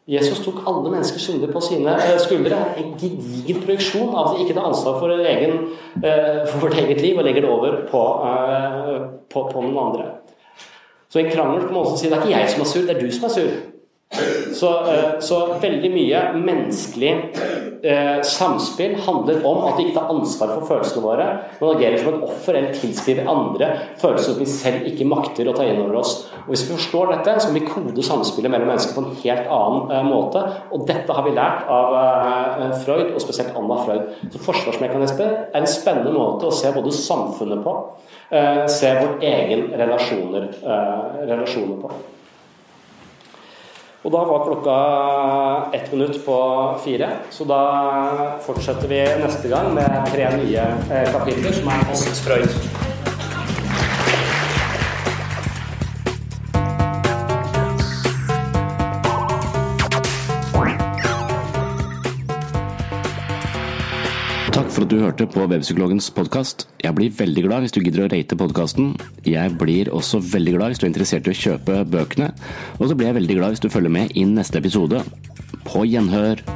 Jesus tok alle menneskers synder på sine eh, skuldre. En gedigen projeksjon av at de ikke tar ansvar for, egen, eh, for, vårt eget liv og legger det over på, eh, på, på noen andre. Så en krangel på man også si det er ikke jeg som er sur, det er du som er sur. Så, eh, så, veldig mye menneskelig eh, samspill handler om at vi ikke tar ansvar for følelsene våre, men agerer som et offer eller tilskriver andre følelser som vi selv ikke makter å ta inn over oss. Og Hvis vi forstår dette, så kan vi kode samspillet mellom mennesker på en helt annen eh, måte. Og dette har vi lært av Freud, og spesielt Anna Freud. Så Forsvarsmekanisme er en spennende måte å se både samfunnet på, se våre egen relasjoner, relasjoner på. Og da var klokka ett minutt på fire, så da fortsetter vi neste gang med tre nye eh, kapitler som er Åsens Freud. For at du hørte på Webpsykologens podkast. Jeg blir veldig glad hvis du gidder å rate podkasten. Jeg blir også veldig glad hvis du er interessert i å kjøpe bøkene. Og så blir jeg veldig glad hvis du følger med inn neste episode. På gjenhør.